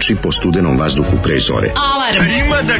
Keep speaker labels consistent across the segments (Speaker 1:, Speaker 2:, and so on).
Speaker 1: trči po studenom vazduhu pre zore.
Speaker 2: Alarm! A ima da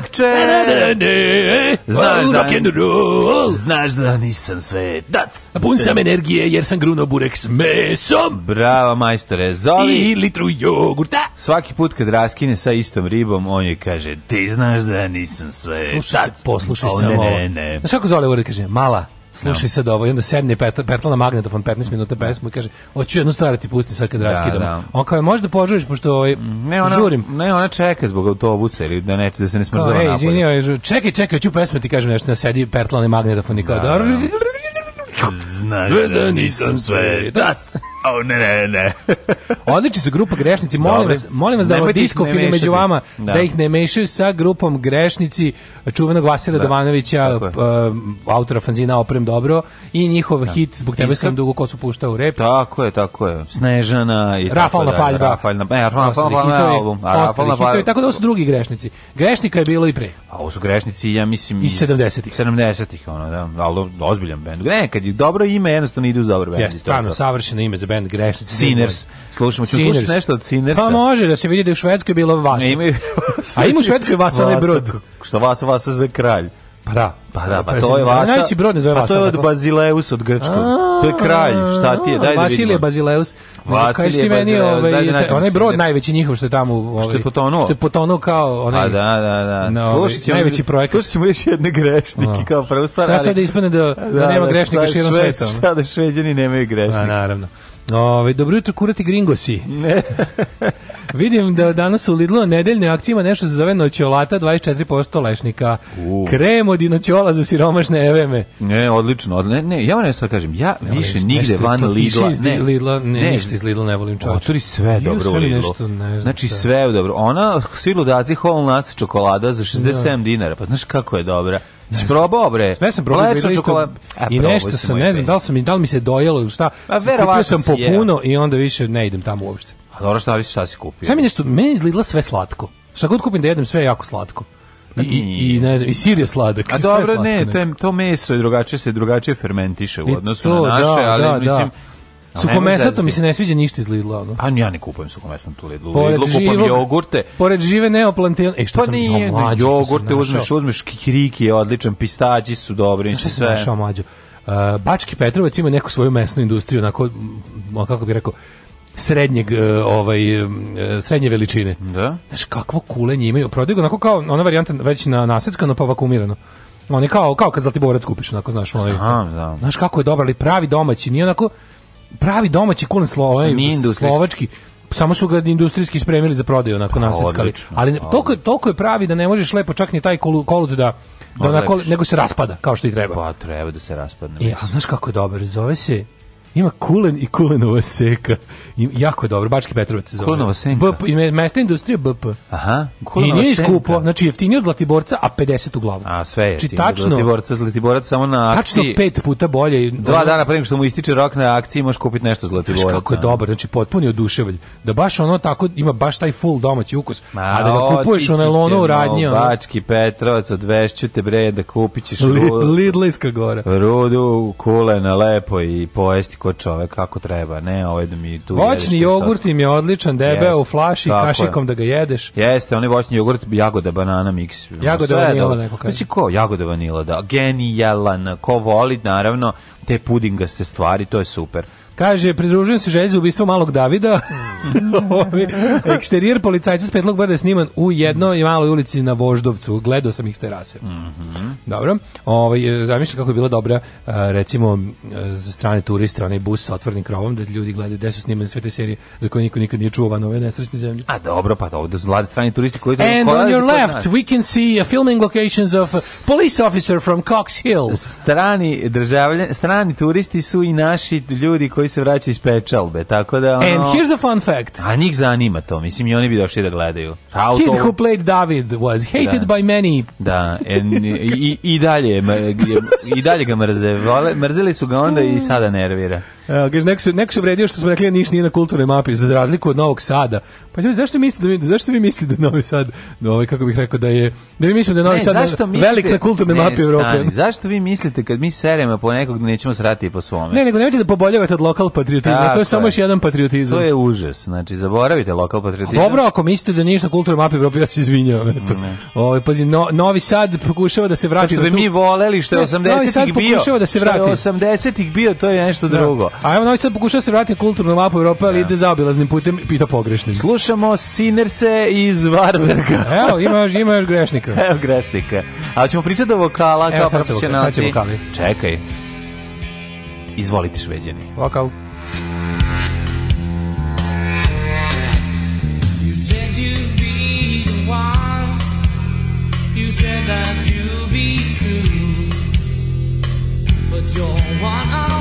Speaker 3: kontakče.
Speaker 4: Znaš da, znaš da nisam svetac. Pun sam energije jer sam gruno burek s mesom.
Speaker 3: Bravo, majstore,
Speaker 4: zovi. I litru jogurta.
Speaker 3: Svaki put kad raskine sa istom ribom, on je kaže, ti znaš da nisam svetac. Slušaj, poslušaj samo. Ne, ne, ne. Znaš kako zove ovaj uvijek, kaže, mala, slušaj no. Da. sad ovo i onda sedne petla, na magnetofon 15 minuta pesmu i kaže hoću jednu stvar da ti pusti sad kad raskidamo da, da. on kao da požuriš pošto ovaj, mm, ne, ona, žurim ne ona čeka zbog autobusa ili da neće da se ne smrzava napolje izvinio, ovaj, čekaj čekaj ću pesmu da ti kažem nešto na sedi petla na magnetofon i kao da, da, da.
Speaker 4: znaš da nisam sve da oh, ne, ne, ne.
Speaker 3: Odliči su grupa grešnici, molim vas, molim vas da Nemojte disko među vama, da. da. ih ne mešaju sa grupom grešnici čuvenog Vasila da. Dovanovića, uh, eh, autora fanzina Oprem dobro, i njihov da. hit Zbog tebe sam dugo su puštao u rep. Tako je, tako je. Snežana i Rafalna tako paljba. Rafalna, e, Rafalna paljba album. A Rafalna paljba. Tako da ovo su drugi grešnici. Grešnika je bilo i pre. A ovo su grešnici, ja mislim, iz 70-ih. 70-ih, ono, da, ali ozbiljan bend. Ne, kad je dobro ime, jednostavno ide uz dobro bend. Jeste, stvarno, savršeno ime za bend bend Grešnici. Sinners. Slušamo, ću slušati nešto od Sinnersa. Pa može da se vidi da u Švedskoj bilo Vasa. Ne, imaju... A ima u Švedskoj Vasa, vasa brod. Što Vasa, Vasa za kralj. Pa da. Pa da, pa, pa to je Vasa. Najveći brod ne zove Vasa. Pa to je od pa Bazileus od Grčkog. To je kralj, šta ti je, daj da vidimo. Vasilije Bazileus. Da Vasilije Bazileus. Onaj brod najveći njihov što je tamo... Ovaj, što je potonuo. Što je potonuo kao onaj... Pa da, da, da. No, ovaj, slušat ćemo, najveći projekat. Slušat ćemo još jedne grešnike da. kao prvo stvar. Šta sad da ispane da-, da, nema grešnika širom svetom? Šta da šveđani nemaju grešnike? Pa naravno. Ove, ovaj, dobro jutro, kurati gringosi. Ne. Vidim da danas u Lidlu nedeljne akcije ima nešto se zove noćolata 24% lešnika. Uh. Krem od inoćola za siromašne eveme. Ne, odlično. ne, ne, ja vam nešto kažem, ja ne, više ne, nigde van Lidla. Iz ne, Lidla ne, ne, ništa iz Lidla ne volim čovječe. Otvori sve dobro u Lidlu. Nešto, ne znam znači sve dobro. Ona, svi ludaci, whole nuts čokolada za 67 da. dinara. Pa znaš kako je dobra. Sprobao bre. Sve sam da e, probao da čokolad... i nešto sam, ne znam, da li, sam, da li mi se dojelo ili šta. A pa kupio sam popuno i onda više ne idem tamo uopšte. A dobro šta, šta si kupio? Šta mi nešto, meni izgledalo sve slatko. Šta god kupim da jedem, sve je jako slatko. I, i, i ne znam, i sir je sladak. A dobro, slatko, ne, ne, to, meso je drugačije, se drugačije fermentiše u odnosu to, na naše, da, ali da, mislim, da Suhomesnato da mi se ne sviđa ništa iz Lidla, ono. Pa ja ne kupujem suhomesnato u Lidlu. Pored Lidlu živog, kupam jogurte. Pored žive neoplantil... E, što pa sam, nije, no, mlađu, jogurte što uzmeš, uzmeš kiriki je odličan, pistađi su dobri, sve. Što sam mlađu? Uh, e, Bački Petrovac ima neku svoju mesnu industriju, onako, kako bi rekao, srednjeg e, ovaj e, srednje veličine. Da. Znaš kakvo kulenje imaju, prodaju onako kao ona varijanta već na naseckano pa vakumirano. Oni kao kao kad Zlatiborac kupiš, onako znaš, onaj. Aha, da. Znaš kako je dobar, ali pravi domaći, nije onako pravi domaći kulen slova, ovaj, da slovački samo su ga industrijski spremili za prodaju onako naseckali. Ali toliko, toliko je pravi da ne možeš lepo čak ni taj kolut kolu da da onako, nego se raspada kao što i treba. Pa treba da se raspadne. E, a znaš kako je dobar? Zove se Ima Kulen i Kulenova seka. I, jako je dobro, Bački Petrovac se zove. Kulenova senka. BP, i mesta industrija BP. Aha, Kulenova I nije iskupo, znači jeftinije od Zlatiborca, a 50 u glavu. A sve je znači, jeftinije znači, tačno, od Zlatiborca, Zlatiborac samo na akciji. Tačno pet puta bolje. Dva dana pre nego što mu ističe rok na akciji, možeš kupiti nešto Zlatiborac. Znaš kako je dobro, znači potpuni oduševalj. Da baš ono tako, ima baš taj full domaći ukus. Ma, a da ga kupuješ u nelonu u radnji. Ono. Bački Petrovac, odvešću te bre da kupit ćeš Lidlejska gora. Rudu, kulena, lepo i pojesti ko čovek kako treba, ne, ovaj da mi tu Voćni jogurt im je odličan, debeo u flaši, kašikom je. da ga jedeš. Jeste, onaj voćni jogurt, jagoda, banana mix. Jagoda vanila, do... neko kaže. Znači ko, jagoda vanila, da, genijalan, ko voli, naravno, te pudingaste stvari, to je super. Kaže, pridružujem se želji za ubistvo malog Davida. Eksterijer policajca s petlog brda je sniman u jednoj maloj ulici na Voždovcu. Gledao sam ih s terase. Mm -hmm. Dobro. Ovaj, e, zamišljam kako je bila dobra, e, recimo, e, za strane turiste, onaj bus sa otvornim krovom, da ljudi gledaju gde su snimane sve te serije za koje niko nikad nije čuo van ove nesrećne zemlje. A dobro, pa to ovde su mladi strani turisti koji
Speaker 5: to And on your left, we can see a filming locations of a police officer from Cox Hill.
Speaker 3: Strani, državljan, strani turisti su i naši ljudi koji koji se vraća iz pečalbe, tako da... Ono, And
Speaker 5: here's a fun fact.
Speaker 3: A njih zanima to, mislim, i oni bi došli da gledaju.
Speaker 5: Auto... Kid who played David was hated da. by many.
Speaker 3: Da, and, i, i, dalje, i dalje ga mrze. Vole, mrzeli su ga onda i sada nervira. Kaže, neko se, neko se vredio što smo rekli, niš nije na kulturnoj mapi, za razliku od Novog Sada. Pa ljudi, zašto mislite da zašto vi mislite da Novi Sad, no, da ovaj, kako bih rekao, da je, da vi mislite da Novi ne, Sad zašto mislite, velik na kulturnoj ne, mapi Evrope? Zašto vi mislite kad mi seremo po nekog da nećemo srati po svome? Ne, nego nemojte da poboljavate od lokal patriotizma, Tako, to je samo još jedan patriotizam. To je užas, znači zaboravite lokal patriotizam. A dobro, ako mislite da ništa kulturnoj mapi Evrope, ja se izvinjavam, eto. Mm, ovaj pazi, no, Novi Sad pokušava da se vrati. Što da bi mi voleli što je 80-ih bio. Pokušava da se vrati. 80-ih bio, to je nešto da. drugo. A evo Novi Sad pokušao se vratiti kulturnu mapu Evrope, ali da. ide zaobilaznim putem i to pogrešnim. Slušamo Sinerse iz Varberga. evo, ima još, ima još grešnika. Evo grešnika. A ćemo pričati o vokala evo, kao profesionalci. Evo vokali. Čekaj. Izvolite šveđani. Vokal. You said you'd be the one You said that you'd be true But you're one of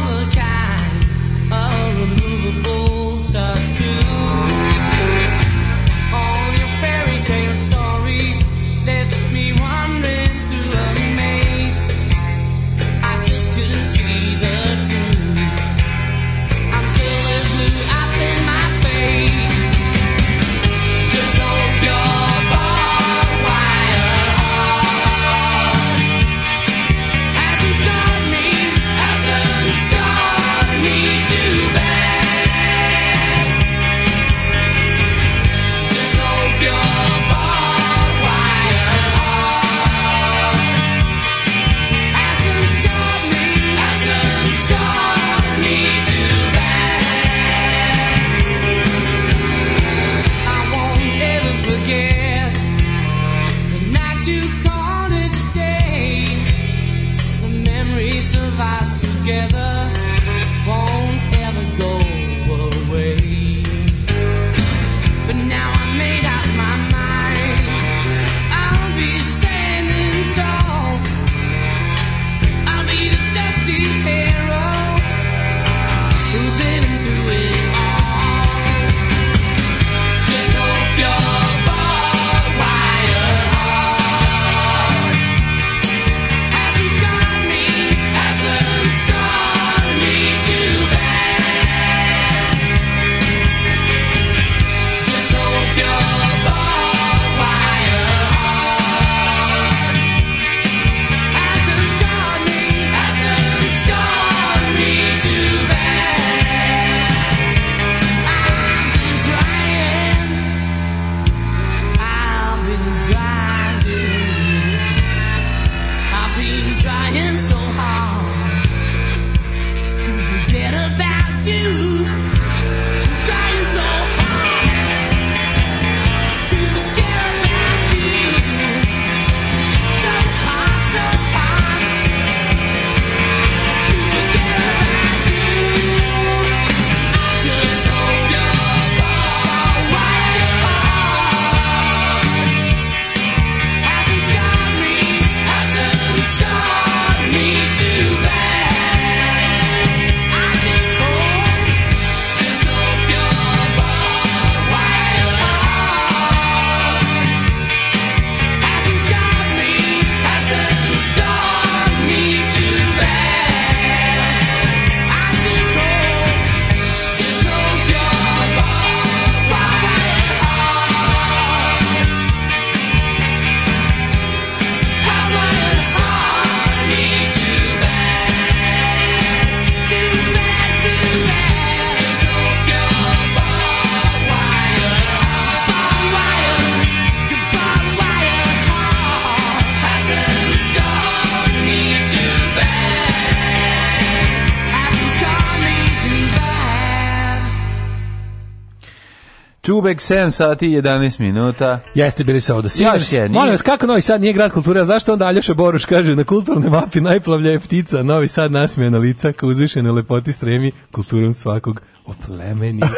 Speaker 3: Kubek, 7 sati i 11 minuta. Jeste bili sa ovdje. Još je. Molim vas, kako Novi Sad nije grad kulture, a zašto onda Aljoša Boruš kaže na kulturnoj mapi najplavlja je ptica, Novi Sad nasmije na lica, kao uzvišene lepoti stremi kulturom svakog oplemeni.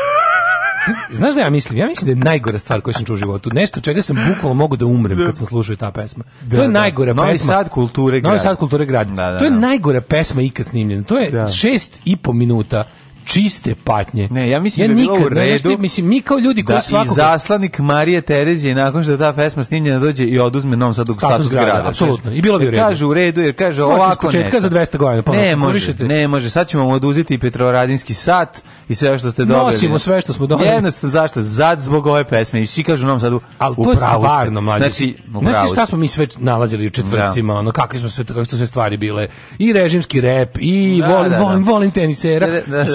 Speaker 3: Znaš da ja mislim? Ja mislim da je najgora stvar koju sam čuo u životu. Nešto čega sam bukvalno mogu da umrem kad sam slušao ta pesma. Da, to je da, da. najgora Novi pesma. Sad kulture grad. Novi Sad kulture grada. Da, da, to je da. najgora pesma ikad snimljena. To je šest i po minuta čiste patnje. Ne, ja mislim ja da je bilo u redu. Ne, mislim, mi kao ljudi koji da svakog... Da zaslanik Marije Terezije nakon što ta pesma snimljena dođe i oduzme nam sad status, status grada. Apsolutno. I bilo bi u redu. Kaže u redu jer kaže Možete ovako Početka za 200 godina. Pa ne može, ne može. Sad ćemo vam oduzeti i Petrovaradinski sat i sve što ste dobili. Nosimo sve što smo dobili. Jednostavno zašto? Zad zbog ove pesme. I svi kažu nam Novom Sadu Al to je stvarno mlađe. Znači, znači šta smo mi sve nalazili u četvrcima, da. ono kakve smo sve kakve su sve stvari bile. I režimski rep i da, volim, da, volim, volim tenisera.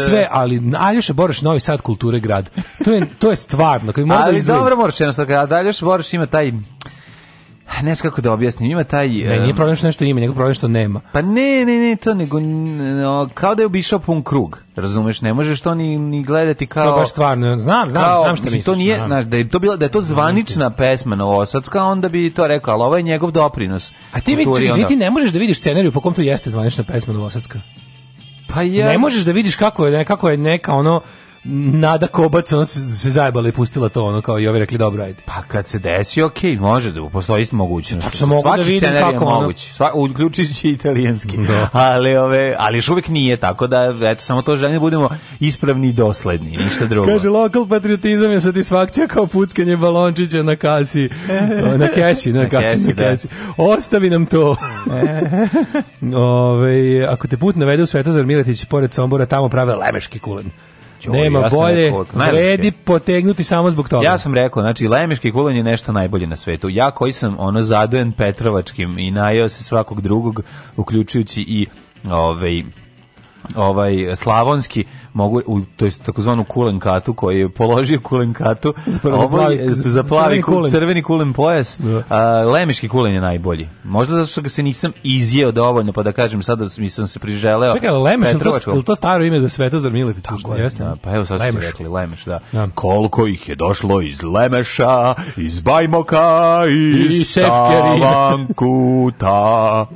Speaker 3: Sve je, ali Aljoša Boroš Novi Sad kulture grad. To je to je stvarno, koji mora Ali da dobro moraš jednostavno, a da Aljoša Boroš ima taj ne znam kako da objasnim, ima taj... Ne, nije eh, problem što nešto ima, nego problem što nema. Pa ne, ne, ne, to nego, no, kao da je obišao pun krug, razumeš, ne možeš to ni, ni gledati kao... To baš stvarno, znam, znam, kao, znam što misliš. To nije, na, da, je to bila, da je to zvanična pesma Novosadska, onda bi to rekao, ali ovo je njegov doprinos. A ti misliš, onda... ti ne možeš da vidiš scenariju po kom to jeste zvanična pesma Novosadska? Pa ja... Ne možeš da vidiš kako je, kako je neka ono Nada Kobac ona se, se zajebala i pustila to ono kao i ovi rekli dobro ajde. Pa kad se desi, ok, može da postoji isto moguće. Tačno mogu da vidim kako je moguć, sva, uključujući italijanski. Da. Ali ove, ali još uvijek nije tako da eto samo to želim da budemo ispravni i dosledni, ništa drugo. Kaže lokal patriotizam je satisfakcija kao puckanje balončića na kasi, na kesi, na, na kasi, kesi, na da. kesi. Ostavi nam to. ove, ako te put navede u Svetozar Miletić pored Sombora tamo prave lemeški kulen. Nema ja bolje, rekao, vredi potegnuti samo zbog toga. Ja sam rekao, znači, lemeški kulen je nešto najbolje na svetu. Ja koji sam ono zadojen Petrovačkim i najao se svakog drugog, uključujući i ovaj ovaj slavonski mogu u to jest takozvanu kulenkatu koji je položio kulenkatu ovaj, za plavi kulen. crveni kulen pojas da. a, lemiški kulen je najbolji možda zato što ga se nisam izjeo dovoljno pa da kažem sad da sam se priželeo čekaj lemiš to, je to staro ime za Svetozar Miletić tako je da, pa evo sad ste rekli lemiš da ja. Da. koliko ih je došlo iz lemeša iz bajmoka iz, iz Tavankuta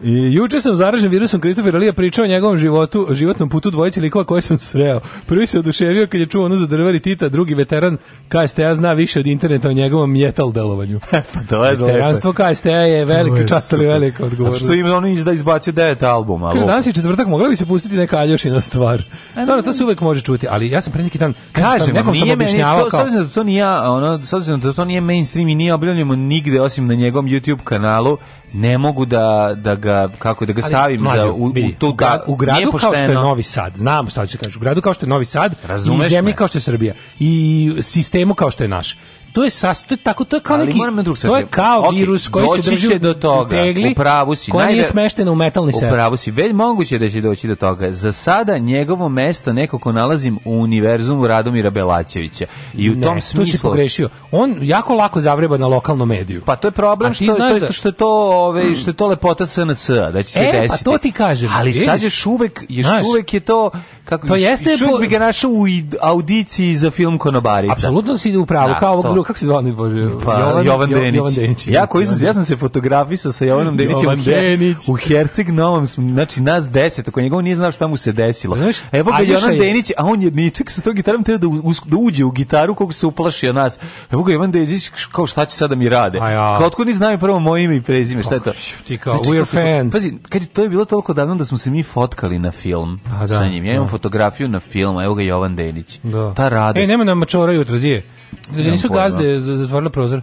Speaker 3: i juče sam zaražen virusom Kristofer Alija pričao o njegovom životu život životnom putu dvojice likova koje sam sreo. Prvi se oduševio kad je čuo ono za drvari Tita, drugi veteran KSTA zna više od interneta o njegovom metal delovanju. pa to je Veteranstvo KSTA je veliki čast ali velika odgovornost. što im oni izda izbacio devet album, ali. danas je četvrtak, mogla bi se pustiti neka aljošina stvar. Stvarno to se uvek može čuti, ali ja sam pre neki dan kažem, nekom sam objašnjavao kao to, da to nije ono, da to nije mainstream i nije objavljeno nigde osim na njegovom YouTube kanalu ne mogu da, da ga kako da ga stavim ali, za u, u tu da, u gradu kao što je Novi Sad. Znam šta hoćeš kažem. U gradu kao što je Novi Sad, Razumeš i zemlji me. kao što je Srbija i sistemu kao što je naš to je sas, tako, to je kao ali neki, to je da kao okay, virus koji se drži do toga, tegli, u pravu si, koja najde, nije smeštena u metalni sef. U pravu si, već moguće da će doći do toga. Za sada njegovo mesto neko ko nalazim u univerzumu Radomira Belačevića. I u ne, tom smislu... tu si pogrešio. On jako lako zavreba na lokalnom mediju. Pa to je problem što, to, da... što je to, ove, što je to lepota SNS, da će se e, pa desiti. E, pa to ti kažem. Ali sad ješ uvek, ješ uvek je to kako to jeste i bi ga našao u audiciji za film Konobarica. Apsolutno si u pravu, da, kao ovog drugog, kako se zove, bože, pa, Jovan, Jovan Denić. Jovan Denić. Ja, koji sam, ja sam se fotografisao sa Jovanom Denićem Jovan u, Her, Denić. u Herceg Novom, znači nas deset, ako njegov nije znao šta mu se desilo. Pa znaš, Evo ga Jovan je... Denić, a on je ničak sa to gitarom teo da, u, da uđe u gitaru kog se uplašio nas. Evo ga Jovan Denić, kao šta će sada mi rade? A ja. Kao otko ni znaju prvo moje ime i prezime, šta je to? Ti kao, znači, we're fans. Pazi, kad je to je bilo toliko davno da smo se mi fotkali na film a, pa da, sa njim. Ja imam da fotografiju na film, evo ga Jovan Denić. Da. Ta e, radost. Ej, nema nam mačora jutro, di je? Da nisu gazde zatvorila prozor.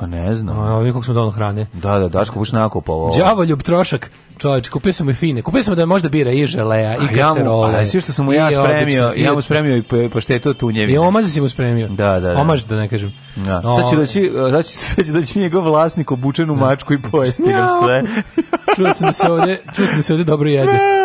Speaker 3: Pa ne znam. A, ovi kako smo dono hrane. Da, da, Daško Buš nakupovao. Đavoljub trošak. Čovječ, kupio sam i fine. Kupio sam da možda bira i želeja, i kaserole. Ja a sve što sam mu ja spremio, ja mu spremio i paštetu tunjevine. I omaze si mu spremio. Da, da, da. Omaž, da ne kažem. Ja. Da. No, sad će ovaj. doći, da sad će, doći njegov vlasnik obučenu da. mačku i pojesti ga sve. čuo sam da se ovde, čuo sam da se ovde dobro jede.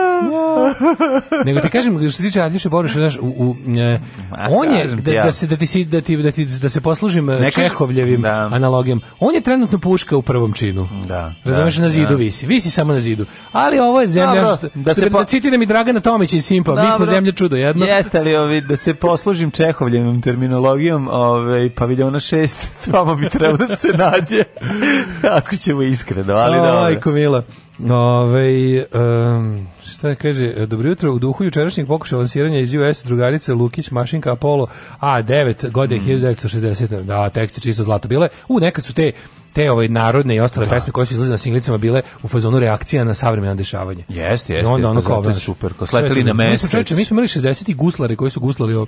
Speaker 3: Nego ti kažem što se tiče Aljuše Boriš znaš, u, u e, da on je da, da, se da ti da ti da ti da se poslužim e, Nekaš, Čehovljevim da. analogijom. On je trenutno puška u prvom činu. Da. Razumeš da, na zidu da. visi. Visi samo na zidu. Ali ovo je zemlja Dobro, što, da se po... da citiram i Dragana Tomića i Simpa, Dobro. mi smo zemlja čudo jedno. Jeste li ovi da se poslužim Čehovljevim terminologijom, ovaj paviljona 6, tamo bi trebalo da se nađe. Ako ćemo iskreno, ali da. Aj, Komila. Ove, um, šta da kaže, dobro jutro, u duhu jučerašnjeg pokuša lansiranja iz US drugarice Lukić Mašinka Apollo A9 godine mm. 1960. Da, tekst je čisto zlato. Bile, u, nekad su te te ove narodne i ostale da. pesme koje su izlazile na singlicama bile u fazonu reakcija na savremena dešavanja. Jeste, jeste. I onda ono kao, super, ko sleteli na mesec. Mi smo, čeče, mi smo imali 60 guslare koji su guslali o,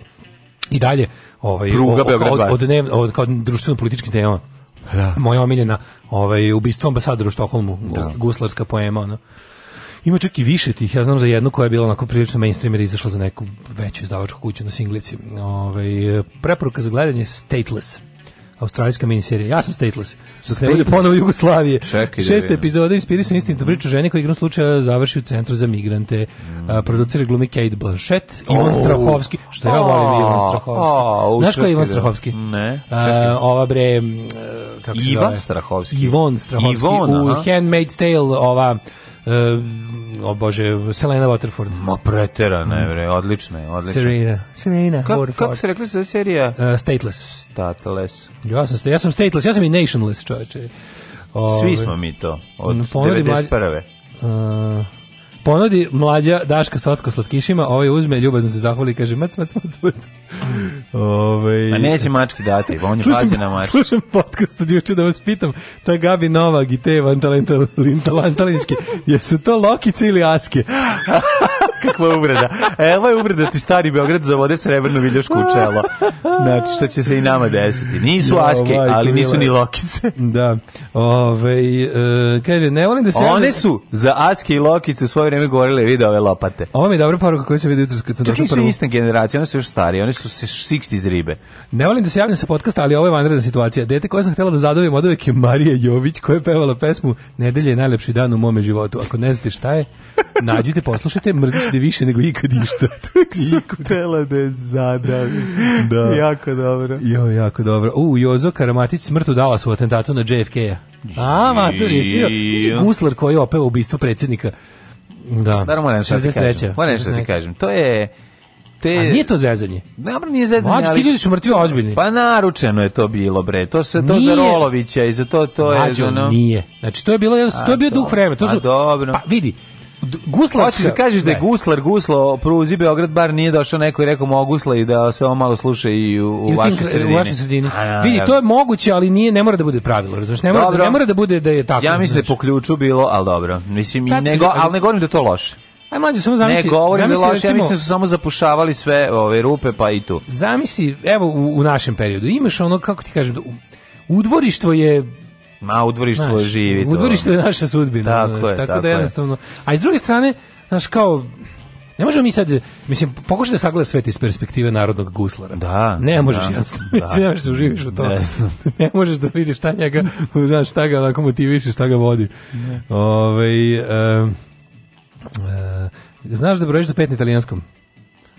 Speaker 3: i dalje ovaj, Pruga, o, o, kao, od, od, dnev, od, kao društveno političkim temama. Da. Moja omiljena, ovaj ubistvo ambasadora u Štokholmu, da. guslarska poema, ono. Ima čak i više tih, ja znam za jednu koja je bila onako prilično mainstream jer izašla za neku veću izdavačku kuću na singlici. Ovaj, preporuka za gledanje Stateless australijska miniserija. Ja sam Stateless. Dok se bude ponovo Jugoslavije. Čekaj. Šesta epizoda inspirisan instinktno priču žene koja igrom slučaja završi u centru za migrante. Mm. A, producira glumi Kate Blanchett, Ivan oh. Strahovski. Što ja volim Ivan Strahovski. Oh, Znaš ko je Ivan Strahovski? Ne. A, ova bre... E, kako Ivan Strahovski. Ivan Strahovski. Ivon, u Handmaid's Tale ova E, o bože, Selena Waterford. Ma pretera, ne vre, odlična je, odlična. Serena. Serena Ka, Kako se rekli su serija? Uh, stateless. Stateless. Ja sam, ja sam stateless, ja sam i nationless, čoveče. Ove, Svi smo mi to, od 91. Mlađe, uh, Ponudi mlađa Daška sotko slatkišima, ovaj uzme, ljubazno se zahvali i kaže mac, mac, mac, mac. Ove... Ovaj- pa neće mački dati, on je pazi na mački. Slušam podcast od juče da vas pitam, ta Gabi Novak i te Vantalintalinski, jesu to lokice ili aske? Kakva uvreda. Evo je uvreda da ti stari Beograd zavode srebrnu viljošku u čelo. Znači, što će se i nama desiti. Nisu ja, aske, ovaj, ali nisu ni lokice. Da. Ove, e, kaže, ne volim da se... One ja... su za aske i lokice u svoje vreme govorile, vidi ove lopate. Ovo mi je dobra poruka koju sam vidio jutros kad sam došao prvu. Čak nisu ista generacija, one su još starije, one su 60 iz ribe. Ne volim da se javljam sa podcasta, ali ovo je vanredna situacija. Dete koje sam htjela da zadovim od uvek je Marija Jović koja je pevala pesmu Nedelje je najlepši dan u mome životu. Ako ne znate šta je, nađite, poslušajte, mrzite misli više nego ikad išta. Htela da je zadavi. Da. Jako dobro. Jo, jako dobro. U, Jozo Karamatić smrtu dala svoj atentatu na JFK-a. A, matur, jesi jo. Si guslar koji je opeva ubistvo predsjednika. Da, da moram nešto ti kažem. Moram nešto ti kažem. To je... Te... A nije to zezanje. Dobro, nije zezanje. Mlađi, ali... ti ljudi su mrtvi ozbiljni. Pa naručeno je to bilo, bre. To se to nije. za Rolovića i za to, to Mlađo, je... Mlađo, ono... nije. Znači, to je bilo, to je bio duh vremena. To su... A dobro. Pa vidi, Guslar, da, da kažeš da je Guslar guslo pruzi Beograd bar nije došao neko i rekao mu Gusla i da se on malo sluša i u, u, I u vašoj sredini. U vašoj sredini. A, da, Vidi, ja. Da. to je moguće, ali nije ne mora da bude pravilo, razumeš? Ne mora da, ne mora da bude da je tako. Ja mislim da je po ključu bilo, al dobro. Mislim i nego, al ne govorim da to loše. Aj mlađe, samo zamisli. Ne govorim zamisli, da loše, ja mislim da su samo zapušavali sve ove rupe pa i tu. Zamisli, evo u, u našem periodu imaš ono kako ti kažem, u, udvorištvo je Ma u dvorištu Znaš, živi to. U dvorištu je naša sudbina. Tako, znaš, je, tako, tako da jednostavno. A iz druge strane, znaš, kao, ne možemo mi sad, mislim, pokušaj da sagledaš svet iz perspektive narodnog guslara. Da. Ne da, možeš da, jednostavno, da. Mislim, ne možeš da uživiš u to. Ne, ne možeš da vidiš šta njega, znaš, šta ga onako motiviše, šta ga vodi. Ove, um, uh, znaš da brojiš do pet na italijanskom?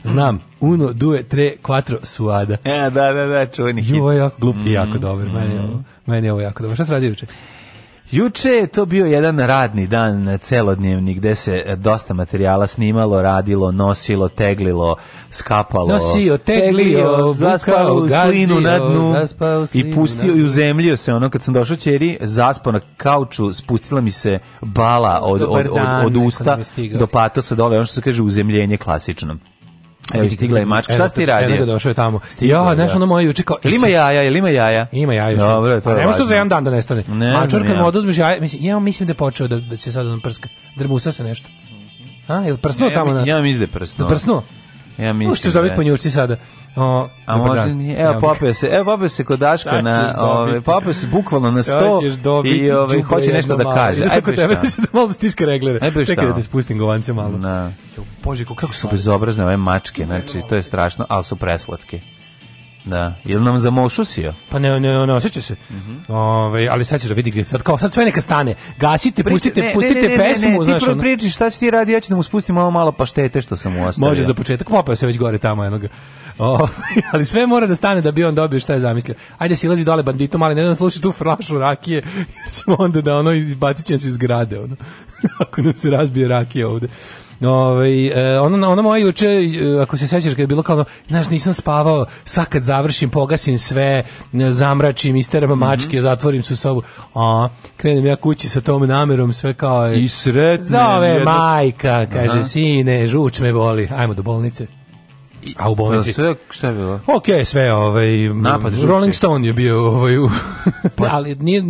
Speaker 3: Znam. Uno, due, tre, quattro, suada. E, da, da, da, čuveni hit. Ovo je jako glup i jako mhm. dobar. Meni je ovo, meni je ovo jako dobro. Šta se radi juče? Juče je to bio jedan radni dan celodnevni gde se dosta materijala snimalo, radilo, nosilo, teglilo, skapalo. Nosio, teglio, zaspao u slinu na dnu i pustio i uzemljio se. Ono kad sam došao čeri, zaspao na kauču, spustila mi se bala od, od, od, od usta do patosa dole, ono što se kaže uzemljenje klasično. Evo, stigla da je mačka. Šta ti radio? Eno došao je tamo. Stigla, ja, nešto ono moje juče kao... Ili ima jaja, ili ima jaja? Ima jaja. Dobro, to je pa Nema što za jedan dan da nestane. Ne Mačor kad mu oduzmeš jaja, mislim, ja mislim da je počeo da, da će sad da prska. Drbusa se nešto. A, ili prsnuo tamo? Na... Ja mislim da je prsnuo. Da prsnuo? Ja mislim. Što zove da. ponjušci sada? O, a možda mi, evo popeo se, evo popeo se kod Daška na, ovaj popeo se bukvalno na sto i ovaj hoće nešto da kaže. Ajde kod tebe se da malo da stiska reglere. Čekaj da te spustim govance malo. Na. Bože, kako su bezobrazne ove mačke, znači to je strašno, ali su preslatke. Da. Ili nam zamošusio? Pa ne, ne, ne osjeća se. Mm -hmm. Ove, ovaj, ali sad ćeš da vidi sad, kao sad sve neka stane. Gasite, Priči, pustite, ne, pustite ne, ne, pesmu. Ne, ne, znaš, ti prvo priči šta si ti radi, ja ću da mu spustim ovo malo paštete što sam mu ostavio. Može za početak, popao se već gore tamo jednog. O, ali sve mora da stane da bi on dobio šta je zamislio. Ajde si silazi dole banditom, ali ne da sluši tu flašu rakije, jer ćemo onda da ono izbacit će se iz grade. Ono. Ako nam se razbije rakija ovde. Ovaj e, ona ona moja juče e, ako se sećaš kad je bilo kao ono, znaš nisam spavao, sad kad završim pogasim sve, zamračim, isteram mm -hmm. mačke, zatvorim se u sobu. A krenem ja kući sa tom namerom sve kao i sretne. Zove jedno... majka, kaže Aha. sine, žuč me boli, ajmo do bolnice. A u bolnici? Da, sve, šta je bilo? Ok, sve, ovaj, Napad, Rolling Stone je bio, ovaj, u, pa, ali nije,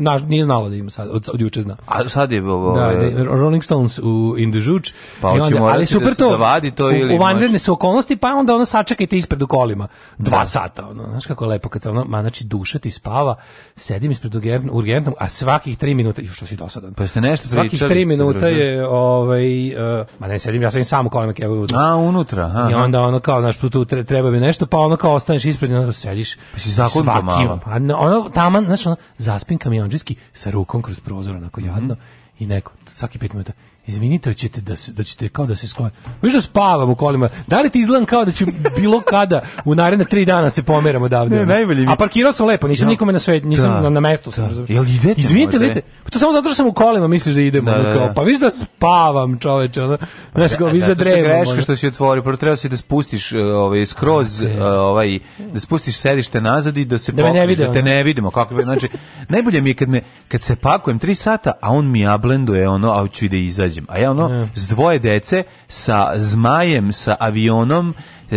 Speaker 3: naš, nije znalo da ima sad, od, od juče zna. A sad je bilo... Ovaj, da, da, Rolling Stones u In the Žuč. Pa onda, ali da super to, da vadi to ili... U, vanredne su okolnosti, pa onda ono sačekajte ispred u kolima. Da. Dva da. sata, ono, znaš kako je lepo, kad ono, ma znači duša ti spava, sedim ispred urgentnog, a svakih tri minuta, još što si dosadan. Pa ste nešto Svakih čeli, tri minuta je, ovaj, uh, ma ne, sedim, ja sedim sam u kolima, kevo A, unutra, aha. I onda ono, ono kao naš tu treba mi nešto, pa ona kao ostaneš ispred i onda sediš. Pa si zakon malo. Pa ona tamo znaš, ono zaspin kamionđiski sa rukom kroz prozor onako jadno mm -hmm. i neko svaki pet minuta, izvinite, ćete da, se, da ćete kao da se sklonite. Viš da spavam u kolima, da li ti izlan kao da će bilo kada u naredna tri dana se pomeramo odavde? Ne, najbolje mi... A parkirao sam lepo, nisam no. Da. nikome na svet, nisam da. na, na mestu. Sam, da. Jel idete? Izvinite, idete. Pa to samo zato što sam u kolima, misliš da idemo. Da, da, da. Pa viš da spavam, čoveče, ono, znaš, kao, e, viš da, da, da greška što si otvorio, prvo treba si da spustiš e, ovaj, skroz, e, ovaj, da spustiš sedište nazad i da se da, pokriš, da te ne vidimo. Kako, znači, najbolje mi je kad, me, kad se pakujem tri sata, a on mi ablenduje ono ono, a ću i da izađem. A ja ono, ne. s dvoje dece, sa zmajem, sa avionom, e,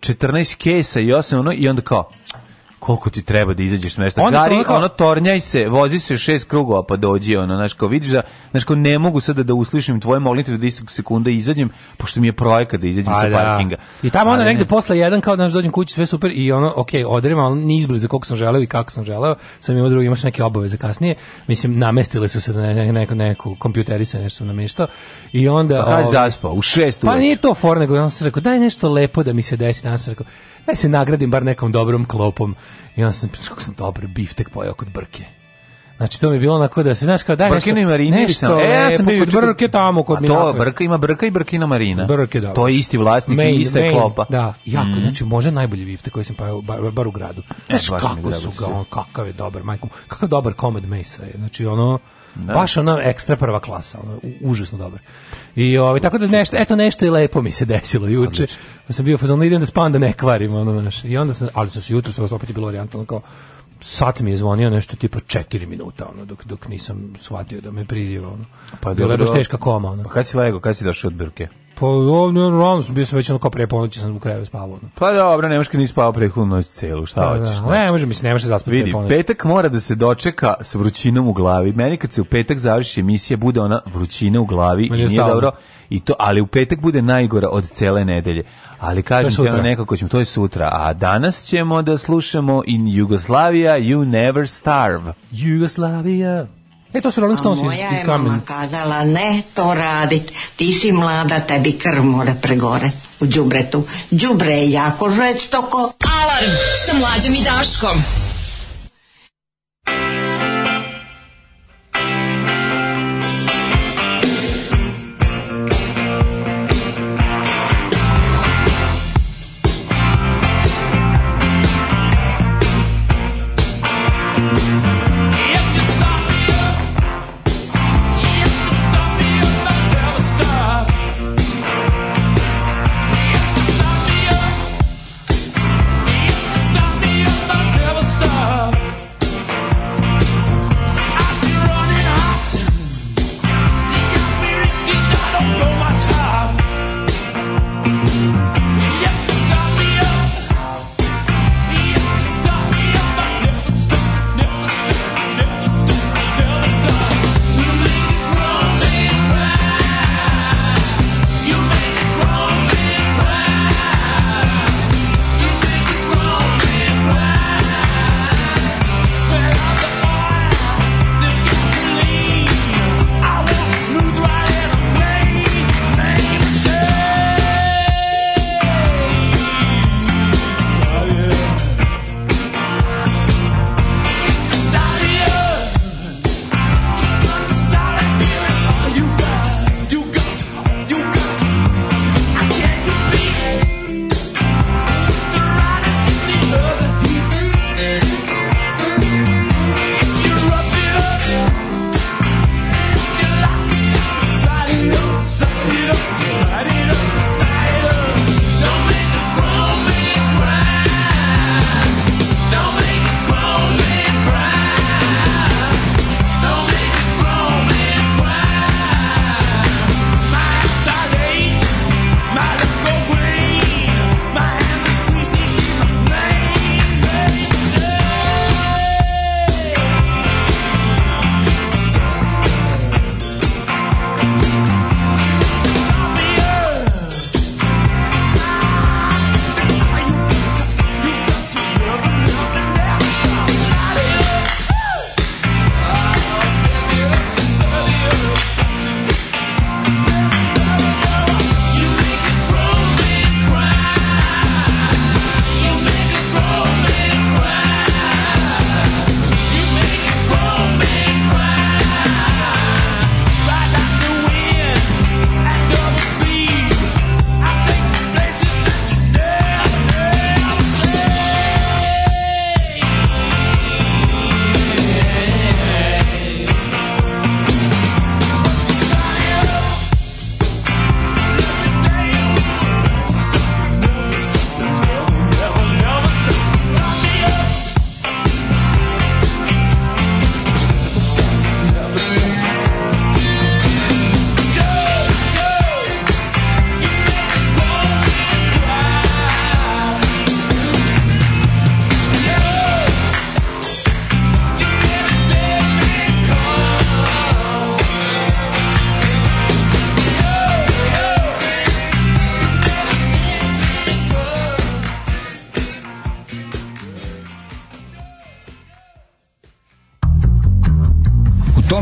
Speaker 3: 14 kesa i osam, ono, i onda kao, koliko ti treba da izađeš s mesta. Onda Gari, onako... ono, tornjaj se, vozi se šest krugova pa dođi, ono, znaš, kao vidiš da, znaš, kao ne mogu sada da uslišim tvoje molitve da istog sekunda izađem, pošto mi je projekat da izađem A, pa sa da. parkinga. I tamo ono negde ne. posle jedan, kao da danas dođem kući, sve super i ono, ok, odrema, ali ni izbliza koliko sam želeo i kako sam želeo, sam imao drugi, imaš neke obaveze kasnije, mislim, namestile su se na ne, neko, neku kompjuterice, nešto sam namještao, i onda... Pa kada ovaj, zaspao, u šest Pa nije to for, nego on se rekao, daj nešto lepo da mi se desi, danas rekao, Aj se nagradim bar nekom dobrom klopom. I onda sam, kako sam dobar biftek pojao kod Brke. Znači to mi je bilo onako da se znaš kao da nešto marina, nešto. E, ja sam bio kod brke tamo kod mi. To brka ima brka i brkina marina. Brke To je isti vlasnik main, i ista klopa. Da, jako mm. znači može najbolji vifte koji sam pojao bar, bar u gradu. E, znaš e, kako su ga, on, kakav je dobar, majkom. Kakav dobar komad mesa je. Znači ono da. Baš ona ekstra prva klasa, ono, užasno dobar. I ovaj tako da nešto, eto nešto i lepo mi se desilo juče. Ja sam bio fazon idem da spavam da ne kvarim ono naš. I onda sam ali su jutro sam opet bilo varijantalno kao sat mi je zvonio nešto tipa 4 minuta ono dok dok nisam shvatio da me priziva ono. Pa je bilo baš teška koma ono. Pa kad si legao, kad si došao od Brke? Pa ovdje on ravno bio sam već ono kao pre ponoći sam u krevu spavao. Pa dobro, nemaš kad nisi spavao prethodnu noć celu, šta pa, da, hoćeš? Da, ne, može mi se, ne da može zaspati Vidi, petak mora da se dočeka sa vrućinom u glavi. Meni kad se u petak završi emisija, bude ona vrućina u glavi Meni i nije dobro. I to, ali u petak bude najgora od cele nedelje. Ali kažem ti ono nekako ćemo, to je sutra. A danas ćemo da slušamo In Jugoslavia, You Never Starve. Jugoslavia. E, to su Rolling Stones iz, iz kamena. Moja je mama kazala, ne to radit, ti si mlada, tebi krv mora pregore u džubretu. Džubre je jako žestoko. Alarm sa mlađom i Daškom.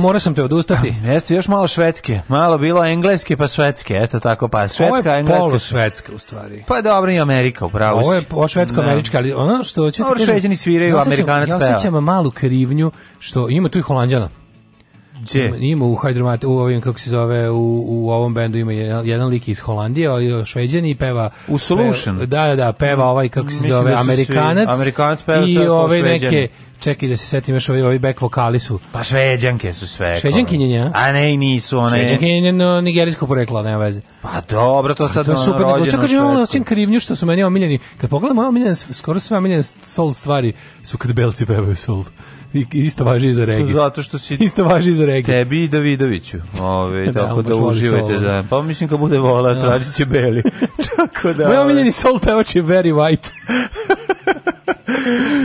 Speaker 3: morao sam te odustati.
Speaker 6: Jeste još malo švedske, malo bilo engleske pa švedske, eto tako pa švedska, Ovo je engleska.
Speaker 3: švedska u stvari.
Speaker 6: Pa dobro i Amerika, upravo.
Speaker 3: Ovo je švedsko američka, da. ali ono što
Speaker 6: ćete kažem. Šveđani sviraju ja Amerikanac peva. Ja
Speaker 3: osjećam malu krivnju što ima tu i Holanđana. Gdje? Ima u Hydromat, u ovim, kako se zove, u, u ovom bendu ima jedan, jedan lik iz Holandije, ali šveđani i peva...
Speaker 6: U Solution? Peva,
Speaker 3: da, da, da peva ovaj, kako se Mislim zove, da Amerikanac.
Speaker 6: Amerikanac peva i ove šveđani.
Speaker 3: neke Čekaj da se setim još ovi, ovi back vokali su.
Speaker 6: Pa šveđanke su sve. ja? A ne, nisu one. Šveđankinjenja,
Speaker 3: no nigerijsko poreklo, nema veze.
Speaker 6: Pa dobro, to sad to je super. Rođeno čak kažem,
Speaker 3: ono osim krivnju što su meni omiljeni. Kad pogledam omiljeni, skoro sve omiljene soul stvari su kad belci pevaju soul. I, isto važi i za regi.
Speaker 6: Zato što si isto važi za regi. Tebi i Davidoviću. Ove, ovaj, da, tako da uživajte da. Pa mislim kad bude vola, no. Da. tražit će beli.
Speaker 3: tako da. Moj ovaj. omiljeni soul pevač je Very White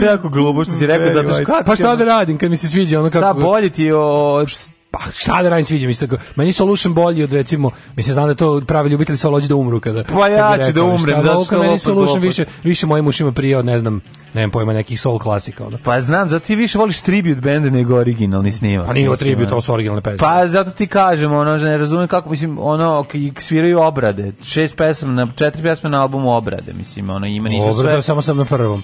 Speaker 6: to jako glupo što si mm, rekao, zato što...
Speaker 3: Pa šta da radim kad mi se sviđa ono kako... Šta
Speaker 6: bolje ti o
Speaker 3: pa šta da radim sviđa mi se tako... meni su Solution bolji od recimo mislim znam da to pravi ljubitelji solođi da umru kada
Speaker 6: pa ja ću da umrem da
Speaker 3: što meni Solution više više mojim ušima prije od ne znam nemam pojma nekih soul klasika ono.
Speaker 6: pa znam zato ti više voliš tribute bende nego originalni snimak pa
Speaker 3: nije o tribute to su originalne
Speaker 6: pesme pa zato ti kažem ono ne razumem kako mislim ono sviraju obrade šest pesama na četiri pesme na albumu obrade mislim ono ima nisu obrade sve... samo sam na prvom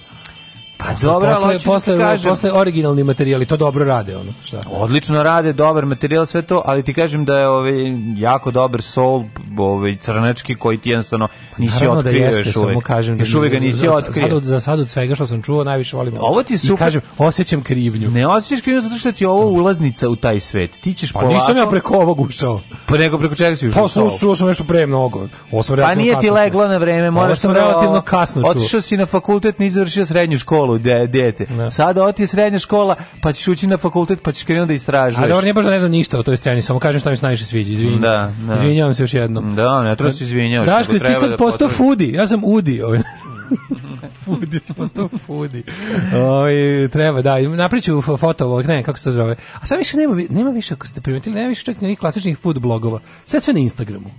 Speaker 6: A pa dobro, posle, da posle, kažem,
Speaker 3: posle originalni materijali to dobro rade ono.
Speaker 6: Šta? Odlično rade, dobar materijal sve to, ali ti kažem da je ovaj jako dobar soul, ovaj crnečki koji ti jednostavno pa nisi pa da otkrio da još uvek. kažem još uvek ga nisi otkrio.
Speaker 3: Sad od, za sad od svega što sam čuo najviše volim.
Speaker 6: Ovo ti su
Speaker 3: kažem, osećam krivnju.
Speaker 6: Ne osećaš krivnju zato što ti je ovo ulaznica u taj svet. Ti ćeš pa polako. Pa
Speaker 3: nisam ja preko ovog ušao.
Speaker 6: Pa nego preko čega si ušao? Pa
Speaker 3: slušao sam nešto pre mnogo. Ovo sam pa
Speaker 6: nije ti leglo na vreme, moraš sam
Speaker 3: relativno kasno čuo.
Speaker 6: Otišao si na fakultet, nisi završio srednju školu školu, de, dete. Da. Sada oti srednja škola, pa ćeš ući na fakultet, pa ćeš krenuti da istražuješ.
Speaker 3: A dobro, nije baš da ne znam ništa o toj strani, samo kažem šta mi se najviše sviđa, izvinjam. Da,
Speaker 6: da.
Speaker 3: Izvinjavam se još jednom.
Speaker 6: Da,
Speaker 3: ne
Speaker 6: treba se pa, izvinjavaš. Daško, ti sad da postao
Speaker 3: fudi, ja sam udi. Ovaj.
Speaker 6: fudi, si postao
Speaker 3: fudi. Oj, ovaj, treba, da, napriču foto ovog, ne, kako se to zove. A sad više nema, nema više, ako ste primetili, nema više čak klasičnih food blogova. Sve sve na Instagramu.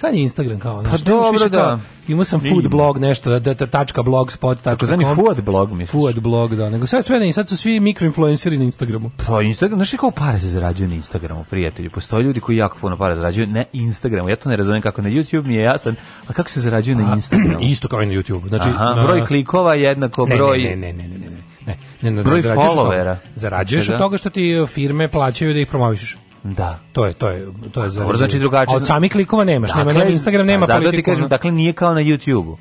Speaker 3: Sad je Instagram kao znači, Pa dobro, da. Kao, imao sam food blog nešto, da, da, tačka blog, spot, tačka
Speaker 6: Tako kom. food blog, misliš?
Speaker 3: Food blog, da. Nego sad sve ne, sad su svi mikroinfluenceri na Instagramu.
Speaker 6: Pa Instagram, znaš kako pare se zarađuju na Instagramu, prijatelji? Postoje ljudi koji jako puno pare zarađuju na Instagramu. Ja to ne razumem kako na YouTube mi je jasan, a kako se zarađuju na Instagramu?
Speaker 3: Isto kao i na YouTube. Znači, Aha,
Speaker 6: broj klikova jednako ne, broj...
Speaker 3: Ne, ne, ne, ne, ne.
Speaker 6: ne. ne, ne, ne
Speaker 3: ne, broj followera. Zarađuješ od toga što ti firme plaćaju da ih promovišeš.
Speaker 6: Da.
Speaker 3: To je to je to je za. Znači drugačije. Od samih klikova nemaš, dakle, nema, nema Instagram, nema pa, zato
Speaker 6: ti kažem, dakle nije kao na YouTubeu.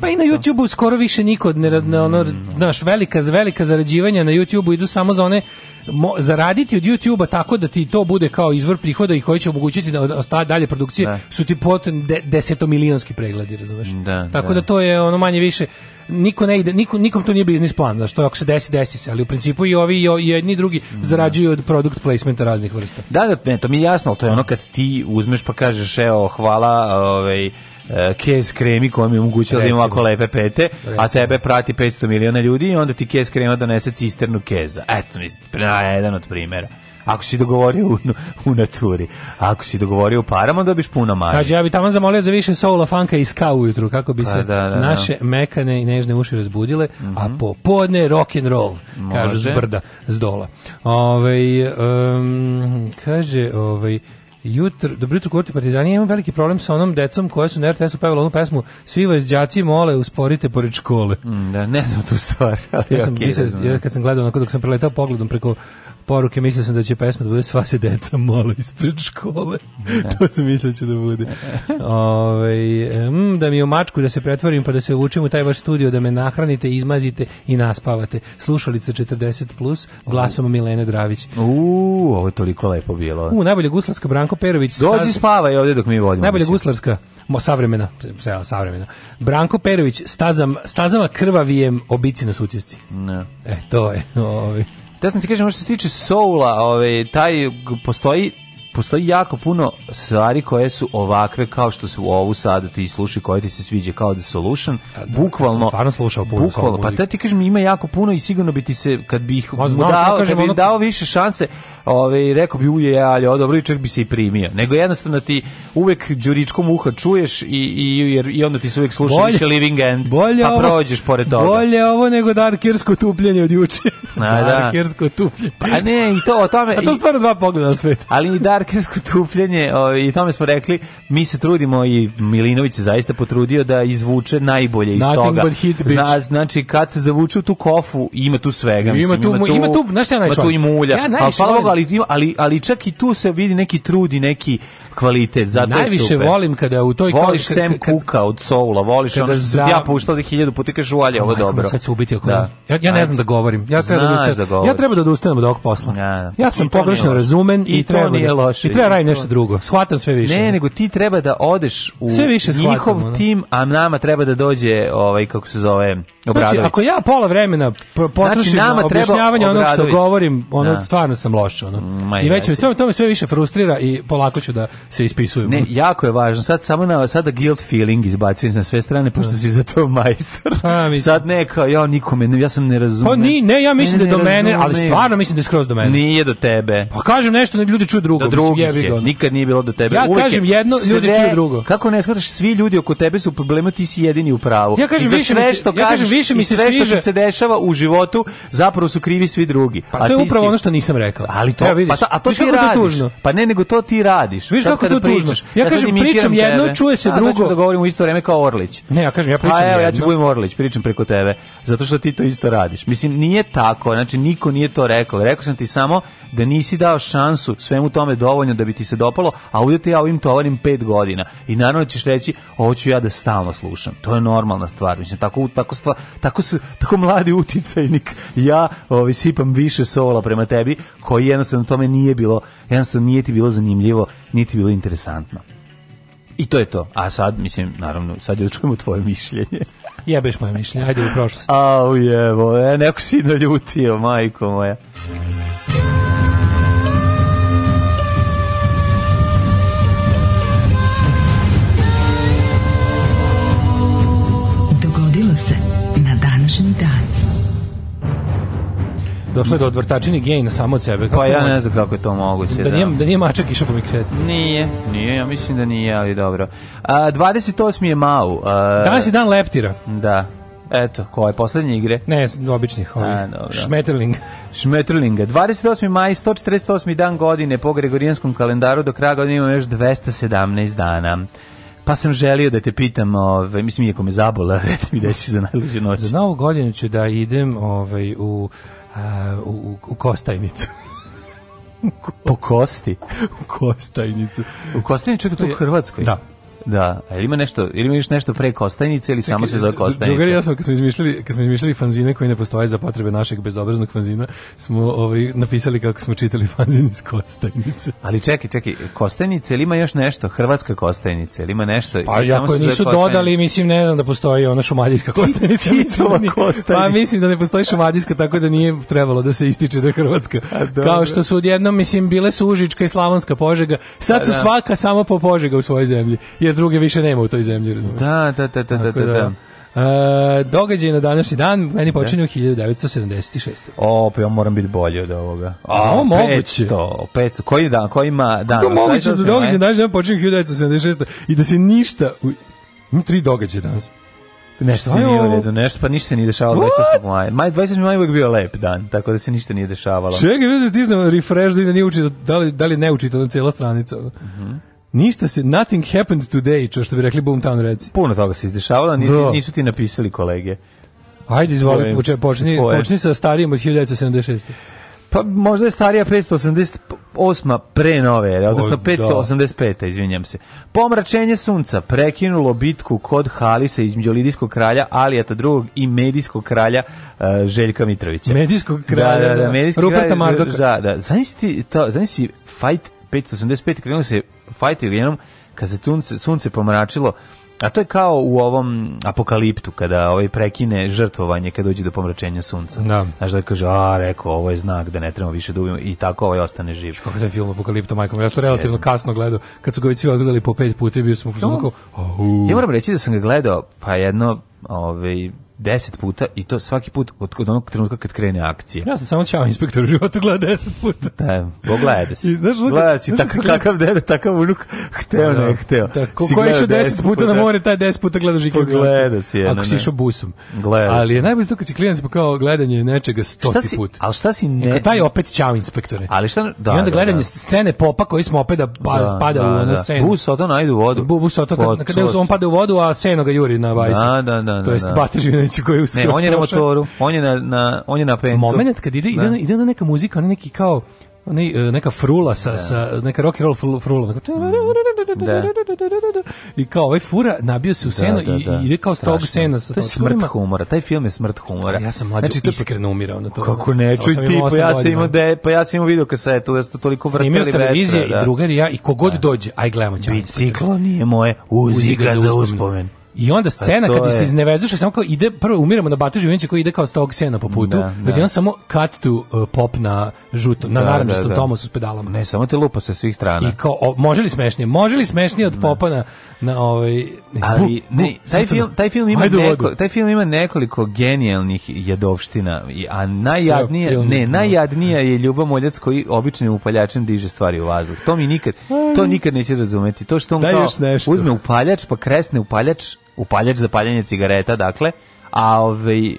Speaker 3: Pa i na da. YouTubeu skoro više niko ne, ne ono, mm. znaš, velika, velika zarađivanja na YouTubeu idu samo za one mo, zaraditi od YouTubea tako da ti to bude kao izvor prihoda i koji će omogućiti da ostaje dalje produkcije da. su ti potom de, desetomilionski pregledi, razumeš?
Speaker 6: Da,
Speaker 3: tako da. da. to je ono manje više niko ne ide, niko, nikom to nije biznis plan, znaš, to ako se desi, desi se, ali u principu i ovi i jedni i drugi da. zarađuju od product placementa raznih vrsta.
Speaker 6: Da, da, ne, to mi je jasno, ali to je ono kad ti uzmeš pa kažeš, evo, hvala, ovaj, E, kes kremi koja mi je omogućila da imam ovako lepe pete, Recimo. a tebe prati 500 miliona ljudi i onda ti kes krema donese cisternu keza. Eto, jedan od primera. Ako si dogovorio u, u naturi, ako si dogovorio u parama, dobiš puno manje. Kaže,
Speaker 3: ja bi tamo zamolio za više soula, fanka i ska ujutru, kako bi pa se a, da, da, da, naše da. mekane i nežne uši razbudile, mm -hmm. a mhm. popodne rock and roll, Može. s brda, s dola. Ove, um, kaže, ovaj Jutro, dobro jutro, kurti partizani, ja imam veliki problem sa onom decom koja su na RTS-u pevala onu pesmu Svi vas đaci mole, usporite pored škole.
Speaker 6: Mm, da, ne znam tu stvar. Ali ja sam, okay, mislio, jer da-
Speaker 3: kad sam gledao, onako dok sam preletao pogledom preko poruke, mislio sam da će pesma da bude sva se deca molo ispred škole. to sam mislio da će da bude. Ove, ovaj, mm, da mi u mačku da se pretvorim pa da se učim u taj vaš studio, da me nahranite, izmazite i naspavate. Slušalica 40+, plus, glasom Milene Dravić. U,
Speaker 6: ovo je toliko lepo bilo. U,
Speaker 3: najbolje guslarska Branko Perović.
Speaker 6: Dođi spavaj ovde dok mi vodimo.
Speaker 3: Najbolje guslarska mo savremena, savremena. Branko Perović, stazam, stazama krvavijem obici na sutjesci. Ne. E, to je. Ovi. Ovaj.
Speaker 6: Da sam ti kažem, što se tiče soula, ovaj, taj postoji postoji jako puno stvari koje su ovakve kao što su ovu sad da ti sluši koje ti se sviđa kao The Solution da, bukvalno ja
Speaker 3: stvarno
Speaker 6: slušao
Speaker 3: puno
Speaker 6: bukvalno, pa te ti kažem ima jako puno i sigurno bi ti se kad bi ih dao, kažem, bi ono... dao više šanse ovaj rekao bi uje, ali o, dobro, čovjek bi se i primio. Nego jednostavno ti uvek đuričkom uha čuješ i, i, jer, i onda ti se uvek sluša bolje, Living End, bolje pa
Speaker 3: ovo,
Speaker 6: prođeš pored toga.
Speaker 3: Bolje ovo nego darkersko tupljenje od juče. A, da. darkirsko tupljenje.
Speaker 6: Pa ne, i to o tome...
Speaker 3: A to stvarno dva pogleda na svet.
Speaker 6: Ali i darkersko tupljenje, o, i tome smo rekli, mi se trudimo i Milinović se zaista potrudio da izvuče najbolje iz Nothing
Speaker 3: toga. hits, Zna,
Speaker 6: znači, kad se zavuče tu kofu, ima tu svega. Mislim,
Speaker 3: ima tu, ima tu, ima tu, znaš Ima tu i
Speaker 6: mulja. Ja pa volim, ali, ali, ali čak i tu se vidi neki trud i neki kvalitet. Zato
Speaker 3: Najviše
Speaker 6: je super.
Speaker 3: volim kada u toj...
Speaker 6: Voliš kad, Sam kad, Kuka od Soula, voliš ono što za... ja puštao da hiljadu puta kažu, ovo dobro.
Speaker 3: Sad se ubiti oko da. ja, ja ne znam da govorim. Ja treba da Znaš da, da govoriš. ja treba da odustanem od ovog posla. Ja, da. ja sam pogrešno razumen i, i treba da, loše. I treba raditi nešto drugo. Shvatam sve više.
Speaker 6: Ne, nego ti treba da odeš u sve
Speaker 3: više njihov ono.
Speaker 6: tim, a nama treba da dođe ovaj kako se zove znači, Obradović. Znači,
Speaker 3: ako ja pola vremena potrošim znači, na objašnjavanje onog što govorim, ono da. stvarno sam loš znaš, ono. I već me, to, to me sve više frustrira i polako ću da se ispisujem.
Speaker 6: Ne, jako je važno. Sad samo na, sada da guilt feeling izbacuješ na sve strane, pošto si za to majstor. A, sad neka ja nikome, ja sam ne razumem. Pa
Speaker 3: ni, ne, ja mislim
Speaker 6: ne,
Speaker 3: ne, da je do mene, ali stvarno mislim da je skroz do mene. Nije
Speaker 6: do tebe.
Speaker 3: Pa kažem nešto, ne, ljudi čuju drugo. Da
Speaker 6: drugi je, nikad nije bilo do tebe.
Speaker 3: Ja Uvijek kažem jedno, ljudi sve, čuju drugo.
Speaker 6: Kako ne shvataš, svi ljudi oko tebe su u problemu, ti si jedini u pravu. Ja kažem, više sve što ja kažem, više mi se sve što se
Speaker 3: dešava u životu, zapravo su krivi svi drugi. Pa to je upravo ono što nisam rekao.
Speaker 6: Ali Ali to, ja vidiš,
Speaker 3: pa,
Speaker 6: a to
Speaker 3: ti
Speaker 6: radiš. To Pa ne, nego to ti radiš. Viš kako to tužno?
Speaker 3: Ja, ja kažem, pričam jedno, tebe, čuje se a, drugo. Ja znači
Speaker 6: da govorim u isto vreme kao Orlić.
Speaker 3: Ne, ja kažem, ja pričam a, evo,
Speaker 6: ja ću budem Orlić, pričam preko tebe, zato što ti to isto radiš. Mislim, nije tako, znači niko nije to rekao. Rekao sam ti samo da nisi dao šansu svemu tome dovoljno da bi ti se dopalo, a ovdje te ja ovim tovarim pet godina. I naravno ćeš reći, ovo ću ja da stalno slušam. To je normalna stvar. Mislim, tako, tako, stvar, tako, su, tako mladi uticajnik, ja ovaj, sipam više sola prema tebi, koji je jednostavno tome nije bilo, jednostavno nije ti bilo zanimljivo, niti bilo interesantno. I to je to. A sad, mislim, naravno, sad je da čujemo tvoje mišljenje.
Speaker 3: Jebeš moje mišljenje, ajde u prošlost.
Speaker 6: Au, jevo, e, neko si naljutio, majko moja.
Speaker 3: došlo je do odvrtačine gejna samo od sebe.
Speaker 6: Kako pa ja ne znam kako je to moguće. Da, da, nije, da
Speaker 3: nije mačak išao po mikset.
Speaker 6: Nije, nije, ja mislim da nije, ali dobro. A, 28. je Mau.
Speaker 3: A, Danas je dan leptira.
Speaker 6: Da. Eto, koje poslednje igre?
Speaker 3: Ne, običnih, ovih. A, dobro. Šmeterling.
Speaker 6: Šmetrlinga. 28. maj, 148. dan godine po Gregorijanskom kalendaru, do kraja godine imamo još 217 dana. Pa sam želio da te pitam, ove, mislim, iako me zabola, reći mi da ćeš za najluđu noć.
Speaker 3: Za novu godinu ću da idem ovaj, u u, u, Kostajnicu.
Speaker 6: po kosti.
Speaker 3: u Kostajnicu.
Speaker 6: U Kostajnicu, čekaj, to u Hrvatskoj?
Speaker 3: Da.
Speaker 6: Da, a ili ima nešto, ili ima nešto pre Kostajnice ili samo se zove Kostajnica? Drugari,
Speaker 3: ja sam, kad smo izmišljali, kad smo izmišljali fanzine koji ne postoje za potrebe našeg bezobraznog fanzina, smo ovaj, napisali kako smo čitali fanzin iz Kostajnice.
Speaker 6: Ali čekaj, čekaj, Kostajnice ili ima još nešto? Hrvatska Kostajnica ili ima nešto?
Speaker 3: Pa, ili ako nisu dodali, mislim, ne znam da postoji ona šumadijska
Speaker 6: Kostajnica. Titova
Speaker 3: Kostajnica. Pa, mislim da ne postoji šumadijska, tako da nije trebalo da se ističe da je Hrvatska. A, Kao što su odjednom, mislim, bile su Užička i Slavonska Požega, sad da, su da. svaka samo po Požega u svojoj zemlji. Jer jer druge više nema u toj zemlji, razumiješ?
Speaker 6: Da, da, da, da, da, da. da. E,
Speaker 3: događaj na današnji dan meni počinju 1976.
Speaker 6: O, pa ja moram biti bolji od ovoga. A, no, moguće. 500, 500. Koji dan, koji ima dan?
Speaker 3: Kako moguće da događaj e? na današnji
Speaker 6: dan
Speaker 3: počinju 1976. I da se ništa... U... Imam tri događaja danas.
Speaker 6: Nešto nije u redu, nešto, pa ništa se nije dešavalo 28. maja. Maj, 28. maja uvijek bio lep dan, tako da se ništa nije dešavalo.
Speaker 3: Čekaj, da stisnem refresh da ne da uči, da li, da li ne uči to na cijela stranica. Mhm. Mm Ništa se, nothing happened today, što bi rekli Boomtown Reds.
Speaker 6: Puno toga se izdešavalo, nisu, da. nisu ti napisali kolege.
Speaker 3: Ajde, izvoli, počni, počni, počni sa starijim od 1976.
Speaker 6: Pa možda je
Speaker 3: starija
Speaker 6: 588. pre nove, odnosno 585. Da. izvinjam se. Pomračenje sunca prekinulo bitku kod Halisa između Lidijskog kralja Alijata II i Medijskog kralja uh, Željka Mitrovića.
Speaker 3: Medijskog da, kralja,
Speaker 6: da,
Speaker 3: da, da, da Ruperta Mardoka.
Speaker 6: Da, da, znaš ti, to, znaš si fight 585, krenuo se fajtaju jednom kad se sunce, sunce pomračilo, a to je kao u ovom apokaliptu kada ovaj prekine žrtvovanje kad dođe do pomračenja sunca.
Speaker 3: Da.
Speaker 6: Znaš da kaže, a reko, ovo je znak da ne trebamo više da i tako ovaj ostane živ.
Speaker 3: Kako je film apokalipta, majkom, ja sam relativno Jezno. kasno gledao. Kad su ga već odgledali po pet puta, bio sam u no.
Speaker 6: kao, Ja moram reći da sam ga gledao, pa jedno, ovaj, 10 puta i to svaki put od, od onog trenutka kad krene akcija.
Speaker 3: Ja sam samo čao inspektor u životu gleda 10 puta.
Speaker 6: Da, pogledaj da, da si. Znaš, gleda si tak, kakav dede, takav unuk, hteo da. ne, hteo.
Speaker 3: Tako, da, ko je išao 10 puta na more, taj 10 puta gleda i kako
Speaker 6: gleda
Speaker 3: si. Ako si išao busom. Gledaš. Ali je najbolje to kad si klijent pa kao gledanje nečega 100 puta.
Speaker 6: Al šta si ne? Kad
Speaker 3: taj opet čao inspektore. Ali šta da. I onda gledanje scene popa koji smo opet da pa- pada u onu scenu.
Speaker 6: Bus otan najde u
Speaker 3: vodu. Bus otan kad on pada u vodu, a seno ga juri na
Speaker 6: vajs. Da, da,
Speaker 3: da. To jest Batižinović Đukanoviću koji je
Speaker 6: Ne, on je na motoru, on je na, na, on je na
Speaker 3: pencu. Moment kad ide, ide, da. ide na neka muzika, on je neki kao onaj, e, neka frula sa, da. sa neka rock and roll frula. Mm. Da. I kao ovaj fura nabio se u seno da, da, da. i da. ide kao Strašno.
Speaker 6: stog
Speaker 3: sena.
Speaker 6: Sa to je smrt svojima. humora, taj film je smrt humora.
Speaker 3: Ja sam mlađo znači, iskreno umirao
Speaker 6: na to. Kako ne, čuj ti, pa ja sam imao, de, pa ja sam imao video kasetu, da ste toliko vrteli vestra.
Speaker 3: Snimio televizije da. i drugari ja i kogod da. dođe, aj gledamo ćemo.
Speaker 6: Biciklo nije moje, uzi ga za uspomen.
Speaker 3: I onda scena kad je... se iznevezuše samo kao ide prvo umiramo na Batu Živinovića koji ide kao stog sena po putu, da, da, da. on samo cut to uh, pop na žuto, na da, narančastom da, da. s pedalama.
Speaker 6: Ne, samo te lupa sa svih strana.
Speaker 3: I kao može li smešnije? Može li smešnije od popa na na ovaj
Speaker 6: Ali ne, taj film taj film ima neko, taj film ima nekoliko genijalnih jedovština, a najjadnije ne, najjadnija je Ljuba Moljac koji običnim upaljačem diže stvari u vazduh. To mi nikad to nikad neće razumeti. To što on Daj kao uzme upaljač pa kresne upaljač upaljač za paljenje cigareta, dakle, a, ovaj, e,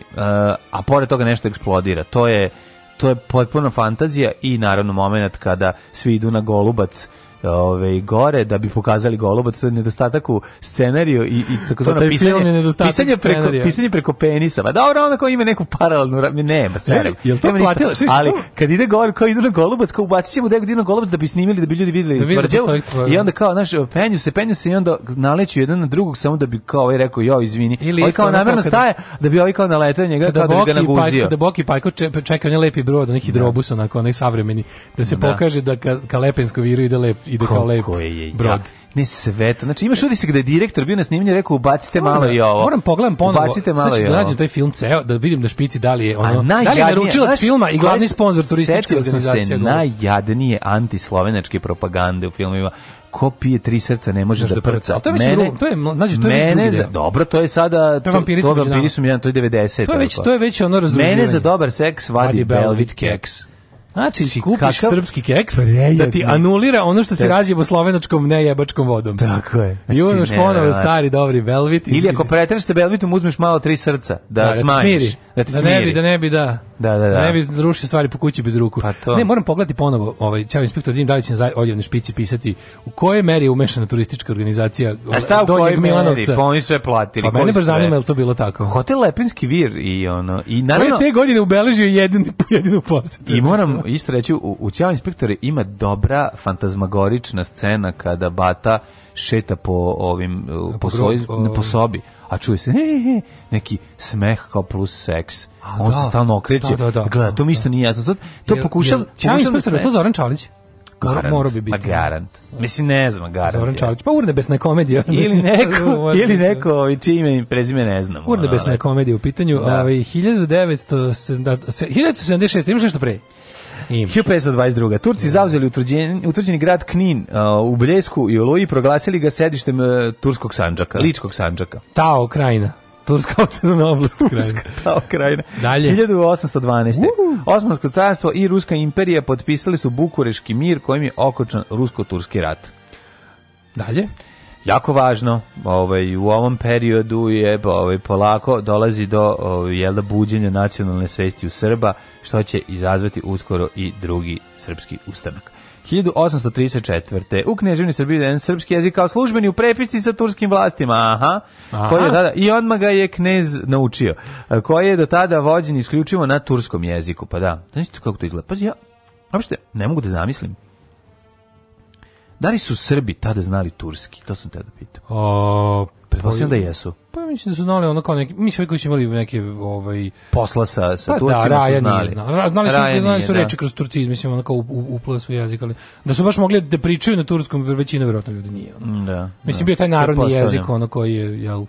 Speaker 6: a pored toga nešto eksplodira. To je, to je potpuna fantazija i naravno momenat kada svi idu na golubac ove, gore da bi pokazali golubac, to je nedostatak u scenariju i, i
Speaker 3: takozvano pa pisanje,
Speaker 6: pisanje, preko, pisanje preko penisa. Pa dobro, onda kao ima neku paralelnu, nema,
Speaker 3: seri. Jel to platila?
Speaker 6: Ali kad ide gore, kao ide na golubac, kao ubacićemo ćemo da je na golubac da bi snimili, da bi ljudi videli da, da tvrđavu. I onda kao, znaš, penju se, penju se i onda naleću jedan na drugog samo da bi kao ovaj rekao, jo, izvini. Ili ovaj kao namjerno staje, da bi ovaj kao naletao njega, kao da bi ga naguzio. Da
Speaker 3: Boki Pajko čeka onaj lepi brod, neki da. hidrobusa onako, onaj savremeni, da se da. pokaže da ka, ka Lepensko viru ide lep, ide kao lep brod.
Speaker 6: Ja ne sve to. Znači imaš utisak da je direktor bio na snimanju rekao bacite moram, malo da- i ovo.
Speaker 3: Moram pogledam ponovo. Bacite malo i da ovo. nađem taj film ceo da vidim da špici da li je ono da li je naručilac znaš, filma i glavni sponzor turističke organizacije. Se
Speaker 6: najjadnije antislovenačke propagande u filmovima ko pije tri srca ne može da, da prca.
Speaker 3: To je već mene, to je znači to je mene za,
Speaker 6: dobro, to je sada to, to vampiri su jedan,
Speaker 3: to je
Speaker 6: 90. To je već to
Speaker 3: je već ono razduživanje.
Speaker 6: Mene za dobar seks vadi Belvit
Speaker 3: keks. Znači, si kupiš srpski keks prejedni. da ti anulira ono što se da. razjebo slovenačkom nejebačkom vodom.
Speaker 6: Tako je.
Speaker 3: I uzmeš ponovo znači, stari dobri Velvit.
Speaker 6: Ili ako pretreš se Velvitom, uzmeš malo tri srca da, da, da smanjiš. Smiriš da te da smiri.
Speaker 3: Da
Speaker 6: ne bi,
Speaker 3: da ne bi, da. Da, da, da. ne bi rušio stvari po kući bez ruku. Pa to. Ne, moram pogledati ponovo, ovaj, ćemo inspektor Dim Dalić na odjevnoj špici pisati u kojoj meri je umešana turistička organizacija A ovaj, šta u kojoj meri?
Speaker 6: Pa oni su platili. Pa
Speaker 3: mene
Speaker 6: baš
Speaker 3: zanima, je li to bilo tako?
Speaker 6: Hotel Lepinski vir i ono... I naravno,
Speaker 3: te godine ubeležio jedin, jedinu posetu.
Speaker 6: I moram isto reći, u,
Speaker 3: u
Speaker 6: Ćao inspektore ima dobra fantazmagorična scena kada Bata šeta po ovim po, po, svoj, po sobi a čuje se he, he, neki smeh kao plus seks. A, on da, se stalno okreće. Da, da, da, Gleda, to mi isto da. nije jasno. Sad, to pokušam...
Speaker 3: Ja mislim da, da to Zoran Čalić.
Speaker 6: Garant, mora bi biti. Pa garant. Mislim, ne znam, garant.
Speaker 3: Zoran Čalić, pa urnebesna komedija.
Speaker 6: Ili neko, ili neko čije ime i prezime ne znam.
Speaker 3: Urnebesna komedija u pitanju. Da. Ove, 1900, da, 1976, imaš nešto pre?
Speaker 6: 1522. Turci zauzeli utvrđeni, utvrđeni grad Knin uh, u Bljesku i Oluji proglasili ga sedištem uh, Turskog sanđaka, da. Ličkog sanđaka.
Speaker 3: Tao, krajina. Turska autonomna oblast Turska, ta Ukrajina.
Speaker 6: Dalje. 1812. Uh. Osmansko carstvo i Ruska imperija potpisali su Bukureški mir kojim je okočan Rusko-Turski rat.
Speaker 3: Dalje
Speaker 6: jako važno ovaj u ovom periodu je ovaj polako dolazi do ovaj, jel da, buđenja nacionalne svesti u Srba što će izazvati uskoro i drugi srpski ustanak 1834. U Kneževni Srbiji jedan srpski jezik kao službeni u prepisci sa turskim vlastima. Aha. Aha. Koji je tada, I odmah ga je knez naučio. Koji je do tada vođen isključivo na turskom jeziku. Pa da, znaš kako to izgleda? Pazi, ja uopšte ne mogu da zamislim Da li su Srbi tada znali turski? To sam te da pitao. O, Pretpostavljam da jesu.
Speaker 3: Pa mislim da su znali ono kao neki, mislim koji su imali neke ovaj
Speaker 6: posla sa sa pa, da, Turcima da, su znali. Nije Znali
Speaker 3: su, Raja da. znali su nije, reči da. kroz turcizam, mislim ono kao u, upla su jezik, ali da su baš mogli da pričaju na turskom, većina verovatno ljudi nije.
Speaker 6: Ono. Da.
Speaker 3: Mislim da. bio taj narodni jezik ono koji je jel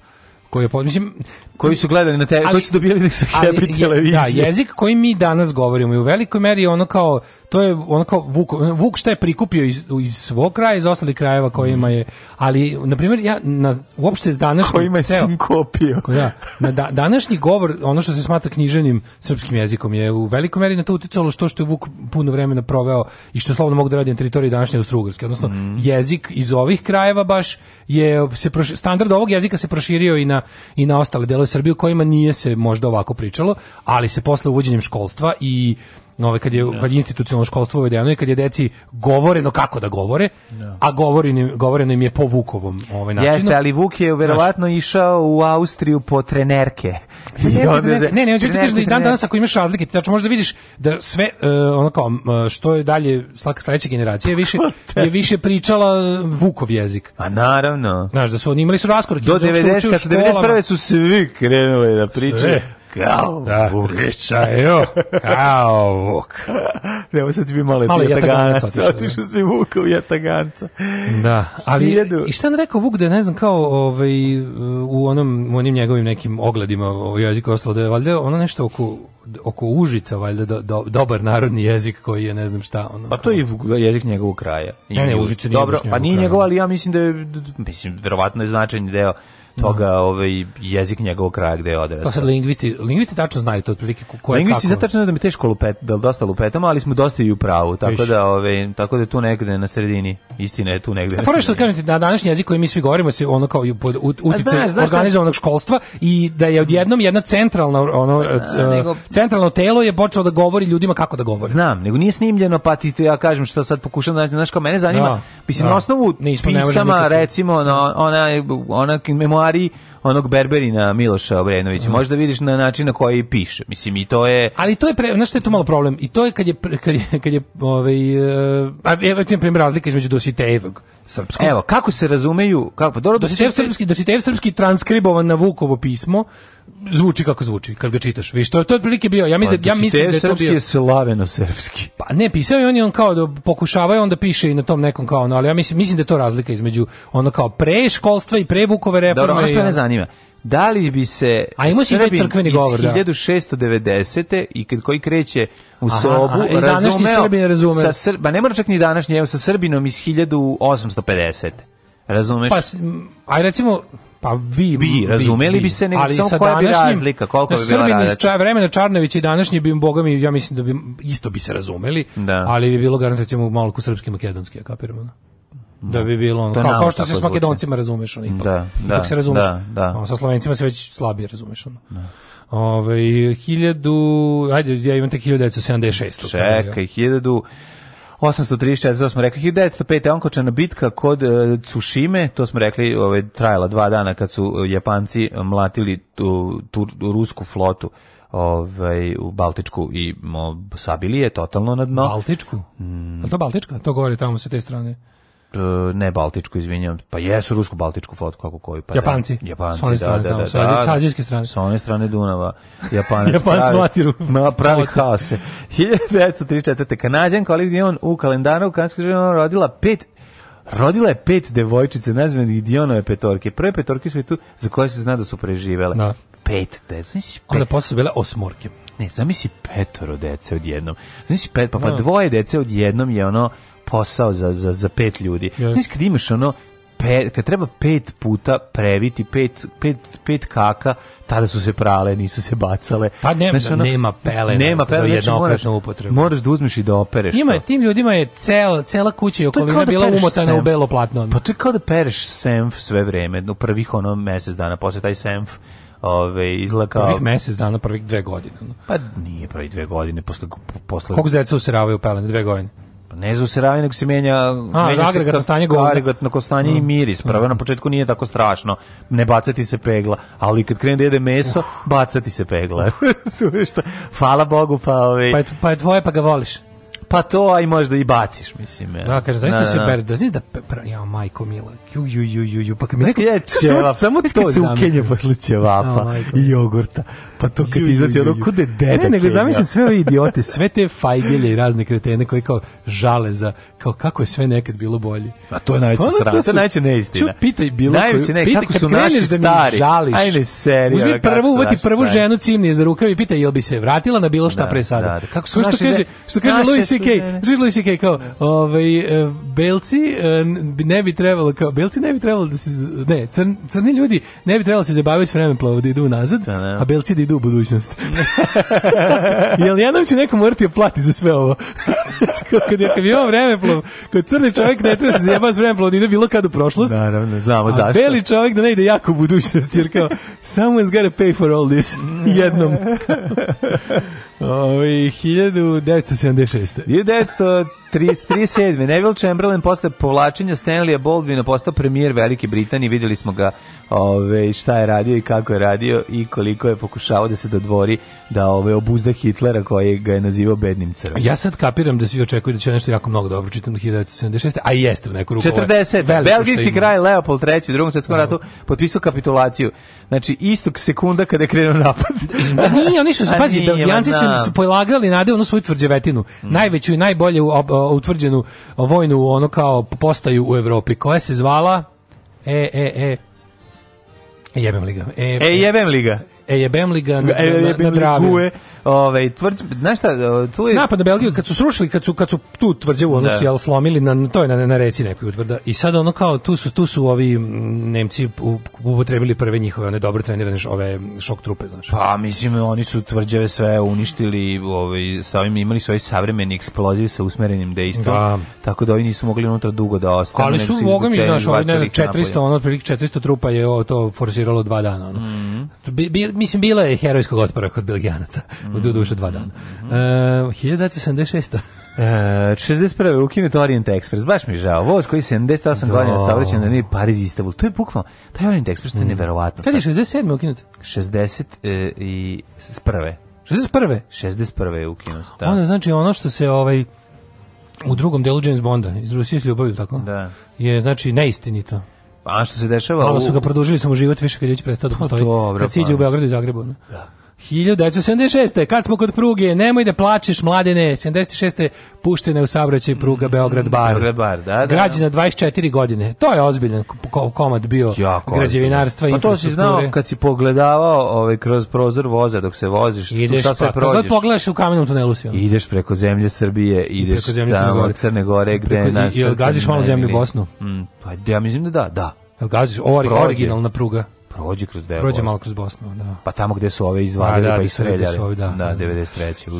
Speaker 3: koji je mislim
Speaker 6: koji su gledali na te, koji su dobijali sa Happy je, televizije.
Speaker 3: Da, jezik koji mi danas govorimo i u velikoj meri je ono kao to je ono kao Vuk, Vuk šta je prikupio iz, iz svog kraja, iz ostalih krajeva kojima je, ali, na primjer, ja na, uopšte današnji...
Speaker 6: Kojima je sinkopio.
Speaker 3: Da, na da, današnji govor, ono što se smatra knjiženim srpskim jezikom, je u velikoj meri na to uticalo što što je Vuk puno vremena proveo i što slobodno mogu da radi na teritoriji današnje Austrougarske, odnosno mm. jezik iz ovih krajeva baš je, se proši, standard ovog jezika se proširio i na, i na ostale delove delove Srbije kojima nije se možda ovako pričalo, ali se posle uvođenjem školstva i Nove kad je da. kad je institucionalno školstvo uvedeno i kad je deci govoreno kako da govore, no. Da. a govori govoreno im je po Vukovom ovaj način. Jeste,
Speaker 6: ali Vuk je verovatno Znaš, išao u Austriju po trenerke.
Speaker 3: Pa I ne, ne, ne, ne, ne, trenerke, ne, dan danas ako imaš razlike, znači možda vidiš da sve uh, ono kao što je dalje svaka sledeća generacija je više je više pričala Vukov jezik.
Speaker 6: A naravno.
Speaker 3: Znaš da su oni imali su raskorak do 90 da kad 91
Speaker 6: su svi krenuli da
Speaker 3: pričaju
Speaker 6: kao da,
Speaker 3: vuk.
Speaker 6: Priča, evo, kao vuk. ne, ovo sad će biti malo, malo jataganca, da. otišu si vuka u jataganca.
Speaker 3: Da, ali Hiljadu... i šta ne rekao vuk da je, ne znam, kao ovaj, u onom, u onim njegovim nekim ogledima o jeziku ostalo da je valjda ono nešto oko oko Užica valjda do, do, dobar narodni jezik koji je ne znam šta ono.
Speaker 6: Pa to je da, jezik njegovog kraja.
Speaker 3: ne, ne, Užice nije dobro,
Speaker 6: pa nije njegov, ali ja mislim da je mislim verovatno je značajni deo toga no. ovaj jezik njegovog kraja gde
Speaker 3: je
Speaker 6: odrastao. Pa sad
Speaker 3: lingvisti, lingvisti tačno znaju to otprilike koje
Speaker 6: Lingvisti
Speaker 3: kako... tačno
Speaker 6: da mi teško lupet, da dosta lupetamo, ali smo dosta i u pravu, tako Viš. da ovaj tako da tu negde na sredini, istina je tu negde. Pa fora što
Speaker 3: kažete da današnji jezik koji mi svi govorimo se ono kao pod utice organizovanog školstva i da je odjednom jedna centralna ono nego... centralno telo je počelo da govori ljudima kako da govore.
Speaker 6: Znam, nego nije snimljeno, pa ti ja kažem što sad pokušam da znači, znaš kao mene zanima. No. Da. Mislim, da. na osnovu Nismo, pisama, recimo, no, ona, ona memoari onog Berberina Miloša Obrenovića, mm. možda vidiš na način na koji piše. Mislim, i to je...
Speaker 3: Ali to je, pre, znaš što je tu malo problem? I to je kad je, kad je, kad je ovaj, uh, a, evo ti primjer razlika između Dositejevog srpskog.
Speaker 6: Evo, kako se razumeju, kako, pa dobro,
Speaker 3: Dositejev srpski, Dositejev srpski transkribovan na Vukovo pismo, zvuči kako zvuči kad ga čitaš. Vi što je to otprilike bio? Ja mislim, pa, ja mislim da je
Speaker 6: to bio je slaveno srpski.
Speaker 3: Pa ne, pisao je on i on kao da pokušavaju onda piše i na tom nekom kao no, ali ja mislim mislim da je to razlika između ono kao pre školstva i pre Vukove reforme. Dobro, ono
Speaker 6: što me
Speaker 3: ne
Speaker 6: zanima. Da li bi se A ima se crkveni govor, da. 1690. i kad koji kreće u Aha, sobu, e, a, razumeo, Srbin
Speaker 3: razume.
Speaker 6: sa Srba, ne mora čak ni današnji, evo sa Srbinom iz 1850. Razumeš?
Speaker 3: Pa, aj recimo, Pa vi
Speaker 6: bi razumeli bi, se nego ali samo koja bi razlika, koliko bi
Speaker 3: bila razlika. vremena Čarnović i današnji bi bogami ja mislim da bi isto bi se razumeli, da. ali bi bilo garantovano malo ko srpski makedonski, ja kapiramo. Da bi bilo ono, kao, kao, što se s makedoncima razumeš, ono,
Speaker 6: ipak, da, da,
Speaker 3: ipak se razumeš. Da, da. O, sa slovencima se već slabije razumeš. Ono. Da. Ove, ovaj, hiljadu, ajde, ja imam tek 1976.
Speaker 6: Čekaj, hiljadu... 834, smo rekli, 1905. onkočana bitka kod uh, e, Cushime, to smo rekli, ovaj, trajala dva dana kad su Japanci mlatili tu, tu, tu rusku flotu ovaj, u Baltičku i mo, sabili je totalno na dno.
Speaker 3: Baltičku? Mm. A to Baltička? To govori tamo sa te strane.
Speaker 6: E, ne baltičku, izvinjavam, pa jesu rusku-baltičku fotku, kako koju. Pa Japanci. Da,
Speaker 3: Japanci, sa da,
Speaker 6: strane, da, da, da,
Speaker 3: da,
Speaker 6: sa
Speaker 3: azijske strane.
Speaker 6: Sa one strane Dunava. Japanac Japanci
Speaker 3: mlatiru.
Speaker 6: Ma, pravi haos. 1934. Kanadjan kolekcion u kalendaru u Kanadskoj rodila pet Rodila je pet devojčice nazvanih Dionove petorke. Prve petorke su tu za koje se zna da su preživele. Da. Pet, te, znači pet. Onda posle su bile
Speaker 3: osmorke.
Speaker 6: Ne, zamisli petoro dece odjednom. Znači pet, pa, pa da. dvoje dece odjednom je ono posao za, za, za pet ljudi. Yes. Znači kad imaš ono, pe, kad treba pet puta previti, pet, pet, pet kaka, tada su se prale, nisu se bacale.
Speaker 3: Pa nema, znači, ono, nema pelena. Nema pelena, znači moraš, upotrebu.
Speaker 6: moraš da uzmeš i da opereš.
Speaker 3: Njima, to. tim ljudima je cel, cela kuća
Speaker 6: i
Speaker 3: okolina da bila umotana semf. u belo platno.
Speaker 6: Pa to je kao da pereš senf sve vreme, u prvih ono mesec dana, posle taj senf ove ovaj, izlaka
Speaker 3: prvih mesec dana prvih dve godine
Speaker 6: pa nije prvi dve godine posle posle
Speaker 3: koliko se deca useravaju pelene dve godine
Speaker 6: Ne zvu se ravni, nego se menja... A,
Speaker 3: menja agregatno stanje govna. Agregatno
Speaker 6: stanje mm. i miris. Prvo, mm. na početku nije tako strašno. Ne bacati se pegla. Ali kad krene da jede meso, uh. bacati se pegla. Suvešta. Hvala Bogu, pa... Ovaj...
Speaker 3: Pa, je,
Speaker 6: pa
Speaker 3: je tvoje, pa ga voliš.
Speaker 6: Pa to, a i možda i baciš, mislim.
Speaker 3: Ja. Da, kaže, zaista se uberi, da da, da, da pra, ja, majko mila, ju, ju, ju, ju, ju,
Speaker 6: pa kad mi... Neko je ćevap, samo,
Speaker 3: samo to zamislim. Samo kad se ukenje posle
Speaker 6: ćevapa i jogurta pa to kad izlazi ono kude e, deda Ne,
Speaker 3: nego zamišljam sve ove idiote, sve te fajgelje i razne kretene koji kao žale za kao kako je sve nekad bilo bolje. A
Speaker 6: pa to je najveća pa, srata, to, to je najveća neistina. Ču,
Speaker 3: pitaj bilo najveće ne, pitaj, kako su naši da stari. Žališ,
Speaker 6: Ajde, serio.
Speaker 3: Uzmi prvu, uvati prvu stari. ženu cimnije za rukav i pitaj jel bi se vratila na bilo šta da, pre sada. Da, da. Kako su što kaže, što kaže Louis C.K. Što Louis C.K. kao, ovaj, e, belci e, ne bi trebalo, kao, belci ne bi trebalo da se, ne, crni ljudi ne bi trebalo da se zabaviti s vremenom plovu da idu nazad, da, da. a belci da idu ode u budućnost. Jel jednom će neko morati da plati za sve ovo? kad je kad imamo vremeplov, kad crni čovjek ne treba da se zajeba s vremeplov, ni bilo kad u prošlost.
Speaker 6: Naravno, znamo a zašto.
Speaker 3: beli čovjek da ne ide jako u budućnost, jer kao, someone's gotta pay for all this, jednom. Ovi, 1976. 1976.
Speaker 6: 337. Neville Chamberlain posle povlačenja Stanleya Baldwina postao premijer Velike Britanije. Videli smo ga ove, ovaj, šta je radio i kako je radio i koliko je pokušavao da se dodvori da ove ovaj, obuzde Hitlera koji ga je nazivao bednim crvom.
Speaker 3: Ja sad kapiram da svi očekuju da će nešto jako mnogo dobro čitati 1976. A jeste u neku ruku.
Speaker 6: 40. Ovaj belgijski kraj Leopold III. u drugom svjetskom ratu potpisao kapitulaciju. Znači, istog sekunda kada je krenuo napad.
Speaker 3: nije, oni su, pazi, Belgijanci su, su polagali nade onu svoju tvrđevetinu. Mm. Najveću i najbolje utvrđenu vojnu, ono kao postaju u Evropi, koja se zvala... E, e, e, e Jebem liga.
Speaker 6: E,
Speaker 3: e, e jebem liga e jebem li na, e, jebem na, na, na
Speaker 6: Ovaj tvrđ, znaš
Speaker 3: šta, e,
Speaker 6: tu je
Speaker 3: napad na Belgiju kad su srušili, kad su kad su tu tvrđavu ono da. jel slomili na to je na, na reci nekoj utvrda. I sad ono kao tu su tu su ovi Nemci upotrebili prve njihove one dobro trenirane ove šok trupe, znaš.
Speaker 6: Pa mislim oni su tvrđave sve uništili, ove, sa ovim imali su ovaj savremeni eksploziv sa usmerenim dejstvom. Da. Tako da ovi nisu mogli unutra dugo da
Speaker 3: ostanu. Ali su mogu mi znaš, ovaj ne 400 ono otprilike 400 trupa je o, to forsiralo dva dana ono. Mm -hmm. bi, bi, mislim, bilo je herojskog otpora kod Belgijanaca, mm. u mm-hmm. dušu dva dana. Mm -hmm. uh, 1976. Uh, 61. ukinut Orient Express, baš mi žao. Voz koji 78 da. godina saobraćen na nije Pariz Istanbul. To je bukvalno, taj Orient Express, to je mm. neverovatno. Kada je 67. ukinut?
Speaker 6: 60 e, i s prve. 61. 61. je ukinut.
Speaker 3: Da. Onda znači ono što se ovaj u drugom delu James Bonda iz Rusije s ljubavi tako? Da. Je znači neistinito.
Speaker 6: A što se dešava?
Speaker 3: Malo su ga produžili samo život više kad ljudi prestao da pa postoji. Dobro, kad siđe u pa Beogradu i Zagrebu. Da. 1976. Kad smo kod pruge, nemoj da plačeš mladene. 76. puštena je u saobraćaj pruga Beograd Bar.
Speaker 6: Beograd Bar, da, da.
Speaker 3: Građena 24 godine. To je ozbiljan komad bio jako građevinarstva
Speaker 6: i pa to si znao kad si pogledavao ovaj kroz prozor voza dok se voziš, ideš šta se pa, prođeš.
Speaker 3: Kad pogledaš u kamenom tunelu si
Speaker 6: Ideš preko zemlje Srbije, ideš preko zemlje Crne Gore, Crne Gore gde preko,
Speaker 3: nas. I odgaziš malo zemlju Bosnu.
Speaker 6: Mm, pa ja mislim da da, da.
Speaker 3: Gaziš originalna pruga.
Speaker 6: Prođe kroz deo.
Speaker 3: Prođe malo kroz Bosnu, da.
Speaker 6: Pa tamo gde su ove izvadili da, pa da, istrelja. Da, da, da, da, 93.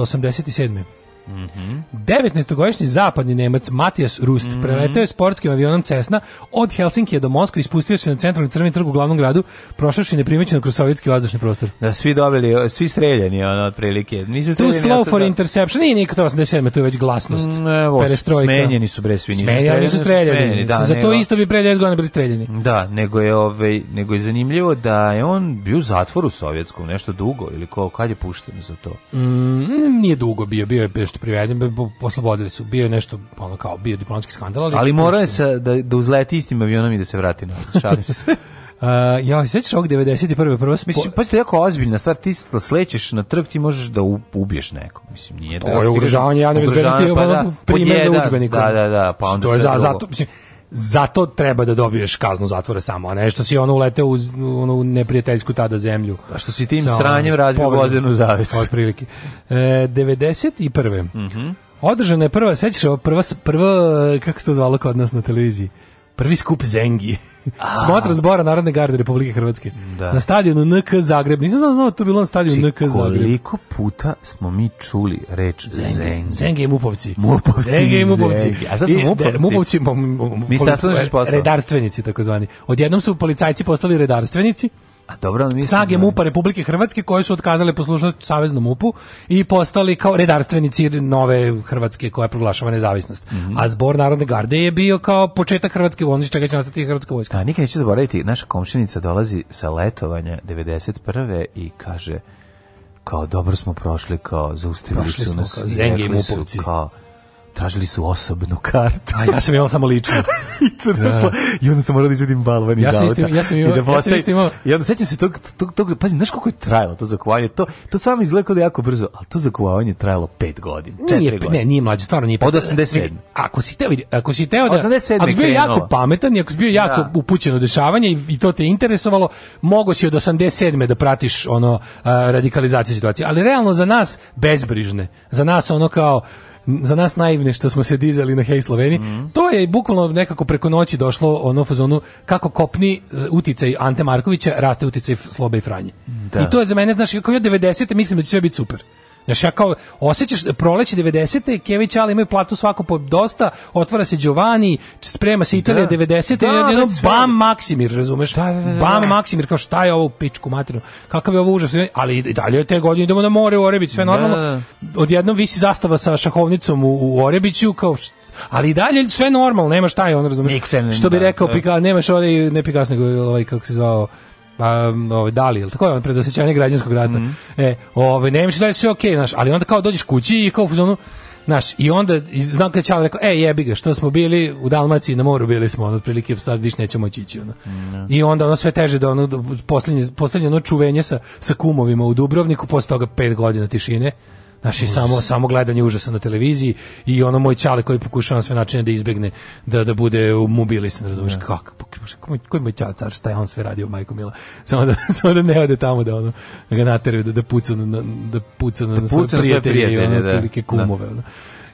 Speaker 3: 1987. Mm 19-godišnji zapadni Nemac Matijas Rust mm -hmm. preletao je sportskim avionom Cessna od Helsinkija do Moskve i spustio se na centralni crveni trg u glavnom gradu, prošavši neprimećeno kroz sovjetski vazdušni prostor.
Speaker 6: Da, svi dobili, svi streljani,
Speaker 3: ono,
Speaker 6: otprilike.
Speaker 3: Nisu streljeni, Too slow for da... interception, nije nikad 87, to je već glasnost. Mm, evo, perestrojka.
Speaker 6: Smenjeni
Speaker 3: su
Speaker 6: bre svi, nisu
Speaker 3: streljani.
Speaker 6: Nisu
Speaker 3: streljani. Smenjeni, da, Za nego, to isto bi pre 10 godina bili streljani.
Speaker 6: Da, nego je, ovaj, nego je zanimljivo da je on bio u zatvoru sovjetskom nešto dugo, ili ko, kad je pušten za to?
Speaker 3: Mm, nije dugo bio, bio je nešto priveden, oslobodili su. Bio je nešto, ono kao, bio diplomatski skandal.
Speaker 6: Ali, ali morao je da, da uzleti istim avionom i da se vrati na
Speaker 3: šalim se. Uh, ja, sećaš ovog 91.
Speaker 6: prvo spo... Mislim, pa to je jako ozbiljna stvar, ti slećeš na trg, ti možeš da ubiješ nekog, mislim,
Speaker 3: nije to
Speaker 6: da...
Speaker 3: To je ugrožavanje javne bezbednosti, pa da, primjer za udžbenikom.
Speaker 6: Da, da, da,
Speaker 3: pa onda sve drugo. Zato, mislim, zato treba da dobiješ kaznu zatvora samo, a ne što si ono uleteo u, ono, u neprijateljsku tada zemlju.
Speaker 6: A što si tim sranjem razbio godinu
Speaker 3: zavis. Od prilike. E, 91. Mm -hmm. Održana je prva, sećaš ovo, prva, prva, kako se to zvalo kod nas na televiziji? prvi skup Zengi. Smotra zbora Narodne garde Republike Hrvatske. Da. Na stadionu NK Zagreb. Nisam znao, znao to bilo na stadionu NK znači, Zagreb.
Speaker 6: Koliko puta smo mi čuli reč Zengi?
Speaker 3: Zengi, Zengi i Mupovci.
Speaker 6: Mupovci.
Speaker 3: Zengi i Mupovci.
Speaker 6: A
Speaker 3: šta
Speaker 6: su
Speaker 3: Mupovci? I,
Speaker 6: da, Mupovci,
Speaker 3: Mupovci, Mupovci, Mupovci, Mupovci, Mupovci, Mupovci, Mupovci, Mupovci, Mupovci, Mupovci,
Speaker 6: A dobro,
Speaker 3: mislim, snage MUPA da- Republike Hrvatske koje su otkazale poslušnost saveznom MUPU i postali kao redarstvenici nove Hrvatske koja proglašava nezavisnost. Mm -hmm. A zbor Narodne garde je bio kao početak Hrvatske vojske, čega će nastati Hrvatska vojska.
Speaker 6: A nikad neću zaboraviti, naša komšinica dolazi sa letovanja 91. i kaže kao dobro smo prošli, kao zaustavili prošli su nas. Prošli smo, kao, tražili su osobnu kartu.
Speaker 3: A ja sam imao samo ličnu.
Speaker 6: I, to da. došlo. I onda sam morao da izvedim balvan iz ja sam
Speaker 3: Ja sam imao, da ja sam istim imao. I onda
Speaker 6: sećam se tog, tog, tog, pazi, znaš koliko je trajalo to zakuvanje? To, to samo izgleda da jako brzo, ali to zakuvanje je trajalo 5 godina, 4 godine.
Speaker 3: Ne, nije mlađe, stvarno nije.
Speaker 6: Od 87.
Speaker 3: Ako si teo, ako si teo da... 87. Ako si bio jako pametan i ako si bio da. jako da. upućen u dešavanje i, i to te interesovalo, mogo si od 87. da pratiš ono uh, radikalizaciju situacije. Ali realno za nas bezbrižne, za nas ono kao za nas naivne što smo se dizali na Hej Sloveni, mm. to je bukvalno nekako preko noći došlo ono fazonu kako kopni e, uticaj Ante Markovića raste uticaj Slobe i Franje. Da. I to je za mene, znaš, kao je 90. mislim da će sve biti super. Znaš, ja kao, osjećaš proleće 90. Kević Ali imaju platu svako po dosta, otvara se Giovanni, sprema se Italija da. 90. Da, jedno, jedno bam Maksimir, razumeš? Da da, da, da, da, bam Maksimir, kao šta je ovo u pičku materinu? Kakav je ovo užas? Ali i dalje te godine idemo na more u Orebić, sve da, normalno. Odjednom visi zastava sa šahovnicom u, u Orebiću, kao šta? ali dalje sve normalno, nema šta je on, razumeš? Što bi rekao, pika, nemaš ovaj, ne Pikas, nego ovaj, kako se zvao, um, ovaj Dali, jel tako, on predosećanje građanskog rata. Mm -hmm. E, ovaj Nemaš da je sve okej, okay, znaš, ali onda kao dođeš kući i kao u fazonu Znaš, i onda, i znam kada čao rekao, ej jebi ga, što smo bili u Dalmaciji, na moru bili smo, ono, otprilike sad više nećemo ići, ono. Mm. I onda ono sve teže da ono, poslednje, poslednje ono čuvenje sa, sa kumovima u Dubrovniku, posle toga pet godina tišine, Znaš, i samo, samo gledanje užasa na televiziji i ono moj čale koji pokušava na sve načine da izbegne, da, da bude u mobilisan, razumiješ, ja. Da. kako, koji, koji moj čale car, šta je on sve radio, majko mila, samo da, samo da ne ode tamo, da ono, da ga nateraju, da, da puca na,
Speaker 6: da
Speaker 3: puca na, da puca svoje
Speaker 6: prijatelje, prijatelje
Speaker 3: i
Speaker 6: ono, da. da.
Speaker 3: kumove, ono.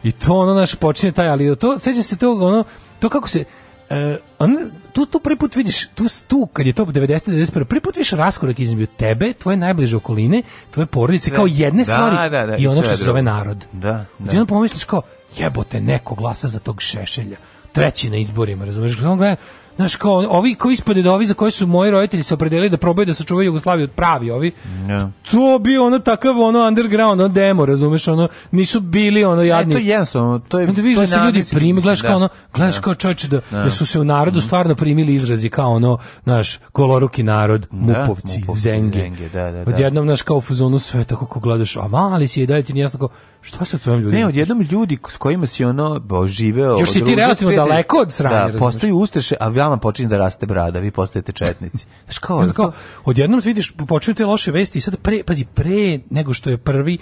Speaker 3: I to ono, naš, počinje taj, ali to, seća se to, ono, to kako se, e, on, tu, tu prvi put vidiš, tu, tu kad je to 90-91, prvi put vidiš raskorak između tebe, tvoje najbliže okoline, tvoje porodice, sve. kao jedne da, stvari da, da, i ono što se zove narod.
Speaker 6: Da,
Speaker 3: da. Ti onda pomisliš kao, jebote, neko glasa za tog šešelja treći na izborima, razumeš? On gleda, Znaš, kao, ovi koji ispade da ovi za koje su moji roditelji se opredelili da probaju da sačuvaju Jugoslaviju od pravi ovi, yeah. to bi ono takav ono underground, ono demo, razumeš, ono, nisu bili ono
Speaker 6: e, jadni. E, to je jednostavno, to je...
Speaker 3: Onda vidiš
Speaker 6: da
Speaker 3: se ljudi primi, gledaš da. kao
Speaker 6: ono,
Speaker 3: gledaš da. kao čovječe da, da. da, su se u narodu mm stvarno primili izrazi kao ono, naš, koloruki narod, da, mupovci, mupovci zenge. zenge
Speaker 6: da, da,
Speaker 3: da. Odjednom, naš, kao u fazonu sve, tako kako gledaš, a mali si je, dalje ti nijasno kao, Šta se tvojim ljudima?
Speaker 6: Ne, odjednom ljudi s kojima si ono živeo...
Speaker 3: Još si ti relativno daleko od
Speaker 6: sranja, da, postaju ustreše, a vama počinje da raste brada, vi postajete četnici.
Speaker 3: Znaš kao, ja, kao odjednom vidiš, počinju te loše vesti i sad pre, pazi, pre nego što je prvi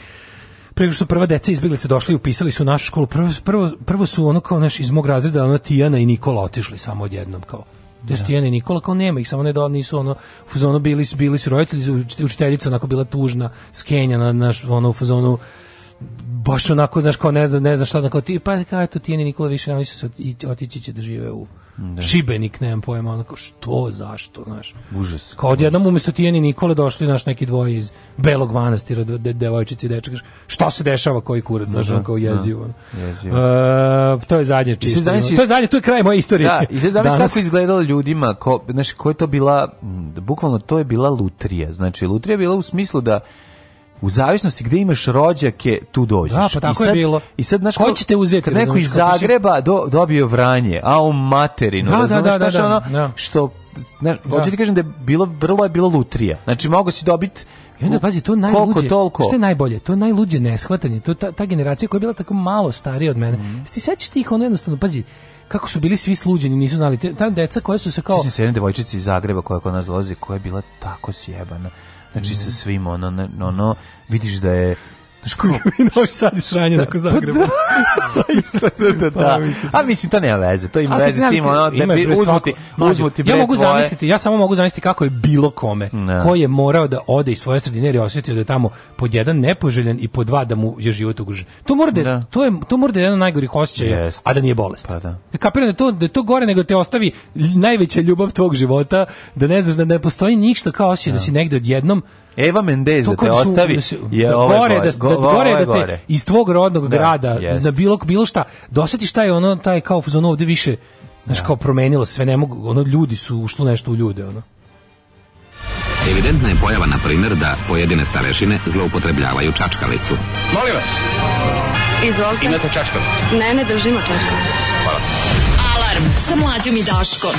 Speaker 3: pre nego što prva deca izbeglice došli i upisali su u našu školu, prvo, prvo, prvo su ono kao naš iz mog razreda, ono Tijana i Nikola otišli samo odjednom kao. Da. Ja. Tijana i Nikola kao nema ih, samo ne da nisu ono u fazonu bili, su bili su roditelji, učiteljica onako bila tužna, skenja na naš, ono u fazonu baš onako, znaš, kao ne znam, ne znam šta, kao ti, pa kao, eto, Tijana i Nikola više nam nisu se otići će da žive u da. Šibenik, nemam pojma, onako što, zašto, znaš.
Speaker 6: Užas.
Speaker 3: Kao odjednom umesto Tijeni Nikole došli naš neki dvoje iz Belog manastira, de, devojčici i dečak, šta se dešava, koji kurac, znaš, da, kao da. jezivo. Da, jezivo. E, to je zadnje čisto. Zamisli, to je zadnje, tu je kraj moje istorije.
Speaker 6: Da, i sad zamisli kako izgledalo ljudima, ko, znaš, ko je to bila, bukvalno to je bila lutrija, znači lutrija bila u smislu da u zavisnosti gde imaš rođake, tu dođeš.
Speaker 3: Da, pa tako
Speaker 6: I sad,
Speaker 3: je bilo.
Speaker 6: I sad, znaš, Ko ćete uzeti? Kad neko iz Zagreba do, dobio vranje, a on materinu, da, da razumiješ, da, da, znaš, da, ono, da. što, znaš, da. hoću ti kažem da je bilo, vrlo je bilo lutrija. Znači, mogo si dobiti
Speaker 3: i onda pazi, to najluđe. Koliko Što je najbolje? To najluđe neshvatanje, to ta, ta generacija koja je bila tako malo starija od mene. Mm -hmm. Ti sećaš tih ono jednostavno, pazi, kako su bili svi sluđeni, nisu znali. Te, ta deca koja su se kao...
Speaker 6: Sjećam se jedne devojčice iz Zagreba koja je kod nas dolazi, koja je bila tako sjebana znači sa svim ono, ono vidiš da je
Speaker 3: Znaš kako mi Novi Sad i sranje nakon pa Zagreba.
Speaker 6: Da, pa, da, da, pa da, da, da. A mislim, to nema veze, to ima veze s tim, ono, da bi uzmuti,
Speaker 3: uzmuti Ja mogu zamisliti, ja samo mogu zamisliti kako je bilo kome, ko je morao da ode iz svoje sredine jer je osjetio da je tamo pod jedan nepoželjen i pod dva da mu je život ugrožen. To mora da, to je, to mora da je jedan od najgorih osjećaja, a da nije bolest. Pa da. Kapiram da to,
Speaker 6: da
Speaker 3: to gore nego te ostavi najveća ljubav tvog života, da ne znaš da ne postoji ništa kao osjećaj da si negde odjednom,
Speaker 6: Eva Mendez da te ostavi da je da
Speaker 3: ovo gore, gore, da, da go, da, gore, da te iz tvog rodnog da, grada jest. na bilo, bilo šta dosjeti šta je ono taj kao fuzon ovde više znaš kao promenilo sve ne mogu ono ljudi su ušlo nešto u ljude ono
Speaker 7: Evidentna je pojava, na primjer, da pojedine starešine zloupotrebljavaju čačkalicu. Molim vas.
Speaker 8: Izvolite. Imate čačkalicu? Ne, ne držimo
Speaker 9: čačkalicu. Hvala. Alarm sa mlađom i Daškom.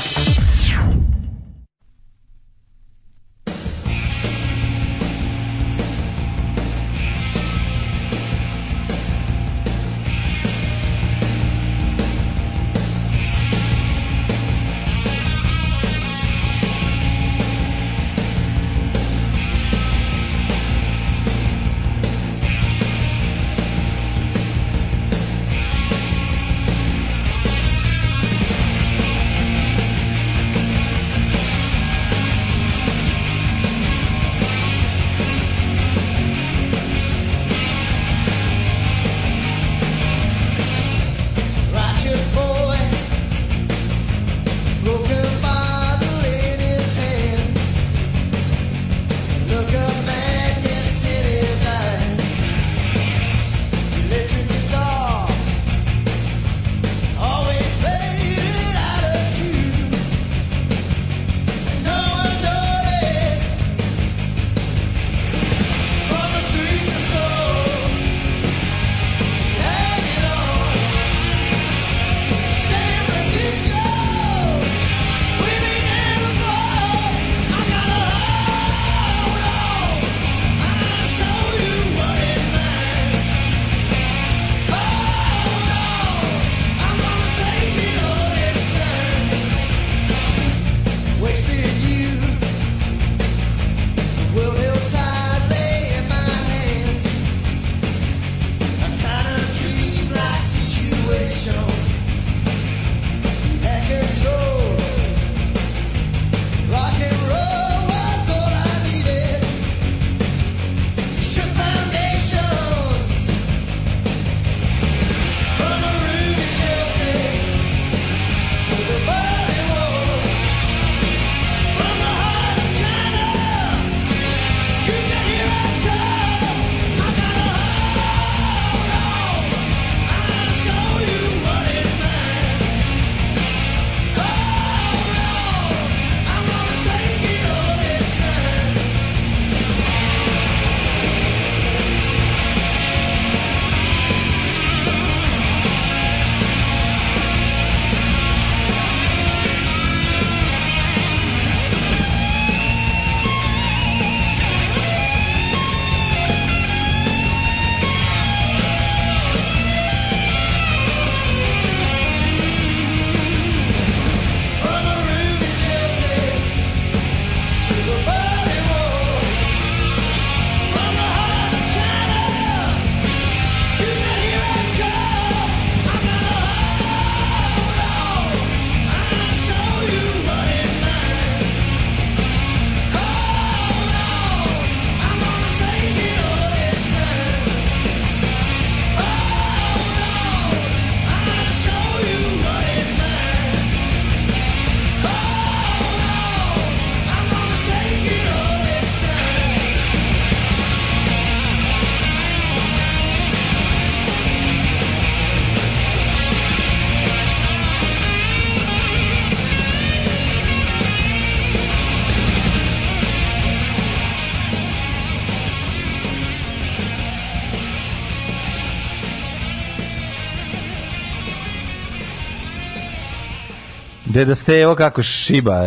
Speaker 6: Deda Stevo kako šiba,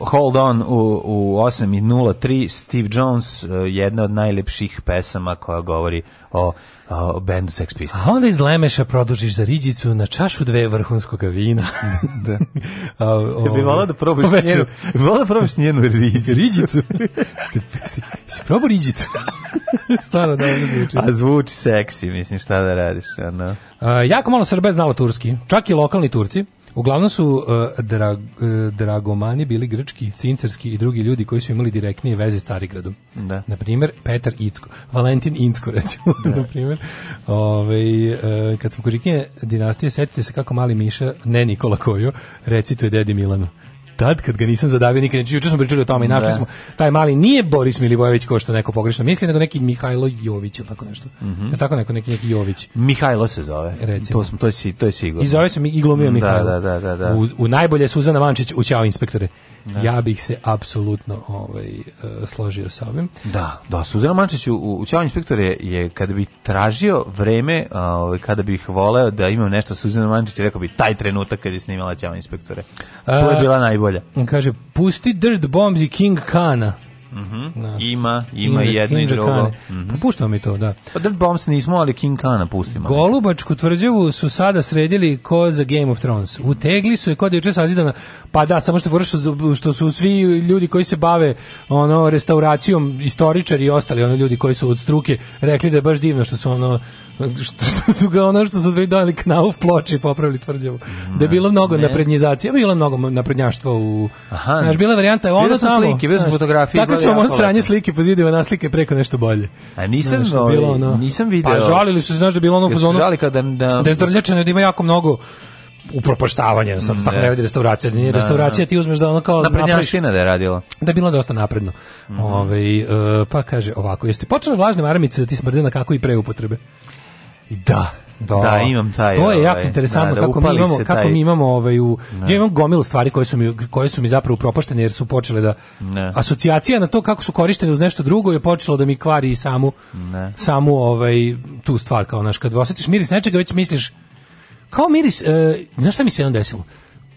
Speaker 6: Hold On u, u 8.03, Steve Jones, e, jedna od najlepših pesama koja govori o, o bendu Sex Pistols.
Speaker 3: A onda iz Lemeša produžiš za riđicu na čašu dve vrhunskog vina. da.
Speaker 6: A, o, ja bi volao da probaš njenu, volao da probaš njenu riđicu.
Speaker 3: riđicu? si probao riđicu? Stvarno da, da
Speaker 6: zvuči. A zvuči seksi, mislim, šta da radiš. Ano.
Speaker 3: A, jako malo Srbe znalo turski, čak i lokalni Turci. Uglavnom su uh, drag, uh, dragomani bili grčki, cincerski i drugi ljudi koji su imali direktnije veze s Carigradom.
Speaker 6: Da.
Speaker 3: Na primjer, Petar Icko, Valentin Incko recimo, da. na primjer. Ove, ovaj, uh, kad smo kod dinastije, setite se kako mali Miša, ne Nikola Kojo, recituje dedi Milanu tad kad ga nisam zadavio nikad. Znači, juče smo pričali o tome i našli da. smo taj mali nije Boris Milivojević ko što neko pogrešno misli, nego neki Mihajlo Jović ili tako nešto. Mm -hmm. tako neko neki neki Jović.
Speaker 6: Mihajlo se zove. Recimo. To smo to je to je sigurno.
Speaker 3: I zove se Iglomio da,
Speaker 6: Mihajlo. Da, da, da, da, da.
Speaker 3: U, u najbolje Suzana Vančić u Ćao inspektore. Ne. Da. Ja bih se apsolutno ovaj, e, složio sa ovim.
Speaker 6: Da, da, Suzana Mančić u, u Ćao inspektore je kada bi tražio vreme, ovaj, kada bih voleo da imam nešto Suzana Mančić, rekao bi taj trenutak kada je snimala Ćao inspektore. To je e, bila najbolja.
Speaker 3: Kaže, pusti Dirt Bombs i King Kana.
Speaker 6: Mm Ima, da. ima King, jedno King i drugo.
Speaker 3: Mm Puštamo mi to, da. Pa Dead
Speaker 6: Bombs nismo, ali King Kana pustimo.
Speaker 3: Golubačku tvrđavu su sada sredili ko za Game of Thrones. Utegli su je kod juče sazidana. Pa da, samo što vršu, što su svi ljudi koji se bave ono restauracijom, istoričari i ostali, ono ljudi koji su od struke, rekli da je baš divno što su ono što, što su ga ono što su dve dali u ploči popravili tvrđavu. Da je bilo mnogo ne. naprednjizacija, bilo mnogo naprednjaštva u...
Speaker 6: Aha.
Speaker 3: Znaš, bila varijanta je ono tamo...
Speaker 6: slike, bilo
Speaker 3: sam
Speaker 6: fotografije.
Speaker 3: Tako su ono sranje slike po zidima naslike preko nešto bolje.
Speaker 6: A nisam, znaš, bilo ovaj, ono, nisam video.
Speaker 3: Pa žalili su znaš, da je bilo ono... Da su žali kada... Da, da je zdrljačeno, da ima jako mnogo upropaštavanje, sad tako mm, ne vidi restauracija, nije da, restauracija, da. ti uzmeš da ono kao
Speaker 6: napraviš. da je radila.
Speaker 3: Da je bilo dosta napredno. Mm -hmm. Ove, ovaj, pa kaže ovako, jeste počele vlažne maramice da ti smrde na kako i preupotrebe? Da. Da,
Speaker 6: da, imam taj.
Speaker 3: To je ovaj, jako interesantno da, da, kako mi imamo kako taj... mi imamo ovaj u da. ja imam gomilu stvari koje su mi koje su mi zapravo propaštene jer su počele da ne. asocijacija na to kako su korištene uz nešto drugo je počelo da mi kvari i samu ne. samu ovaj tu stvar kao naš kad osetiš miris nečega već misliš kao miris e, znaš šta mi se onda desilo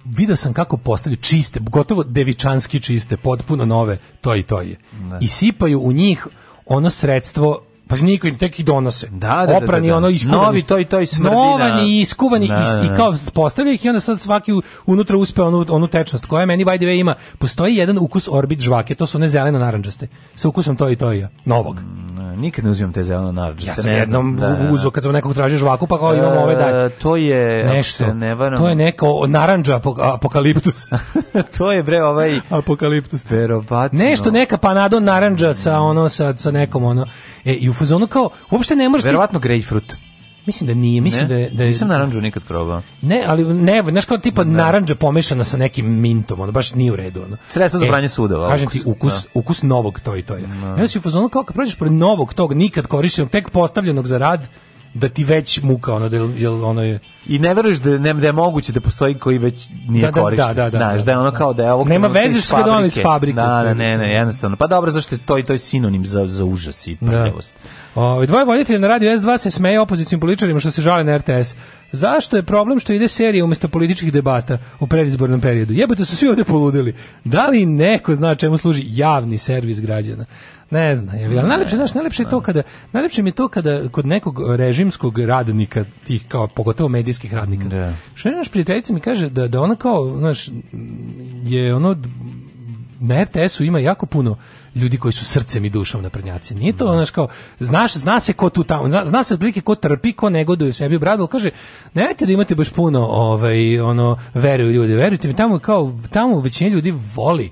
Speaker 3: video sam kako postavljaju čiste gotovo devičanski čiste potpuno nove to i to je ne. i sipaju u njih ono sredstvo Pa niko im tek i donose. Da, da, da, da Oprani da, da, ono iskuvani. Novi
Speaker 6: to i to i smrdi. Novani, da.
Speaker 3: iskuvani, da, isti, da, kao postavlja ih i onda sad svaki unutra uspe onu, onu tečnost koja meni by the way ima. Postoji jedan ukus Orbit žvake, to su one zeleno naranđaste. Sa ukusom to i to i novog. Mm,
Speaker 6: nikad ne uzimam te zeleno naranđaste.
Speaker 3: Ja sam ne jednom da, uzvao kad sam nekog tražio žvaku, pa kao e, imam ove
Speaker 6: dalje. To je nešto. Ne
Speaker 3: varam. To je neko naranđa apokaliptus.
Speaker 6: to je bre ovaj apokaliptus. Verovatno.
Speaker 3: Nešto neka panado naranđa sa ono sa sa nekom ono E, i u fazonu kao, uopšte ne moraš...
Speaker 6: Verovatno grejpfrut.
Speaker 3: Mislim da nije, mislim ne? da je... Da
Speaker 6: je... Nisam narandžu nikad probao.
Speaker 3: Ne, ali ne, znači kao tipa ne. naranđa pomešana sa nekim mintom, ono baš nije u redu. Ono.
Speaker 6: Sredstvo za branje e, sudova.
Speaker 3: Kažem ti, ukus, da. ukus novog to i to je. Ja da. se u fazonu kao kad prođeš pored novog tog, nikad korištenog, tek postavljenog za rad, da ti već muka ono
Speaker 6: da je, ono je i ne veruješ da ne da je moguće da postoji koji već nije
Speaker 3: da, da,
Speaker 6: da korišten.
Speaker 3: Da, da, da, Znaš, da,
Speaker 6: da je
Speaker 3: ono
Speaker 6: kao da je ovo
Speaker 3: Nema veze što je on iz fabrike.
Speaker 6: Da, da, ne, ne, jednostavno. Pa dobro,
Speaker 3: zašto
Speaker 6: je to i to je sinonim za za užas
Speaker 3: i prljavost. Da. O, dvoje voditelja na radiju S2 se smeje opozicijnim političarima što se žale na RTS. Zašto je problem što ide serija umjesto političkih debata u predizbornom periodu? Jebote su svi ovdje poludeli. Da li neko zna čemu služi javni servis građana? Ne znam, je ali najlepše, znaš, najlepše je to kada, najlepše mi je to kada kod nekog režimskog radnika, tih kao pogotovo medijskih radnika. Da. Što naš prijateljica mi kaže da, da ona kao, znaš, je ono na RTS-u ima jako puno ljudi koji su srcem i dušom naprednjaci. Nije to, znaš, kao, znaš, zna se ko tu tamo, zna, zna se otprilike ko trpi, ko negoduje sebi u bradu, ali kaže, nemojte da imate baš puno, ovaj, ono, veruju ljudi, verujte mi, tamo, kao, tamo većina ljudi voli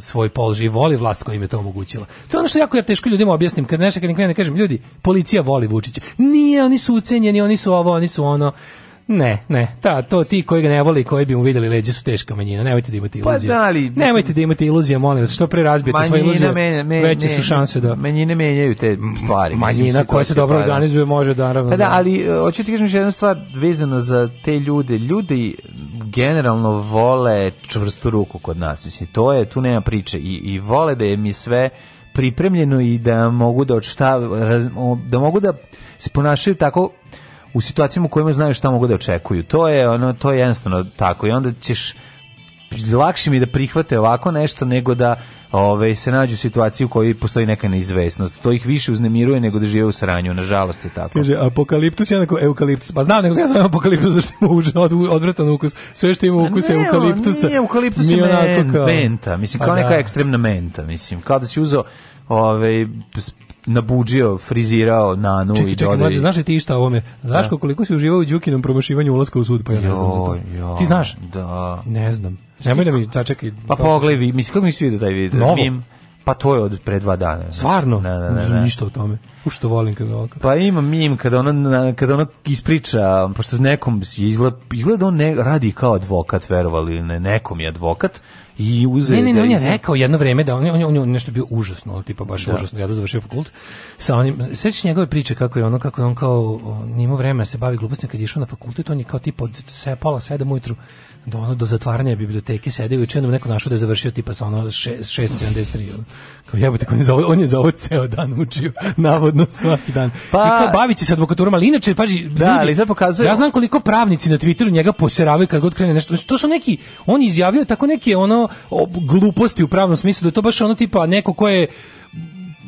Speaker 3: svoj položaj i voli vlast koja im je to omogućila. To je ono što jako ja teško ljudima objasnim, kad nešto kad im krene da kažem ljudi, policija voli Vučića. Nije, oni su ucenjeni, oni su ovo, oni su ono. Ne, ne, ta, to ti koji ga ne voli, koji bi mu videli leđe su teška manjina, nemojte da imate pa iluzije.
Speaker 6: Pa da li, mislim,
Speaker 3: nemojte da imate iluzije, molim vas, što pre razbijete svoje iluzije, menja, menja, veće su šanse da...
Speaker 6: Manjine menjaju te stvari.
Speaker 3: Manjina koja se dobro organizuje može, naravno.
Speaker 6: Pa da, da. ali e, hoću ti kažem jednu stvar vezano za te ljude. Ljudi generalno vole čvrstu ruku kod nas, mislim, to je, tu nema priče i, i vole da je mi sve pripremljeno i da mogu da odštav, da mogu da se ponašaju tako u situacijama u kojima znaju šta mogu da očekuju. To je ono to je jednostavno tako i onda ćeš lakše mi da prihvate ovako nešto nego da ove, ovaj, se nađu u situaciji u kojoj postoji neka neizvesnost. To ih više uznemiruje nego da žive u sranju, nažalost
Speaker 3: je
Speaker 6: tako.
Speaker 3: Kaže, apokaliptus je onako eukaliptus. Pa znam nekog ja
Speaker 6: zovem
Speaker 3: apokaliptus, zašto ima užen, od, odvratan ukus. Sve što ima ukus je eukaliptusa.
Speaker 6: Nije, eukaliptus je men, kao... menta. Mislim, pa kao pa neka da. ekstremna menta. Mislim, kao da si uzeo ove, ovaj, nabuđio, frizirao na čekaj,
Speaker 3: i Čekaj, čekaj, znaš li ti išta o ovome? Znaš da. koliko si uživao u Đukinom promašivanju ulaska u sud, pa ja ne znam za to. Jo, ti znaš?
Speaker 6: Da.
Speaker 3: Ne znam. Nemoj da mi, čekaj.
Speaker 6: Pa pogledaj, mislim, kako mi si vidio taj video?
Speaker 3: Novo. Mim?
Speaker 6: Pa to je od pre dva dana. Znači.
Speaker 3: Stvarno? Ne, ne, ne, ne. Ništa o tome. U što volim
Speaker 6: kada ovako. Pa ima mim kada ona,
Speaker 3: kada ona
Speaker 6: ispriča, pošto nekom izgleda, izgleda on ne, radi kao advokat, verovali ne, nekom je advokat, i uzeo Ne,
Speaker 3: ne, ne, on je rekao jedno vrijeme da on on, on, on nešto bio užasno, tipa baš da. užasno, ja da završio fakult sa onim sećaš njegove priče kako je ono kako je on kao nimao vremena da se bavi glupostima kad je išao na fakultet, on je kao tipa od se pola 7 ujutru do ono do zatvaranja biblioteke sedeo i čedom neko našao da je završio tipa sa ono 673. Kao jebote, on je za on je za ovo ceo dan učio, navodno svaki dan. Pa, I kao bavići se advokaturom, ali inače paži, da,
Speaker 6: ljudi, ali sve pokazuje.
Speaker 3: Ja znam koliko pravnici na Twitteru njega poseravaju kad god krene nešto. To su neki on je izjavio tako neki ono o, gluposti u pravnom smislu, da je to baš ono tipa neko ko je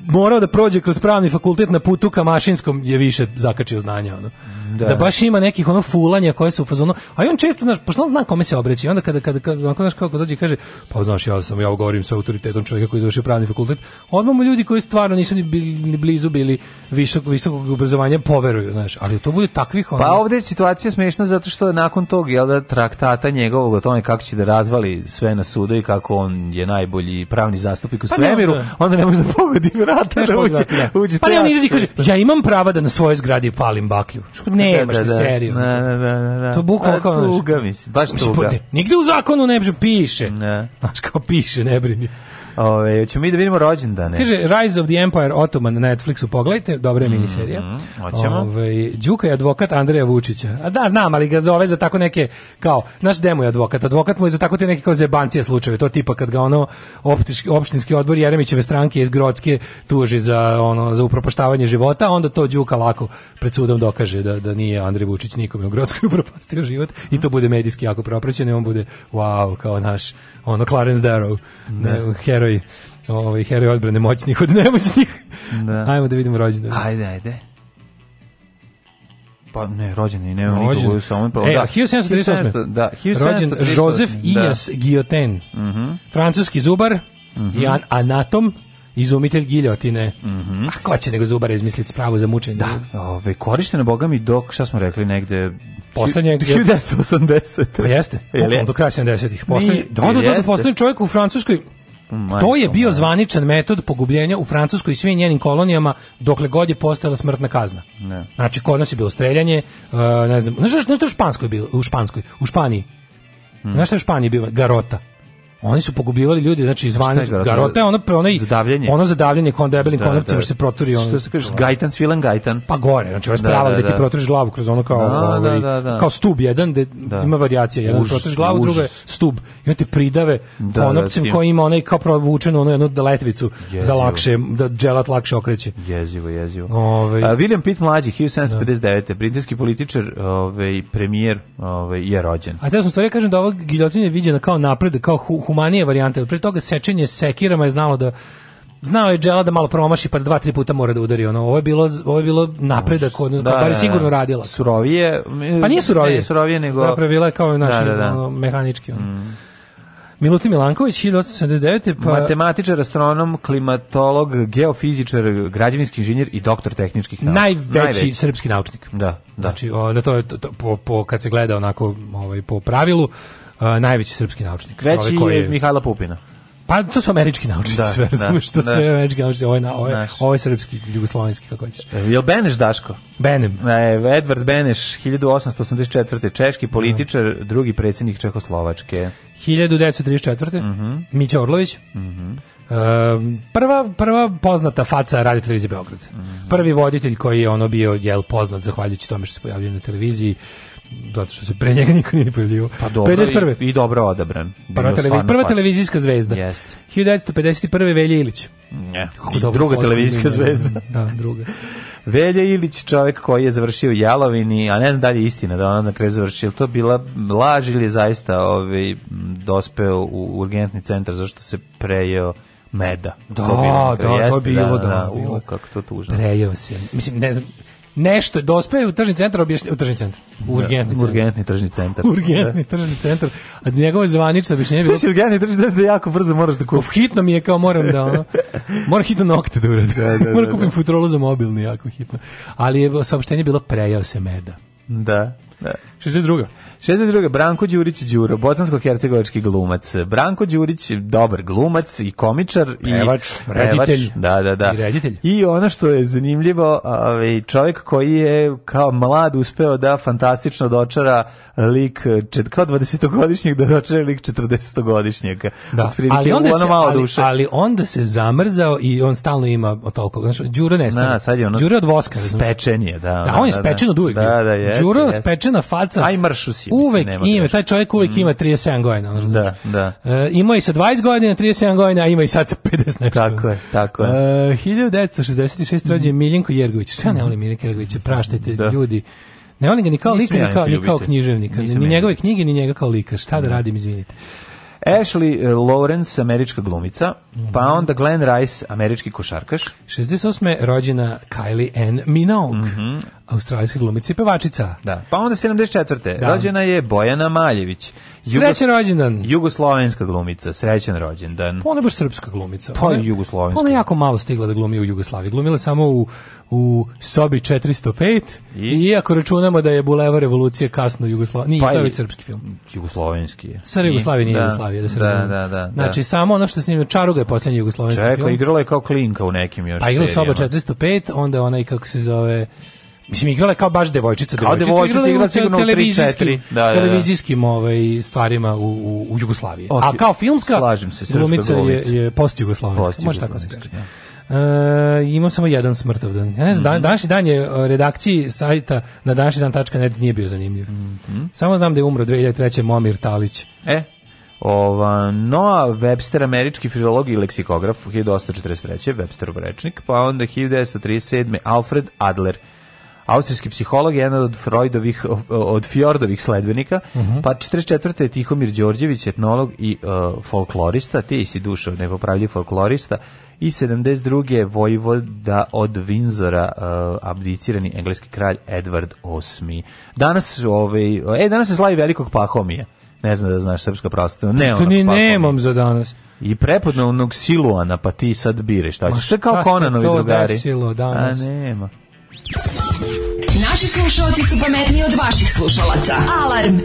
Speaker 3: morao da prođe kroz pravni fakultet na putu ka mašinskom je više zakačio znanja ono. Da. da baš ima nekih ono fulanja koje su u fazonu. A on često znaš, pa on zna kome se obraća. I onda kada kada kada znaš kako dođe kaže, pa znaš ja sam ja govorim sa autoritetom čovjeka koji završio pravni fakultet. Odmah mu ljudi koji stvarno nisu ni bili ni blizu bili visok, visokog obrazovanja poveruju, znaš. Ali to bude takvih
Speaker 6: ono. Pa ovde je situacija smešna zato što nakon tog jel da traktata njegovog o tome kako će da razvali sve na sudu i kako on je najbolji pravni zastupnik u pa svemiru, onda ne može da pogodi vrata da uđe.
Speaker 3: uđe pa ne, on izađe kaže, ja imam prava da na svojoj zgradi palim baklju. Ne, baš da, da, da. serio. Da, da, da, da, da. To
Speaker 6: bukvalno pa
Speaker 3: kao... Tuga, mislim, baš tuga. Pa nigde u zakonu ne piše. Ne. Znaš, kao piše, ne brini.
Speaker 6: Ove, ćemo mi da vidimo rođendane.
Speaker 3: Kaže Rise of the Empire Ottoman na Netflixu, pogledajte, dobra je miniserija. Mm
Speaker 6: -hmm, Ove,
Speaker 3: Đuka je advokat Andreja Vučića. A da, znam, ali ga zove za tako neke, kao, naš demo je advokat, advokat mu je za tako te neke kao zebancije slučajeve, to tipa kad ga ono optički, opštinski odbor Jeremićeve stranke iz Grodske tuži za, ono, za upropaštavanje života, onda to Đuka lako pred sudom dokaže da, da nije Andrej Vučić nikome u Grodskoj upropastio život i to bude medijski jako propraćeno i on bude, wow, kao naš, ono, Clarence Darrow, ne. Ne, heroj ovaj heroj odbrane moćnih od nemoćnih. Da. Ajmo da vidimo rođendan.
Speaker 6: Ajde, ajde. Pa ne, rođendan rođen je, nema nikog samo pravo.
Speaker 3: E, da, 1738. Da, 1738. Rođen Joseph da. Ias Guillotin. Mhm. Francuski zubar mm -hmm. i anatom izumitelj giljotine. Mm -hmm. A ko će nego zubara izmisliti spravu za mučenje? Da,
Speaker 6: ove, korišteno, boga mi, dok, šta smo rekli, negde...
Speaker 3: Poslednje...
Speaker 6: 1980. Pa
Speaker 3: jeste, je? do kraja 70-ih. Poslednji, da, da, da, da poslednji čovjek u Francuskoj, To je bio zvaničan metod pogubljenja u Francuskoj i svim njenim kolonijama dokle god je postala smrtna kazna. Ne. Znači, kod nas je bilo streljanje, uh, ne znam, znaš, znaš što je u Španskoj bilo, u Španskoj, u Španiji. Hmm. Znaš što je u Španiji bilo? Garota. Oni su pogubljivali ljudi, znači izvan garota, ono pre
Speaker 6: onaj zadavljanje.
Speaker 3: Ono zadavljanje kon debelim da, konopcima da, da. se proturi ono...
Speaker 6: Što
Speaker 3: se
Speaker 6: kaže gajtan svilan gajtan.
Speaker 3: Pa gore, znači ovo da, sprava da, da, da, ti proturiš glavu kroz ono kao da, da, ovaj, kao stub jedan gde ima varijacija, jedan Užas, proturiš glavu, drugo je stub. I on te pridave konopcem koji ima onaj kao provučenu onu jednu letvicu jezivo. za lakše da dželat lakše okreće.
Speaker 6: Jezivo, jezivo. Ovaj William Pitt mlađi 1759. britanski političar, ovaj premijer, ovaj je rođen.
Speaker 3: A da sam stvari kažem da ova giljotina je viđena kao napred, kao humanije varijante. Pre toga sečenje sekirama je znalo da znao je Đela da malo promaši pa dva tri puta mora da udari ono ovo je bilo ovo je bilo napredak on da, bar da, sigurno da. radila
Speaker 6: surovije
Speaker 3: pa nije surovije ne,
Speaker 6: surovije nego
Speaker 3: napravila je kao da, naš da, da, da. mehanički on. Mm. Milutin Milanković 1879.
Speaker 6: Pa... Matematičar, astronom, klimatolog, geofizičar, građevinski inženjer i doktor tehničkih nauka.
Speaker 3: Najveći, Najveći, srpski naučnik.
Speaker 6: Da,
Speaker 3: da. Znači, onda to je to, to, po, po, kad se gleda onako ovaj, po pravilu, najveći srpski naučnik.
Speaker 6: Veći koji... je Mihajla Pupina.
Speaker 3: Pa to su američki naučnici, da, sve razumeš, da, to su da. američki
Speaker 6: naučnici, ovo je, ovo, je,
Speaker 3: ovo je srpski, jugoslovenski, kako ćeš. E,
Speaker 6: jel Beneš, Daško?
Speaker 3: Benem.
Speaker 6: E, Edward Beneš, 1884. Češki političar, mm. drugi predsjednik Čehoslovačke.
Speaker 3: 1934. Mm -hmm. Mića Orlović. Mm -hmm. Uh, prva, prva poznata faca radio televizije Beograd. Mm -hmm. Prvi voditelj koji je ono bio jel poznat zahvaljujući tome što se pojavljuje na televiziji zato što se pre njega niko nije pojavljivo.
Speaker 6: Pa dobro, 51. I, i dobro odabran.
Speaker 3: Prva, televiz, prva televizijska zvezda.
Speaker 6: Jest.
Speaker 3: 1951. Velje Ilić. Ne,
Speaker 6: druga televizijska zvezda.
Speaker 3: Da, druga.
Speaker 6: Velje Ilić, čovjek koji je završio Jalovini, a ne znam da li je istina da ona na kraju završila, to bila laž ili je zaista ovaj, dospeo u urgentni centar zašto se prejeo meda.
Speaker 3: Da, da to bilo, da, jeste, to bilo, da, da, da, da, da, da, da, da, da, da, nešto dospe da u tržni centar objašnjenje u tržni centar u da, urgentni centar. urgentni
Speaker 6: tržni centar urgentni da.
Speaker 3: tržni centar a njegovo zvanično objašnjenje
Speaker 6: bilo urgentni tržni centar da jako brzo moraš da kupiš
Speaker 3: hitno mi je kao moram da ono, moram hitno nokte da uradim da, da, da, moram kupim futrolu za mobilni jako hitno ali je saopštenje bilo prejao se meda
Speaker 6: da da
Speaker 3: 62
Speaker 6: 62. Branko Đurić Đuro, bosansko-hercegovački glumac. Branko Đurić, dobar glumac i komičar.
Speaker 3: Prevač, i reditelj.
Speaker 6: Da, da, da.
Speaker 3: I, reditelj.
Speaker 6: I ono što je zanimljivo, ovaj, čovjek koji je kao mlad uspeo da fantastično dočara lik, čet, kao 20-godišnjeg da dočara lik 40-godišnjega.
Speaker 3: Da. ali onda, se, ali, duše. ali onda se zamrzao i on stalno ima toliko. Znači, Đuro nestane. Da, sad je ono Đuro od voska.
Speaker 6: Spečen je, da, da.
Speaker 3: Da, on je da, da. spečen od
Speaker 6: uvijek. Da, da, jeste, Đuro,
Speaker 3: jeste. spečena faca.
Speaker 6: Aj maršu si
Speaker 3: depresiji. Uvek mislim, ima, taj čovjek uvek mm. ima 37 mhm. godina. On
Speaker 6: da, znači. da.
Speaker 3: E, ima i sa 20 godina, 37 godina, a ima i sad sa 50 nešto.
Speaker 6: Tako je, tako je. E,
Speaker 3: 1966 rođe mm. Miljenko Jergović. Sve ne volim mhm. Miljenko Jergovića, praštajte da. ljudi. Ne volim ga ni kao lika, ni kao, ni kao književnika. Nisam ni njegove knjige, ni njega kao lika. Šta da, da. radim, izvinite.
Speaker 6: Ashley e, Lawrence, američka glumica, mhm. pa onda Glenn Rice, američki košarkaš.
Speaker 3: 68. rođena Kylie N. Minogue. Mm -hmm australijska glumica i pevačica.
Speaker 6: Da. Pa onda 74. Da. Rođena je Bojana Maljević. Jugos...
Speaker 3: Srećan rođendan.
Speaker 6: Jugoslovenska glumica, srećan rođendan.
Speaker 3: Pa ona je baš srpska glumica.
Speaker 6: Pa ona, jugoslovenska. Ona
Speaker 3: je jako malo stigla da glumi u Jugoslaviji. Glumila samo u, u sobi 405 i, Iako računamo da je Bulevar revolucije kasno Jugoslavija, nije, pa to
Speaker 6: je
Speaker 3: već srpski film.
Speaker 6: Jugoslovenski je.
Speaker 3: Sara Jugoslavija nije da, Jugoslavija, da se da, razumije.
Speaker 6: Da, da, da. znači, samo ono što snimio Čaruga
Speaker 3: je posljednji jugoslovenski Čekla, film. Čekla, igrala je kao klinka u nekim još Pa igrala soba 405, onda onaj, kako se zove, Mislim, igrala je kao baš devojčica.
Speaker 6: Kao devojčica, devojčica igrala sigurno
Speaker 3: u 3-4. Da, da, da. Televizijskim ovaj, stvarima u, u, u Jugoslaviji. Okay. A kao filmska Slažem se, glumica je, je post-jugoslovenska. Post Može tako se kaže. Uh, da. e, imam samo jedan smrtov dan. Ja ne znam, mm -hmm. današnji dan je e, redakciji sajta na današnji dan.net nije bio zanimljiv. Mm -hmm. Samo znam da je umro 2003. Momir Talić.
Speaker 6: E, Ova, Noah Webster, američki filolog i leksikograf, 1843. Websterov rečnik, pa onda 1937. Alfred Adler, austrijski psiholog, je jedan od Freudovih, od Fjordovih sledbenika, uh mhm. -huh. pa 44. je Tihomir Đorđević, etnolog i uh, folklorista, ti si dušo nepopravljiv folklorista, i 72. je Vojvoda od Vinzora, uh, abdicirani engleski kralj Edward VIII. Danas, ovaj, e, danas se slavi velikog pahomija. Ne znam da znaš srpska pravstva.
Speaker 3: Pa ne, Što ni nemam za danas.
Speaker 6: I prepodnevnog siluana, pa ti sad bire šta ćeš. Sve kao Konanovi drugari.
Speaker 3: To desilo danas.
Speaker 6: A nema. Naši slušalci su pametniji od vaših slušalaca. Alarm!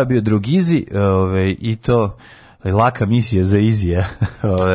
Speaker 6: je bio Izi, e, ovaj, i to laka misija za Izija.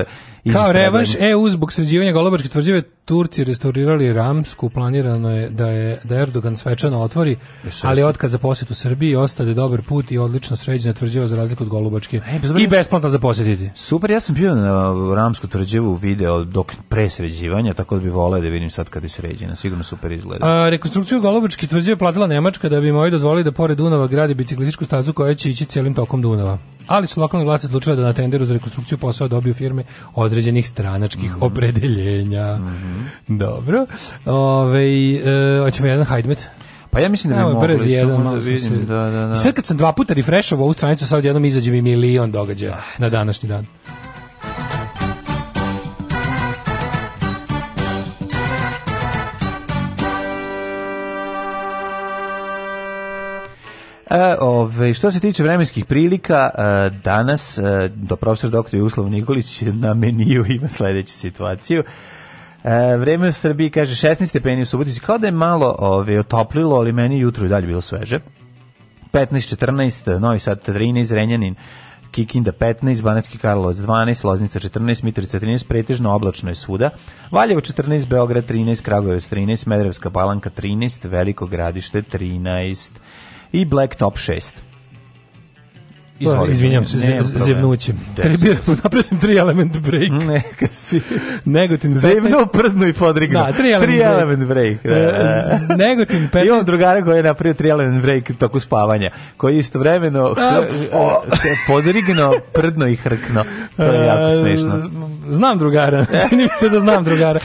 Speaker 3: Kao revanš EU zbog sređivanja Golubarske tvrđave Turci restaurirali Ramsku, planirano je da je da Erdogan svečano otvori, ali otkaz za posjet u Srbiji ostade dobar put i odlično sređena tvrđava za razliku od Golubačke. E, pa I besplatno za posjetiti.
Speaker 6: Super, ja sam bio na Ramsku tvrđavu video dok pre sređivanja, tako da bi voleo da vidim sad kad je sređena, sigurno super izgleda.
Speaker 3: A, rekonstrukciju Golubačke tvrđave platila Nemačka da bi im ovi dozvolili da pored Dunava gradi biciklističku stazu koja će ići cijelim tokom Dunava ali su lokalni vlasti odlučili da na tenderu za rekonstrukciju posao dobiju firme određenih stranačkih mm -hmm. opredeljenja. Mm -hmm. Dobro. Ove, e, hoćemo jedan hajdmet.
Speaker 6: Pa ja mislim da bi Evo, mogli. Brz jedan, da vidim, da, da, da.
Speaker 3: sad kad sam dva puta refrešovao ovu stranicu, sad odjednom izađe mi milion događaja da, na da. današnji dan.
Speaker 6: E, ove, što se tiče vremenskih prilika, e, danas e, do profesor doktor Jugoslav Nikolić na meniju ima sledeću situaciju. E, vreme u Srbiji kaže 16 stepeni u Subotici, kao da je malo ove, otoplilo, ali meni jutro i dalje bilo sveže. 15, 14, Novi Sad 13, Renjanin Kikinda 15, Banatski Karlovac 12, Loznica 14, Mitrovica 13, pretežno oblačno je svuda, Valjevo 14, Beograd 13, Kragujevac 13, Medrevska Balanka 13, Veliko Gradište 13 i Top 6.
Speaker 3: Izvolite. Izvinjam se, zevnuće. Trebio, da napravio tri element break. Neka si. Negotin. Zevno,
Speaker 6: prdno i podrigno. Da, tri element, tri
Speaker 3: break. element break. Da. E, da. Negotin
Speaker 6: 15. Imam drugara koji je napravio tri element break toku spavanja, koji je istovremeno podrigno, prdno i hrkno. To je jako e,
Speaker 3: smešno. Znam drugara. Čini mi se da znam drugara.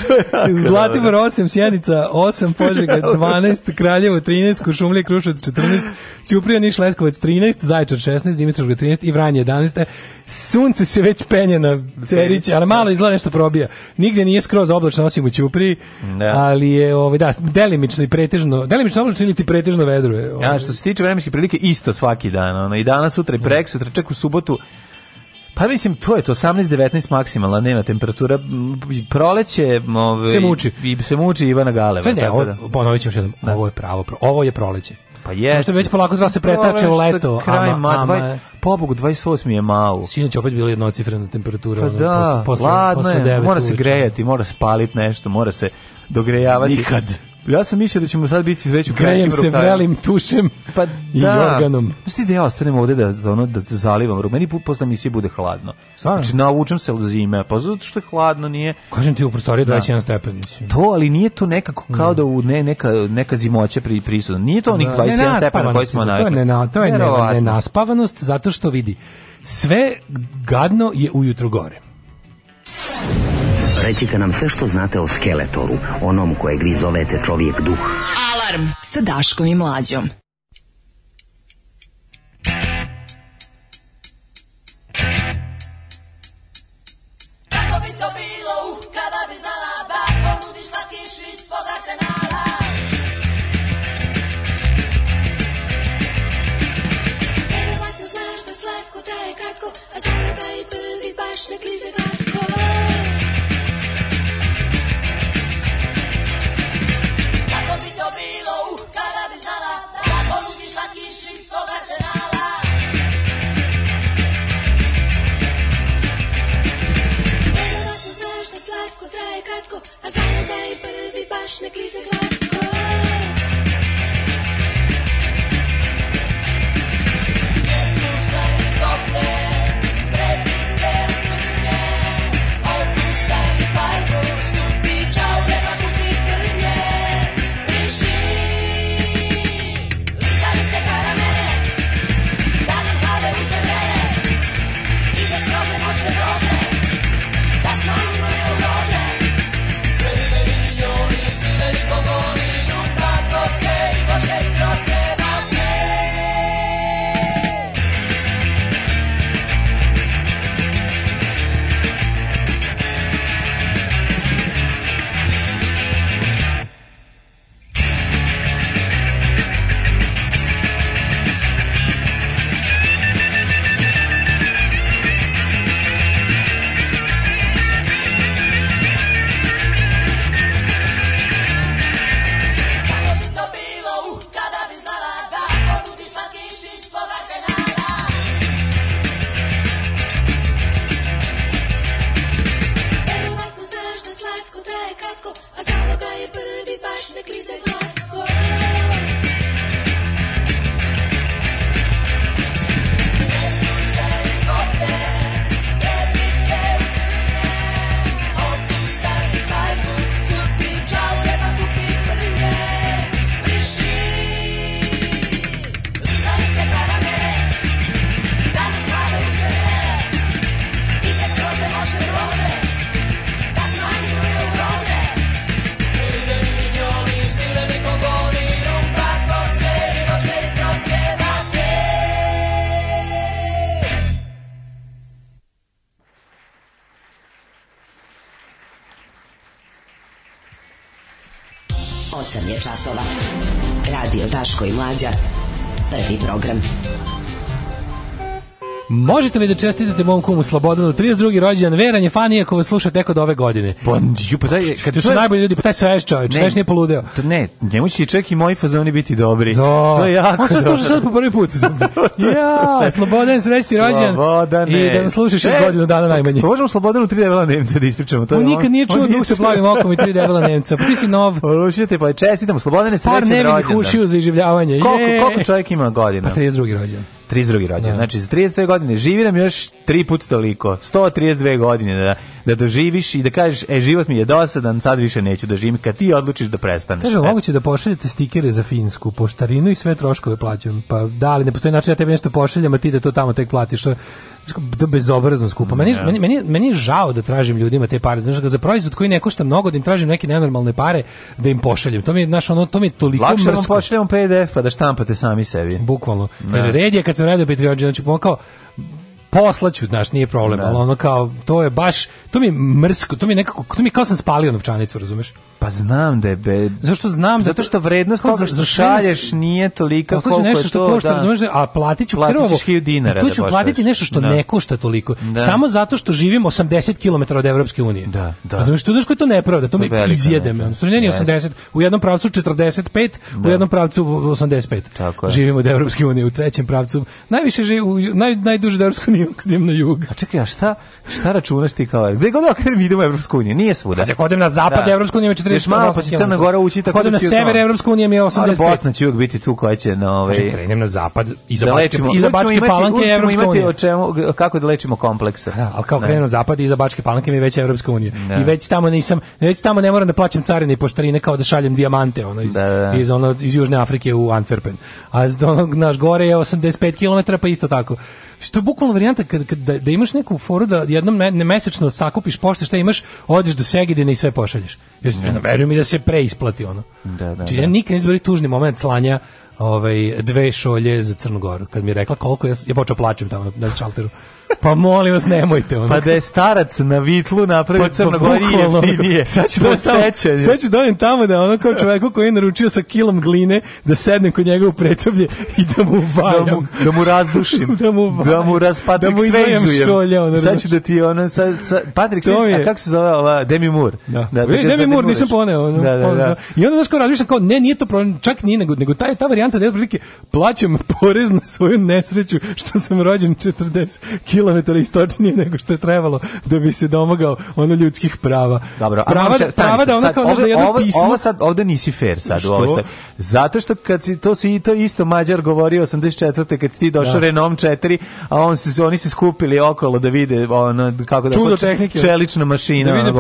Speaker 3: Zlatibor 8, Sjenica 8, Požega 12, Kraljevo 13, Košumlje, Krušovac 14, Ćuprija, Niš, Leskovac 13, Zajčar 16, Dimitrov Zlatočnog 13 i Vranje 11. Sunce se već penje na Ceriće, ali malo izgleda nešto probija. Nigde nije skroz oblačno osim u Ćupriji, da. ali je ovaj da, delimično i pretežno, delimično oblačno ili ti pretežno vedruje.
Speaker 6: Ovaj. Ja, što se tiče vremenske prilike isto svaki dan, ono i danas, sutra i mm. preksutra, čak u subotu pa mislim, to je to, 18-19 maksimalna, nema temperatura, proleće
Speaker 3: ove, ovaj, se muči.
Speaker 6: I, se muči Ivana
Speaker 3: Galeva. Sve ne, ovo, da. ponovit ćemo što da. ovo je pravo, ovo je proleće.
Speaker 6: Pa je.
Speaker 3: Što
Speaker 6: već
Speaker 3: polako zva se pretače u leto.
Speaker 6: Kraj ama, ma, ama, dvaj, pobogu 28 je malo.
Speaker 3: Sinoć opet bila jednocifrena temperatura.
Speaker 6: Pa ono, da, posle, posle, ladno posle je, mora se grejati, mora se paliti nešto, mora se dogrejavati.
Speaker 3: Nikad.
Speaker 6: Ja sam mislio da ćemo sad biti već krajem
Speaker 3: se vrelim tušem pa
Speaker 6: da.
Speaker 3: i organom.
Speaker 6: Znači da ja ostanem ovde da, da, ono, da zalivam ruku. Meni posle misije bude hladno. Stvarno? Znači navučem se od zime, pa zato što je hladno nije.
Speaker 3: Kažem ti u prostoriji 21 da. stepen.
Speaker 6: Mislim. To, ali nije to nekako kao mm. da u ne, neka, neka zimoća pri, prisutno. Nije to onih 21 da, stepena
Speaker 3: koji smo navikli. To je, ne, to je ne, ne, nenaspavanost zato što vidi sve gadno je ujutro gore.
Speaker 10: Reći te nam sve što znate o Skeletoru, onom kojeg vi zovete čovjek duh.
Speaker 11: Alarm sa Daškom i Mlađom.
Speaker 12: 为麻将。
Speaker 3: Možete mi da čestitate mom kumu Slobodanu 32. rođendan. Veran je fan ako vas sluša tek od ove godine.
Speaker 6: Pa, ju, pa taj,
Speaker 3: pa, kad to su najbolji ljudi, pa taj sveš čovjek, ne, nije poludeo.
Speaker 6: To ne, njemu će čeki i moji fazoni biti dobri. Do.
Speaker 3: Da. To je jako. On sve sluša sad po prvi put. ja, Slobodan srećni rođendan. I da nas slušaš još e, godinu dana najmanje.
Speaker 6: Pa možemo
Speaker 3: Slobodanu
Speaker 6: 3 debela Nemca da ispričamo.
Speaker 3: To je. on nikad nije čuo dok se plavim okom i 3 debela Nemca. Pa ti si nov.
Speaker 6: Rušite pa čestitamo Slobodane srećni rođendan. Par nevinih ušiju za iživljavanje.
Speaker 3: Koliko, koliko čovjek ima godina? Pa 32. rođendan. 32.
Speaker 6: rođen. Da. Znači, za 32 godine živi nam još tri puta toliko. 132 godine da, da doživiš i da kažeš, e, život mi je dosadan, sad više neću da živim, kad ti odlučiš da prestaneš. Kaže,
Speaker 3: moguće da pošaljete stikere za Finsku, poštarinu i sve troškove plaćam. Pa da, ali ne postoji način da ja tebi nešto pošaljam, a ti da to tamo tek platiš da bezobrazno skupa. Meni, yeah. meni, meni, je žao da tražim ljudima te pare. Znaš, za proizvod koji ne košta mnogo da im tražim neke nenormalne pare da im pošaljem. To mi je, znaš, ono, to mi je toliko Lakše da
Speaker 6: mrsko. Lakše vam pošaljamo pdf pa da štampate sami sebi.
Speaker 3: Bukvalno. Da. Kaže, red je kad sam radio Patreon, znači pomokao, poslaću, znaš, nije problem, da. ali ono kao, to je baš, to mi je mrsko, to mi je nekako, to mi je kao sam spalio novčanicu, razumeš?
Speaker 6: Pa znam da je be...
Speaker 3: Zašto znam?
Speaker 6: Zato što vrednost pa, koga što šalješ nije tolika koliko
Speaker 3: je nešto što to. Košta, da. razumeš, a platit ću
Speaker 6: krvovo. Platit ćeš dinara. Tu
Speaker 3: da ću da platiti nešto što da. ne košta toliko. Da. Samo zato što živim 80 km od Evropske unije.
Speaker 6: Da, da.
Speaker 3: Razumeš, tu znaš koji to nepravda, to, to me izjede me. Ono, 80, u jednom pravcu 45, da. u jednom pravcu 85. Tako je. Živim od Evropske unije, u trećem pravcu. Najviše živim, naj, najduže od da Evropske unije kad idem na jug.
Speaker 6: A čekaj, a šta, šta računaš ti kao? Gde god okrenem idem u Evropsku uniju, nije svuda.
Speaker 3: Kad odem na zapad da. Evropske
Speaker 6: unije, još malo pa će Crna Gora ući tako
Speaker 3: da na sever Evropska unija
Speaker 6: mi je 85. Bosna će uvijek biti tu koja će
Speaker 3: na ovaj krenem na zapad iza za da Bačke i za znači, Bačke Palanke Evropska
Speaker 6: unija. o čemu kako da lečimo komplekse. Da,
Speaker 3: al kao krenem na zapad i za Bačke Palanke mi je već Evropska unija. Da. I već tamo nisam već tamo ne moram da plaćam carine i poštarine kao da šaljem dijamante ono iz da, da. da. iz ono iz Južne Afrike u Antwerpen. A naš gore je 85 km pa isto tako. Što je bukvalno varijanta kad, kad, da, da imaš neku foru da jednom ne, mesečno sakupiš pošte šta imaš, odeš do Segedina i sve pošalješ. Ja ne verujem i da se preisplati ono.
Speaker 6: Da, da, znači, da.
Speaker 3: ja nikad nisam tužni moment slanja ovaj, dve šolje za Crnu Goru. Kad mi je rekla koliko, ja, ja počeo plaćem tamo na, na čalteru pa molim vas, nemojte.
Speaker 6: Onak. Pa da je starac na vitlu napravio pa,
Speaker 3: crnogori pa, jeftinije.
Speaker 6: Sad ću, da sećanje. sad ću
Speaker 3: dojem
Speaker 6: tamo da ono kao čoveku koji je naručio sa kilom gline da sednem kod njega u pretoblje i da mu valjam. Da mu, da mu razdušim. Da, da mu valjam. Da mu raspatim da mu šolja. Ono, sad ću da ti ono... Sa, sad, Patrick Swayze, a kako se zove ova? Demi Moore.
Speaker 3: Da. da, da Demi, Demi Moore, nisam poneo. Ono, da, da, da. I onda znaš kao razmišljam kao, ne, nije to problem, čak nije, nego, nego ta, ta varijanta da je prilike plaćam porez na svoju nesreću što sam rođen 40 km km istočnije nego što je trebalo da bi se domagao ono ljudskih prava.
Speaker 6: Dobro,
Speaker 3: prava, a
Speaker 6: da, prava da ona kao ovo, jedno ovo, pismo... Ovo sad, ovde nisi fair sad. Što? sad. Zato što kad si, to si i to isto Mađar govorio 84. kad si ti došao da. Renom 4, a on se, oni se skupili okolo da vide ono, kako da... Čudo tehnike. Čelična mašina. Da vide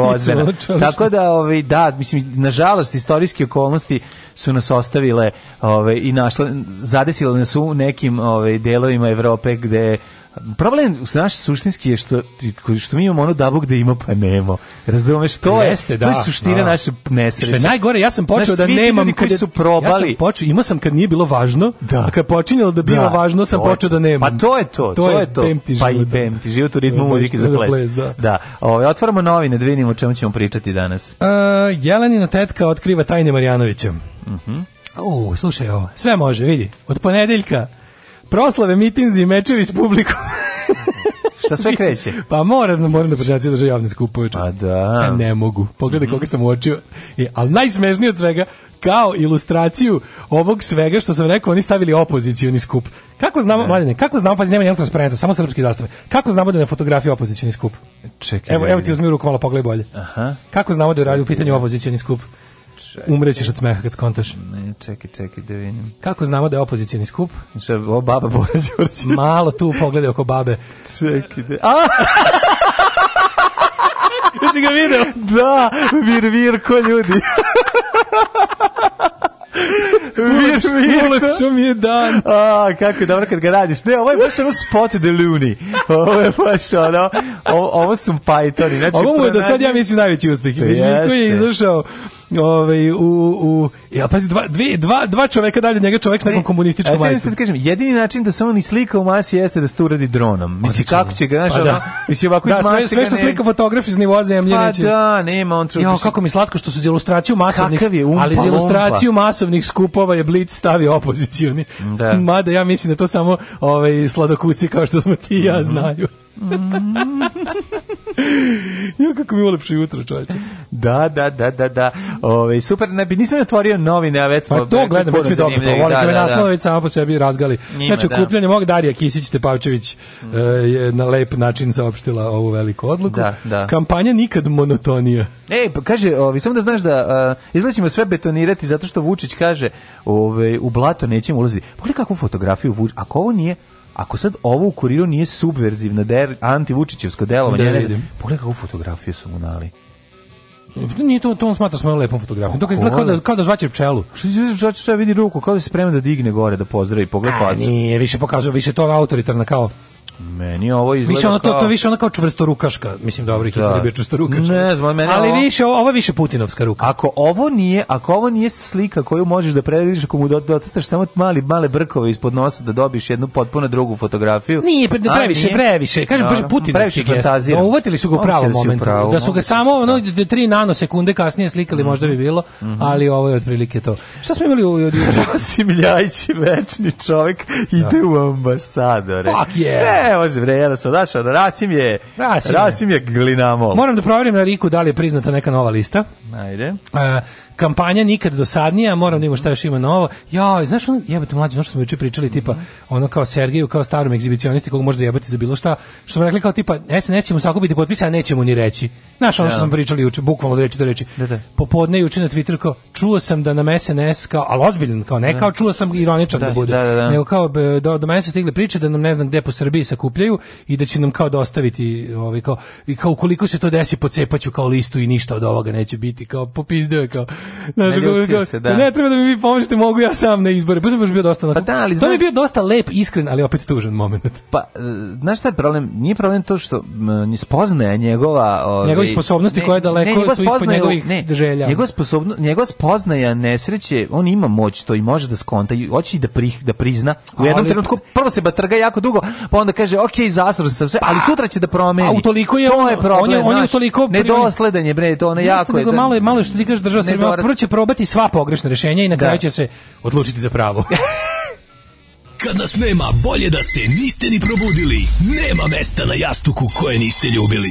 Speaker 6: pticu, Tako da, ovaj, da, mislim, nažalost, istorijske okolnosti su nas ostavile ovaj, i našle, zadesile nas u nekim ovaj, delovima Evrope gde Problem naš suštinski je što što mi imamo ono dabu gde ima pa nemo. Razumeš to Jeste, je?
Speaker 3: Da,
Speaker 6: to je suština da. naše nesreće.
Speaker 3: Što je najgore, ja sam počeo da nemam koji kad su probali. Ja sam počeo, imao sam kad nije bilo važno, da. a kad počinjalo da bilo da, važno sam počeo
Speaker 6: da
Speaker 3: nemam.
Speaker 6: Pa to je to, to, to je to. pa i pemti život u ritmu muzike za
Speaker 3: ples. Da. da.
Speaker 6: Ove, otvaramo novine, da vidimo o čemu ćemo pričati danas.
Speaker 3: Uh, Jelenina tetka otkriva tajne Marjanovića. Mhm. Uh, -huh. uh, slušaj ovo, sve može, vidi. Od ponedeljka Proslave, mitinzi, mečevi s publikom.
Speaker 6: Šta sve kreće?
Speaker 3: Pa moram, moram da podjaci drže javne skupove.
Speaker 6: Pa da.
Speaker 3: Ja ne mogu. Pogledaj mm -hmm. koga sam uočio. E, ali najsmešnije od svega, kao ilustraciju ovog svega što sam rekao, oni stavili opozicioni skup. Kako znamo, ne. Mladine, kako znamo, pazi, nema nijednog transparenta, samo srpski zastave. Kako znamo da je na fotografiji opozicioni skup? Čekaj. Evo, evo ti uzmi ruku, malo pogledaj bolje.
Speaker 6: Aha.
Speaker 3: Kako znamo da je u pitanju opozicioni skup? Čekaj. Umrećeš od smeha kad skontaš.
Speaker 6: Ne, čekaj, čekaj
Speaker 3: da
Speaker 6: vidim.
Speaker 3: Kako znamo da je opozicijni skup?
Speaker 6: Še, o, baba Bora Đorđević.
Speaker 3: Malo tu pogledaj oko babe.
Speaker 6: Čekaj da... A!
Speaker 3: Jesi ga video?
Speaker 6: Da, vir, vir, ko ljudi.
Speaker 3: Vir, vir, ulepšo mi je dan.
Speaker 6: A, kako je dobro kad ga radiš. Ne, ovo je baš ono spot the loony. Ovo je baš ono, ovo,
Speaker 3: ovo
Speaker 6: su Pythoni.
Speaker 3: Znači, ovo mu je da sad ja mislim najveći uspeh. Mirko je izašao ovaj u u ja pazi dva dve, dva dva čoveka dalje njega čovek s nekom komunističkom majicom. Ja sad da
Speaker 6: kažem, jedini način da se on i slika u masi jeste da se to uradi dronom. Pa misli kako će ga, znaš, pa da. misli ovako da, sve,
Speaker 3: sve što ne... slika fotograf iz nivoa zemlje pa
Speaker 6: neće. Pa da, nema on
Speaker 3: trupi. Jo, kako mi slatko što su za ilustraciju masovnih, je, umpa, ali za ilustraciju umpa. masovnih skupova je Blitz stavio opozicioni. Da. Mada ja mislim da to samo ovaj sladokuci kao što smo ti i ja mhm. znaju. Mm. Jo kako mi je ulepše jutro, čoveče.
Speaker 6: Da, da, da, da, da. Ovaj super, ne bi nisam otvorio novine, a već
Speaker 3: pa smo... Pa to gledam,
Speaker 6: već
Speaker 3: mi dobro, to volim da, me da, da. naslova već samo po sebi razgali. Njima, znači, da. okupljanje mog Darija Kisić Tepavčević mm. E, je na lep način saopštila ovu veliku odluku.
Speaker 6: Da, da.
Speaker 3: Kampanja nikad monotonija.
Speaker 6: Ej, pa kaže, ovi, samo da znaš da uh, izlećemo sve betonirati zato što Vučić kaže ovaj u blato nećemo ulaziti. Pogledaj kakvu fotografiju Vučić, ako ovo nije Ako sad ovo u kuriru nije subverzivno, der, antivučićevsko delovanje, da, ne pogledaj kako fotografiju su mu nali.
Speaker 3: Pa nije to, to on smatra smo lepom fotografijom. To izgleda kao da, kao da žvaće pčelu.
Speaker 6: Što ti zvaće pčelu, vidi ruku, kao da se sprema da digne gore, da pozdravi, pogled facu.
Speaker 3: Nije, više pokazuje, više to autoritarna kao
Speaker 6: Meni ovo izgleda
Speaker 3: više ono kao... to, to više ono kao čvrsto rukaška. mislim dobro Hitler da. je bio čvrstorukaš.
Speaker 6: Ne znam, meni
Speaker 3: Ali ovo... više ovo je više Putinovska ruka.
Speaker 6: Ako ovo nije, ako ovo nije slika koju možeš da predvidiš ako mu docrtaš samo mali male brkove ispod nosa da dobiš jednu potpuno drugu fotografiju.
Speaker 3: Nije, pre, previše, nije. previše. Kažem baš Putinovski gest. Da, uvatili su ga u pravom da momentu. Pravo, da su ga samo ono 3 da. nanosekunde kasnije slikali mm -hmm. možda bi bilo, mm -hmm. ali ovo je otprilike to.
Speaker 6: Šta smo imali u od juče? Rasim Ljajić, večni čovjek, da. ide da. u ambasadore. Fuck yeah. Ne, može bre, ja da sam dašao, Rasim je, Rasim, Rasim je glinamo.
Speaker 3: Moram da proverim
Speaker 6: na
Speaker 3: Riku da li je priznata neka nova lista.
Speaker 6: Ajde.
Speaker 3: Uh, kampanja nikad dosadnija, moram da imamo šta još ima novo. Ja, znaš ono, jebate mlađi, znaš što smo juče pričali, tipa, ono kao Sergeju, kao starom egzibicionisti kog može zajebati za bilo šta, što smo rekli kao tipa, SNS ćemo sakupiti potpise, a nećemo ni reći. Znaš ono što da. smo pričali juče, bukvalno od reči do reči.
Speaker 6: Da, da.
Speaker 3: Popodne juče na Twitter kao, čuo sam da nam SNS, kao, ali ozbiljan, kao ne, da. kao čuo sam ironičan da, da bude. Da, da, da. Nego kao, do, do mene su stigle priče da nam ne znam gde po Srbiji sakupljaju i da će nam kao dostaviti, ovaj, kao, i kao, ukoliko se to desi, pocepaću kao listu i ništa od ovoga neće biti, kao, popizdeo je, kao, Znaš, ga, se, da. Ne, treba da mi vi pomožete, mogu ja sam na izbore. Pa, baš bio dosta na pa da, ali, To znaš, mi je bio dosta lep, iskren, ali opet tužan moment.
Speaker 6: Pa, e, znaš šta je problem? Nije problem to što ni spoznaje njegova... Ove, ovaj,
Speaker 3: njegove sposobnosti ne, koje
Speaker 6: je
Speaker 3: daleko ne, su ispod njegovih ne, želja.
Speaker 6: Njegova, sposobno, njegova spoznaja nesreće, on ima moć to i može da skonta i hoće da, pri, da prizna. U jednom ali, trenutku prvo se batrga jako dugo, pa onda kaže, ok, zaslužen sam sve, ali pa, sutra će da promeni.
Speaker 3: A utoliko je, to je problem, on je, on je toliko...
Speaker 6: Nedosledan je, bre, to ono jako
Speaker 3: je... Da- malo, malo što ti kaže država Srbija fora. Prvo će probati sva pogrešna rešenja i na kraju da. će se odlučiti za pravo.
Speaker 12: Kad nas nema, bolje da se niste ni probudili. Nema mesta na jastuku koje niste ljubili.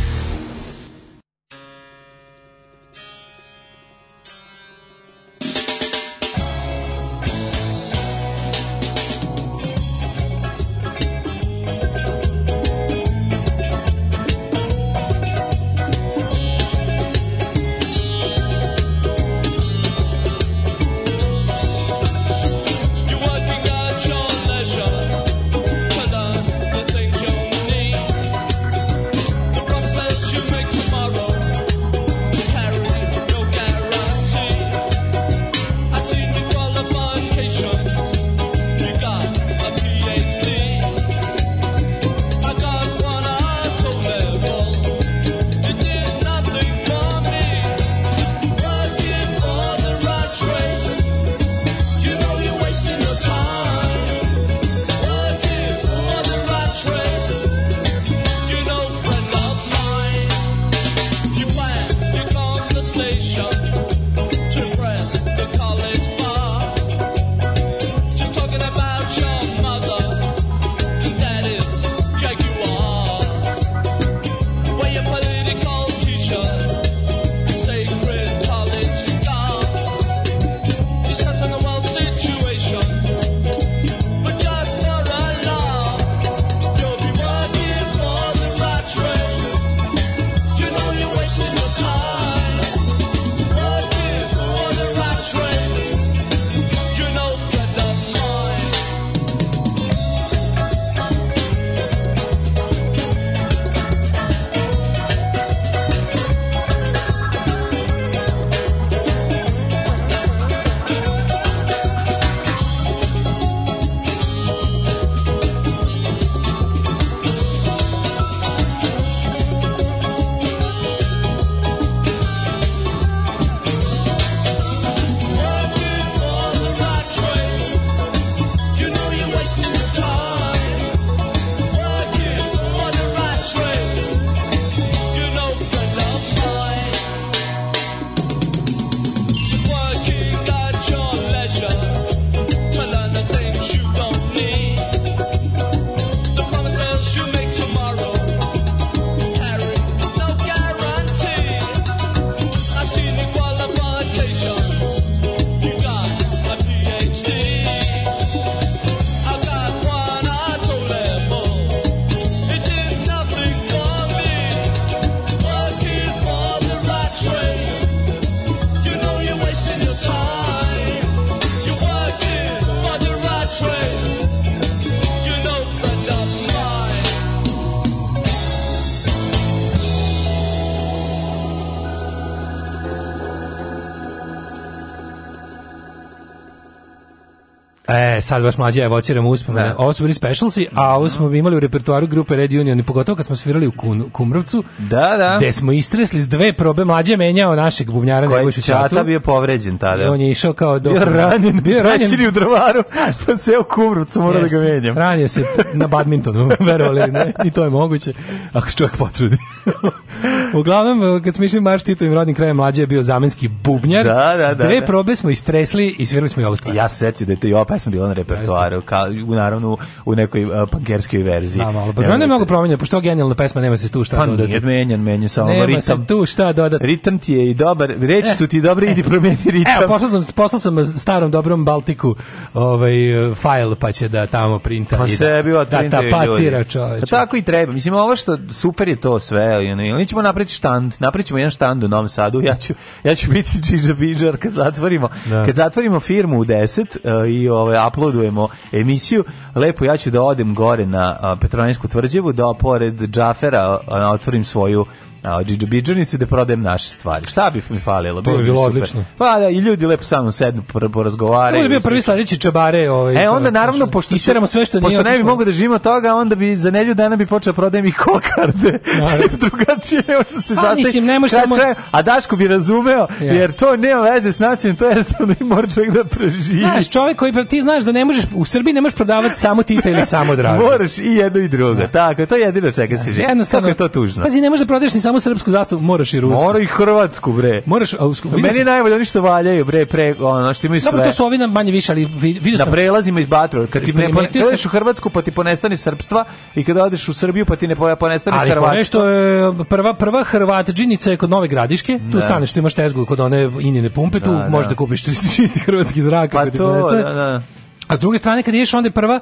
Speaker 3: sad baš mlađe evociram uspomene. Da. Ovo su bili specialsi, a ovo smo imali u repertuaru grupe Red Union i pogotovo kad smo svirali u Kun, Kumrovcu.
Speaker 6: Da, da.
Speaker 3: Gde smo istresli s dve probe mlađe menjao našeg bubnjara na Nebojšu Čatu.
Speaker 6: Čata bio povređen tada. I
Speaker 3: on je išao kao do...
Speaker 6: Bio ranjen, bio ranjen. u drvaru, pa se u Kumrovcu, mora da ga menjam.
Speaker 3: Ranio se na badmintonu, verovali, ne, i to je moguće, ako se čovjek potrudi. Uglavnom, kad smo išli marš Titovim rodnim krajem, mlađe je bio zamenski bubnjar. Da, da, S da, dve da, da. probe smo istresli i svirali smo i ovu
Speaker 6: stvar. Ja se sjetio da je to i ova pesma bila na repertoaru. Ka, naravno, u nekoj uh, pankerskoj verziji. Pa
Speaker 3: da, malo. Pa onda mnogo promenjeno, pošto je genijalna pesma, nema
Speaker 6: se tu
Speaker 3: šta pa dodati. Pa nije
Speaker 6: menjan, menjan samo nema ritam.
Speaker 3: Nema se tu šta dodati.
Speaker 6: Ritam ti je i dobar, reči e. su ti dobre, idi promeni ritam.
Speaker 3: Evo, poslao sam, poslao sam starom dobrom Baltiku ovaj, file, pa će da tamo printa.
Speaker 6: Pa i da, da,
Speaker 3: da tapacira čoveče.
Speaker 6: Pa tako i treba. Mislim, ovo što super je to sve, ili you know, ćemo napraviti štand, napravićemo jedan štand u Novom Sadu, ja ću, ja ću biti čiđa biđar kad zatvorimo, da. kad zatvorimo firmu u 10 uh, e, i ovaj, uploadujemo emisiju, lepo ja ću da odem gore na Petronesku tvrđevu, da pored Džafera otvorim svoju A džidžobidžanice da prodajem naše stvari. Šta bi mi falilo? To bi
Speaker 3: bilo odlično.
Speaker 6: Pa da, i ljudi lepo sa mnom sednu, porazgovaraju.
Speaker 3: Ovo bi bio prvi sljedeći čabare. Ovaj,
Speaker 6: e, onda naravno, znači, pošto, sve što pošto ne bi mogao da živimo toga, onda bi za nelju dana bi počeo da prodajem i kokarde. Drugačije ne može se pa, sastaviti. Mislim, ne može samo... A Daško bi razumeo, jer to nema veze s načinom, to je jednostavno i mora čovjek da preživi. Znaš,
Speaker 3: čovjek koji, ti znaš da ne možeš, u Srbiji ne možeš prodavati samo tita ili samo draga. Moraš i jedno i drugo. Da. Tako, to je jedino čega se živi. Jednostavno. Kako je to tužno? Pazi, ne možeš da prodaješ ni samo samo srpsku zastavu, moraš i rusku.
Speaker 6: Mora i hrvatsku, bre.
Speaker 3: Moraš, a,
Speaker 6: usku, Meni sam... najbolje oni što valjaju, bre, pre, ono, što imaju sve. Dobro,
Speaker 3: to su ovi na manje više, ali
Speaker 6: vidio sam... Da prelazimo iz Batrova. Kad ti ne, u Hrvatsku, pa ti ponestani srpstva, i kada odeš u Srbiju, pa ti ne ponestane ali, hrvatstva. Ali
Speaker 3: nešto, je e, prva, prva hrvatđinica je kod Nove Gradiške, tu da. staneš, tu imaš tezgu kod one inine pumpe, tu da, da, možeš da kupiš čisti hrvatski zrak.
Speaker 6: Pa to, da, da.
Speaker 3: A s druge strane, kad ješ, onda je prva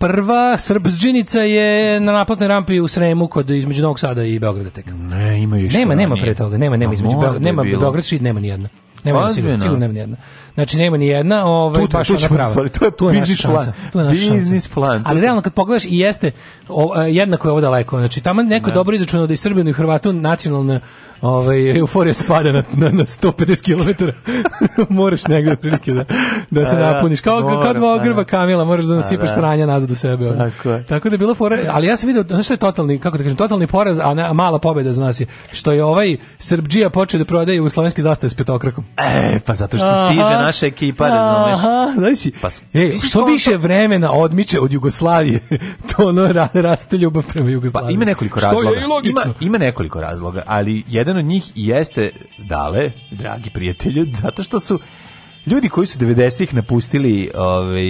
Speaker 3: prva srpsđenica je na naplatnoj rampi u Sremu kod između Novog Sada i Beograda tek.
Speaker 6: Ne, ima još.
Speaker 3: Nema, nema pre toga, nema, nema pa između Beograda, da nema Beograd nema ni jedna. Nema sigurno, sigurno nema ni jedna. Znači nema ni jedna, ovaj baš tu ona prava.
Speaker 6: to je biznis plan. Tu je biznis
Speaker 3: plan. Ali realno kad pogledaš i jeste o, e, jednako je ovo daleko. Znači tamo neko ne. Da. dobro izračunao da i Srbiju i Hrvatu nacionalna ovaj euforija spada na na, na 150 km. moraš negde prilike da da se da. napuniš kao moram, kao dva ogrba da. Kamila, moraš da nasipaš sranja nazad u sebe. Ovaj. Tako, je. Tako da je bilo fora, ali ja sam video da što je totalni kako da kažem totalni poraz, a ne, mala pobeda za nas je što je ovaj Srbdžija počeo da prodaje jugoslovenski zastave s petokrakom.
Speaker 6: E, pa zato što aha, naša ekipa, razumeš?
Speaker 3: Aha, znači, pa, e, što više to... vremena odmiče od Jugoslavije, to ono ra, raste ljubav prema pa Jugoslaviji.
Speaker 6: Pa, ima nekoliko razloga. Što je ima, ima nekoliko razloga, ali jedan od njih jeste, dale, dragi prijatelji, zato što su ljudi koji su 90-ih napustili ovaj,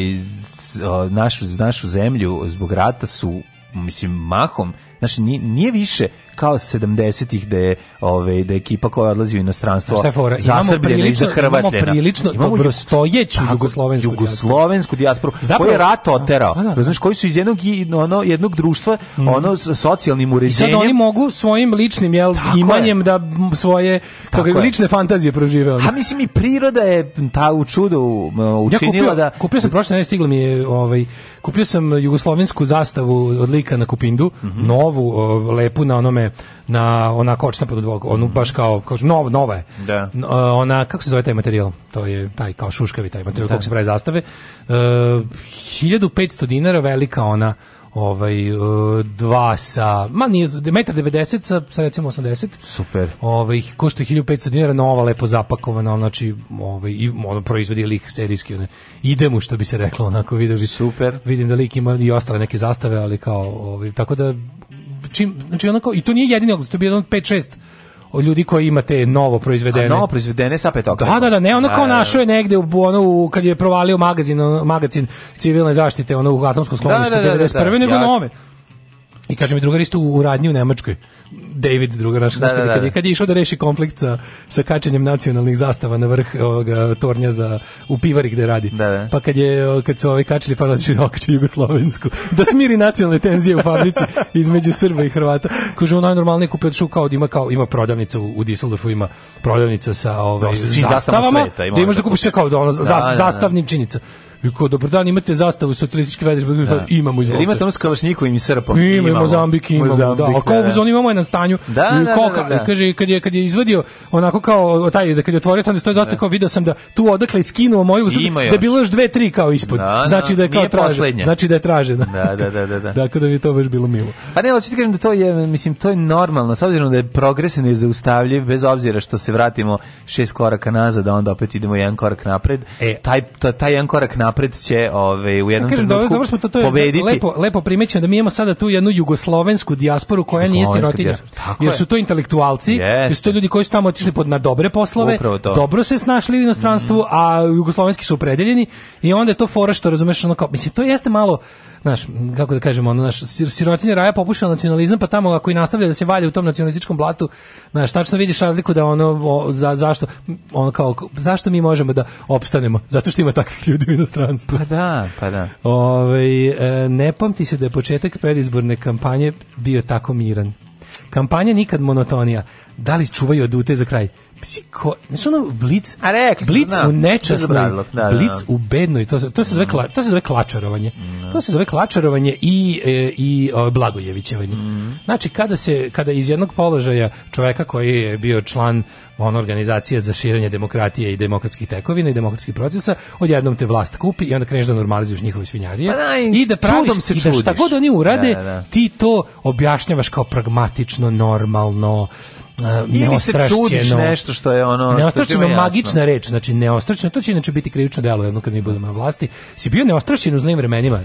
Speaker 6: našu, našu zemlju zbog rata su, mislim, mahom, znači nije, nije više kao 70-ih da je ovaj da ekipa koja odlazi u inostranstvo za zasrbljena i za zahrvatljena.
Speaker 3: Imamo prilično dobrostojeću jugoslovensku jugoslovensku dijasporu
Speaker 6: koji je rat oterao. A, da, da. koji su iz jednog ono jednog društva mm. ono socijalnim uređenjem.
Speaker 3: I sad oni mogu svojim ličnim jel tako imanjem je. da svoje kako lične fantazije prožive oni.
Speaker 6: A mislim i priroda je ta u čudu
Speaker 3: učinila ja kupio, da kupio sam prošle nedelje stiglo mi je ovaj kupio sam jugoslovensku zastavu od lika na Kupindu, mm -hmm. novu, lepu na onome na ona kočna pod dvog, onu baš kao kao nov, nova je.
Speaker 6: Da. E,
Speaker 3: ona kako se zove taj materijal? To je taj kao šuškavi taj materijal da. kako se pravi zastave. E, uh, 1500 dinara velika ona ovaj uh, dva sa ma nije metar 90 sa, sa recimo 80
Speaker 6: super
Speaker 3: ovaj košta 1500 dinara nova lepo zapakovana znači ovaj i ono proizvodi lik serijski one ide mu što bi se reklo onako video bi super vidim da lik ima i ostale neke zastave ali kao ovaj tako da čim, znači onako, i to nije jedini oglas, to je bilo ono 5-6 od ljudi koji imate
Speaker 6: novo
Speaker 3: proizvedene. A novo
Speaker 6: proizvedene sa petokretom.
Speaker 3: Da, da, da, ne, ono kao da, da, da. našo je negde u ono kad je provalio magazin, ono, magazin civilne zaštite, ono u Atomskom skloništu da, da, da, 91. nego nove. I kaže mi drugar isto u radnji u Nemačkoj, David drugar naš, da, da, da. Kad, je, da. kad je išao da reši konflikt sa, sa kačenjem nacionalnih zastava na vrh ovoga tornja za, u pivari gde radi.
Speaker 6: Da, da.
Speaker 3: Pa kad, je, kad su ovi kačili, pa naći okače Jugoslovensku, da smiri nacionalne tenzije u fabrici između Srba i Hrvata. Kaže, on najnormalnije kupi od šuka, od ima, kao, ima prodavnica u, u Düsseldorfu, ima prodavnica sa ovaj, da, zastavama, sveta, ima da imaš da kupiš sve kao da, ono, da, da, da, zastavnim činjenica. I kao, dobar dan, imate zastavu socijalističke vedre, pa da.
Speaker 6: imamo
Speaker 3: izvolite. Imate
Speaker 6: ono s
Speaker 3: i
Speaker 6: srpom?
Speaker 3: Imamo, imamo Zambik, imamo, Mozambik, da. A kao da, da. imamo je stanju. Da, da, da kao, da, da, da. Kaže, kad je, kad je izvadio, onako kao, taj, da kad je otvorio tamo, stoje zastavu, da. kao vidio sam da tu odakle skinuo moju uzdravu, da je bilo još dve, tri kao ispod.
Speaker 6: Da, da.
Speaker 3: znači da je kao tražena. Znači da je tražena.
Speaker 6: Da, da, da, da. da. Dakle, da mi
Speaker 3: to baš bilo milo.
Speaker 6: Pa ne, hoću ti kažem da to je, mislim, to je normalno, s obzirom da je progres nezaustavljiv, bez obzira što se vratimo šest koraka nazad, da onda opet idemo jedan korak napred. E, taj, taj jedan korak napred napred će ove, ovaj, u jednom kažem, trenutku dobro, smo to, to je pobediti.
Speaker 3: Lepo, lepo primećeno da mi imamo sada tu jednu jugoslovensku dijasporu koja nije sirotinja. Jer su to intelektualci, Jeste. jer su to ljudi koji su tamo otišli pod na dobre poslove, dobro se snašli u inostranstvu, mm. a jugoslovenski su opredeljeni i onda je to fora što razumeš ono kao, mislim, to jeste malo naš, kako da kažemo, ono, naš, sirotinja raja popušila nacionalizam, pa tamo ako i nastavlja da se valja u tom nacionalističkom blatu, znaš, tačno vidiš razliku da ono, o, za, zašto, ono kao, zašto mi možemo da opstanemo? Zato što ima takvih ljudi u inostranstvu.
Speaker 6: Pa da, pa da.
Speaker 3: Ove, e, ne pamti se da je početak predizborne kampanje bio tako miran. Kampanja nikad monotonija da li čuvaju adute za kraj. Psiko, znači ono blic, A rekli, blic da, u nečasnoj, da, da, blic u bednoj, to, to, se zove, kla, to se zove klačarovanje. Mm. To se zove klačarovanje i, e, i o, blagojevićevanje. Mm. Znači, kada, se, kada iz jednog položaja čoveka koji je bio član on organizacije za širenje demokratije i demokratskih tekovina i demokratskih procesa, odjednom te vlast kupi i onda kreneš da normalizuješ njihove svinjarije pa daj, i da praviš se i da šta god oni urade, da, da. ti to objašnjavaš kao pragmatično, normalno, E, ili se
Speaker 6: nešto što je ono
Speaker 3: neostrašćeno magična reč znači neostrašćeno to će inače biti krivično delo jedno kad mi budemo na vlasti si bio neostrašćen u zlim vremenima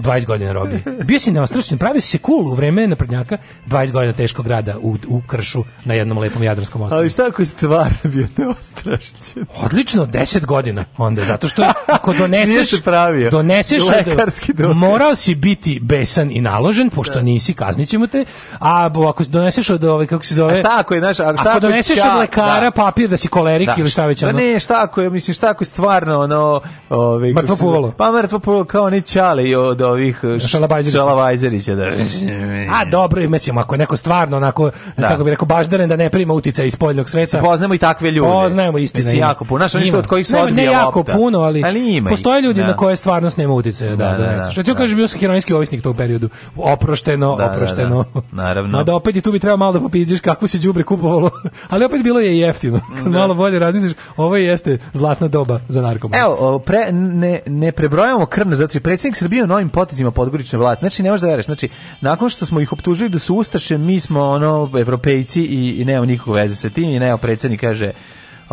Speaker 3: 20 godina robije. Bio si neostrašen, pravio si se cool u vreme naprednjaka, 20 godina teškog rada u, u kršu na jednom lepom jadranskom ostrvu.
Speaker 6: Ali šta ako je stvarno bio neostrašćen?
Speaker 3: Odlično, 10 godina onda, zato što ako doneseš... pravio. Doneseš... Lekarski dokaz. Morao si biti besan i naložen, pošto da. nisi, kaznićemo te, a ako doneseš od ove, ovaj, kako se zove... A
Speaker 6: šta ako je, znaš,
Speaker 3: ako, ako doneseš ča, od lekara da. papir da si kolerik da. ili šta već da
Speaker 6: ono... Da ne, šta ako je, mislim, šta ako je stvarno ono... Ove,
Speaker 3: ovaj, mrtvo puvalo.
Speaker 6: Pa mrtvo puvalo, kao oni čali od ovih
Speaker 3: e,
Speaker 6: Šalabajzerića. Da. A
Speaker 3: dobro, imaćemo, ako je neko stvarno onako, da. kako bi rekao, baždaren da ne prima utice iz spoljnog sveta.
Speaker 6: Poznajemo i takve ljude.
Speaker 3: Poznajemo istina. Mislim,
Speaker 6: jako puno, znaš, ništa od kojih se
Speaker 3: odbija Ne jako lopta. puno, ali, ali postoje ljudi da. na koje stvarnost nema utice. Da, da, da, da, da. Što ću kažeš bio sam heroinski ovisnik tog periodu. Oprošteno, da, oprošteno. Da, da.
Speaker 6: Naravno.
Speaker 3: Mada opet i tu bi trebao malo da popiziš kako se đubre kupovalo. ali opet bilo je jeftino. Da. Kad malo bolje razmisliš, ovo jeste zlatna doba za narkomane. Evo,
Speaker 6: pre, ne, ne prebrojamo krvne, zato je predsjednik Srbije u novim potezima podgorične vlasti. Znači, ne možeš da veruješ. Znači, nakon što smo ih optužili da su ustaše, mi smo ono, evropejci i, i nemamo nikakve veze sa tim i nemamo predsednik kaže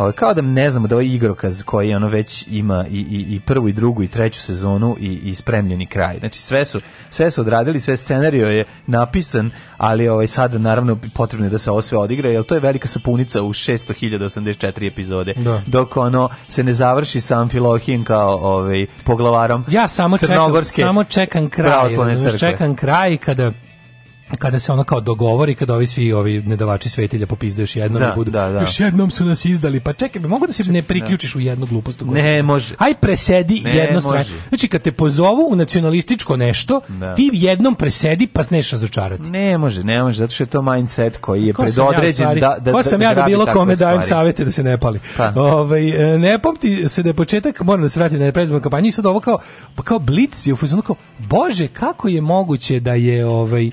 Speaker 6: Ovaj kao da ne znamo da ovaj igrokaz koji ono već ima i, i, i prvu i drugu i treću sezonu i, i spremljeni kraj. Znači sve su sve su odradili, sve scenarijo je napisan, ali ovaj sad naravno potrebno je da se ovo sve odigra, jer to je velika sapunica u 600.084 epizode. Da. Dok ono se ne završi sam Filohin kao ovaj poglavarom.
Speaker 3: Ja samo
Speaker 6: čekam,
Speaker 3: samo čekam kraj, čekam kraj kada kada se ona kao dogovori, kada ovi svi ovi nedavači svetilja popizde jedno jednom da, i budu, da, da. još jednom su nas izdali, pa čekaj, mogu da se ne da. priključiš u jednu glupost?
Speaker 6: Ne, može.
Speaker 3: Aj presedi ne, jedno sve. Znači, kad te pozovu u nacionalističko nešto, da. ti jednom presedi pa sneš razočarati.
Speaker 6: Ne može, ne može, zato što je to mindset koji je ko predodređen ja,
Speaker 3: da, da,
Speaker 6: ko da
Speaker 3: sam
Speaker 6: da, ja
Speaker 3: da bilo kome dajem savete da se ne pali. Pa. Ove, ovaj, ne pomti se da je početak, moram da se vratim na prezimenu kampanju i sad ovo kao, pa kao blic je u kao, bože, kako je moguće da je ovaj,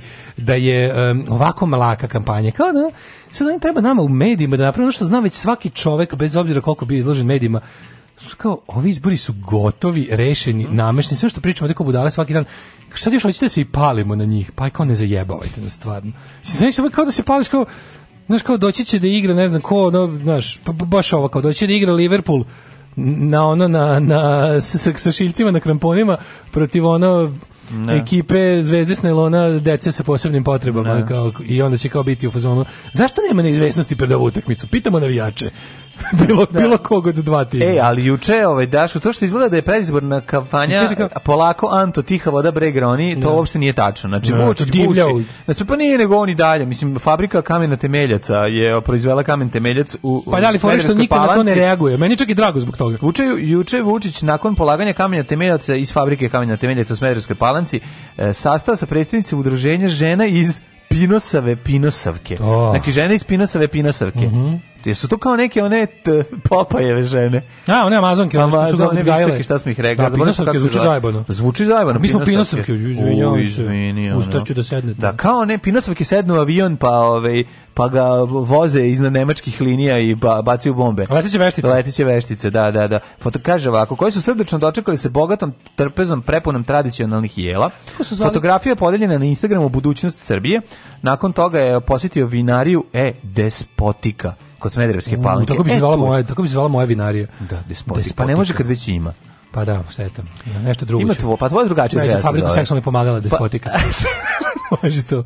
Speaker 3: da je um, ovako malaka kampanja, kao da sad ne treba nama u medijima da napravimo što zna već svaki čovek, bez obzira koliko bio izložen medijima, kao, ovi izbori su gotovi, rešeni, mhm. namešni, sve što pričamo, tako budale svaki dan. Sad još hoćete da se i palimo na njih, pa je kao ne zajebavajte na stvarno. Znaš, kao da se pališ, kao, znaš, kao doći će da igra, ne znam ko, no, znaš, pa, pa, baš ovo, kao doći će da igra Liverpool, na ono, na, na, sa, sa šiljcima, na kramponima, protiv ono, ne. Da. ekipe Zvezde s nailona dece sa posebnim potrebama da. kao, i onda će kao biti u fazonu zašto nema neizvesnosti pred ovu utakmicu? Pitamo navijače. bilo, da. bilo kog od dva tima.
Speaker 6: E, ali juče, ovaj, Daško, to što izgleda da je predizborna kampanja, kao, polako, Anto, tiha voda, bre, groni, to da. uopšte nije tačno. Znači, da, Vučić buši. Znači, da pa nije nego oni dalje. Mislim, fabrika kamena temeljaca je proizvela kamen temeljac u
Speaker 3: Pa
Speaker 6: da, ali fore što nikad
Speaker 3: na to ne reaguje. Meni čak i drago zbog toga.
Speaker 6: Juče, juče Vučić, nakon polaganja kamena temeljaca iz fabrike kamena temeljaca u Smederskoj palanci, e, sastao sa predstavnicima udruženja žena iz Pinosave Pinosavke. Oh. Znači, žene iz Pinosave Pinosavke. Mm -hmm. Jesu to kao neke one t, Popajeve žene?
Speaker 3: A, one Amazonke, one pa što su ga odgajale. Šta smo ih rekli? Da, Pinosovke zvuči zajebano.
Speaker 6: Zvuči zajebano.
Speaker 3: Mi smo Pinosovke, izvinjavam se. Ustaću da sednete.
Speaker 6: Da, kao ne, Pinosovke sednu u avion, pa, ovaj, pa ga voze iznad nemačkih linija i ba, bacaju bombe.
Speaker 3: Letiće
Speaker 6: veštice. Letiće
Speaker 3: veštice,
Speaker 6: da, da, da. Foto pa kaže ovako, koji su srdečno dočekali se bogatom trpezom prepunom tradicionalnih jela. Fotografija je podeljena na Instagramu budućnosti Srbije. Nakon toga je posjetio vinariju E Despotika kod Smederevske palanke. tako
Speaker 3: bi e, se zvala moja, tako bi se zvala moja
Speaker 6: vinarija. Da, despotik. Pa ne može kad već ima.
Speaker 3: Pa da, je šteta. Nešto drugo. Ima
Speaker 6: tvo, pa tvoje drugačije dresa.
Speaker 3: Fabriku seksualnih pomagala pa- despotika. Pa,
Speaker 6: Može to.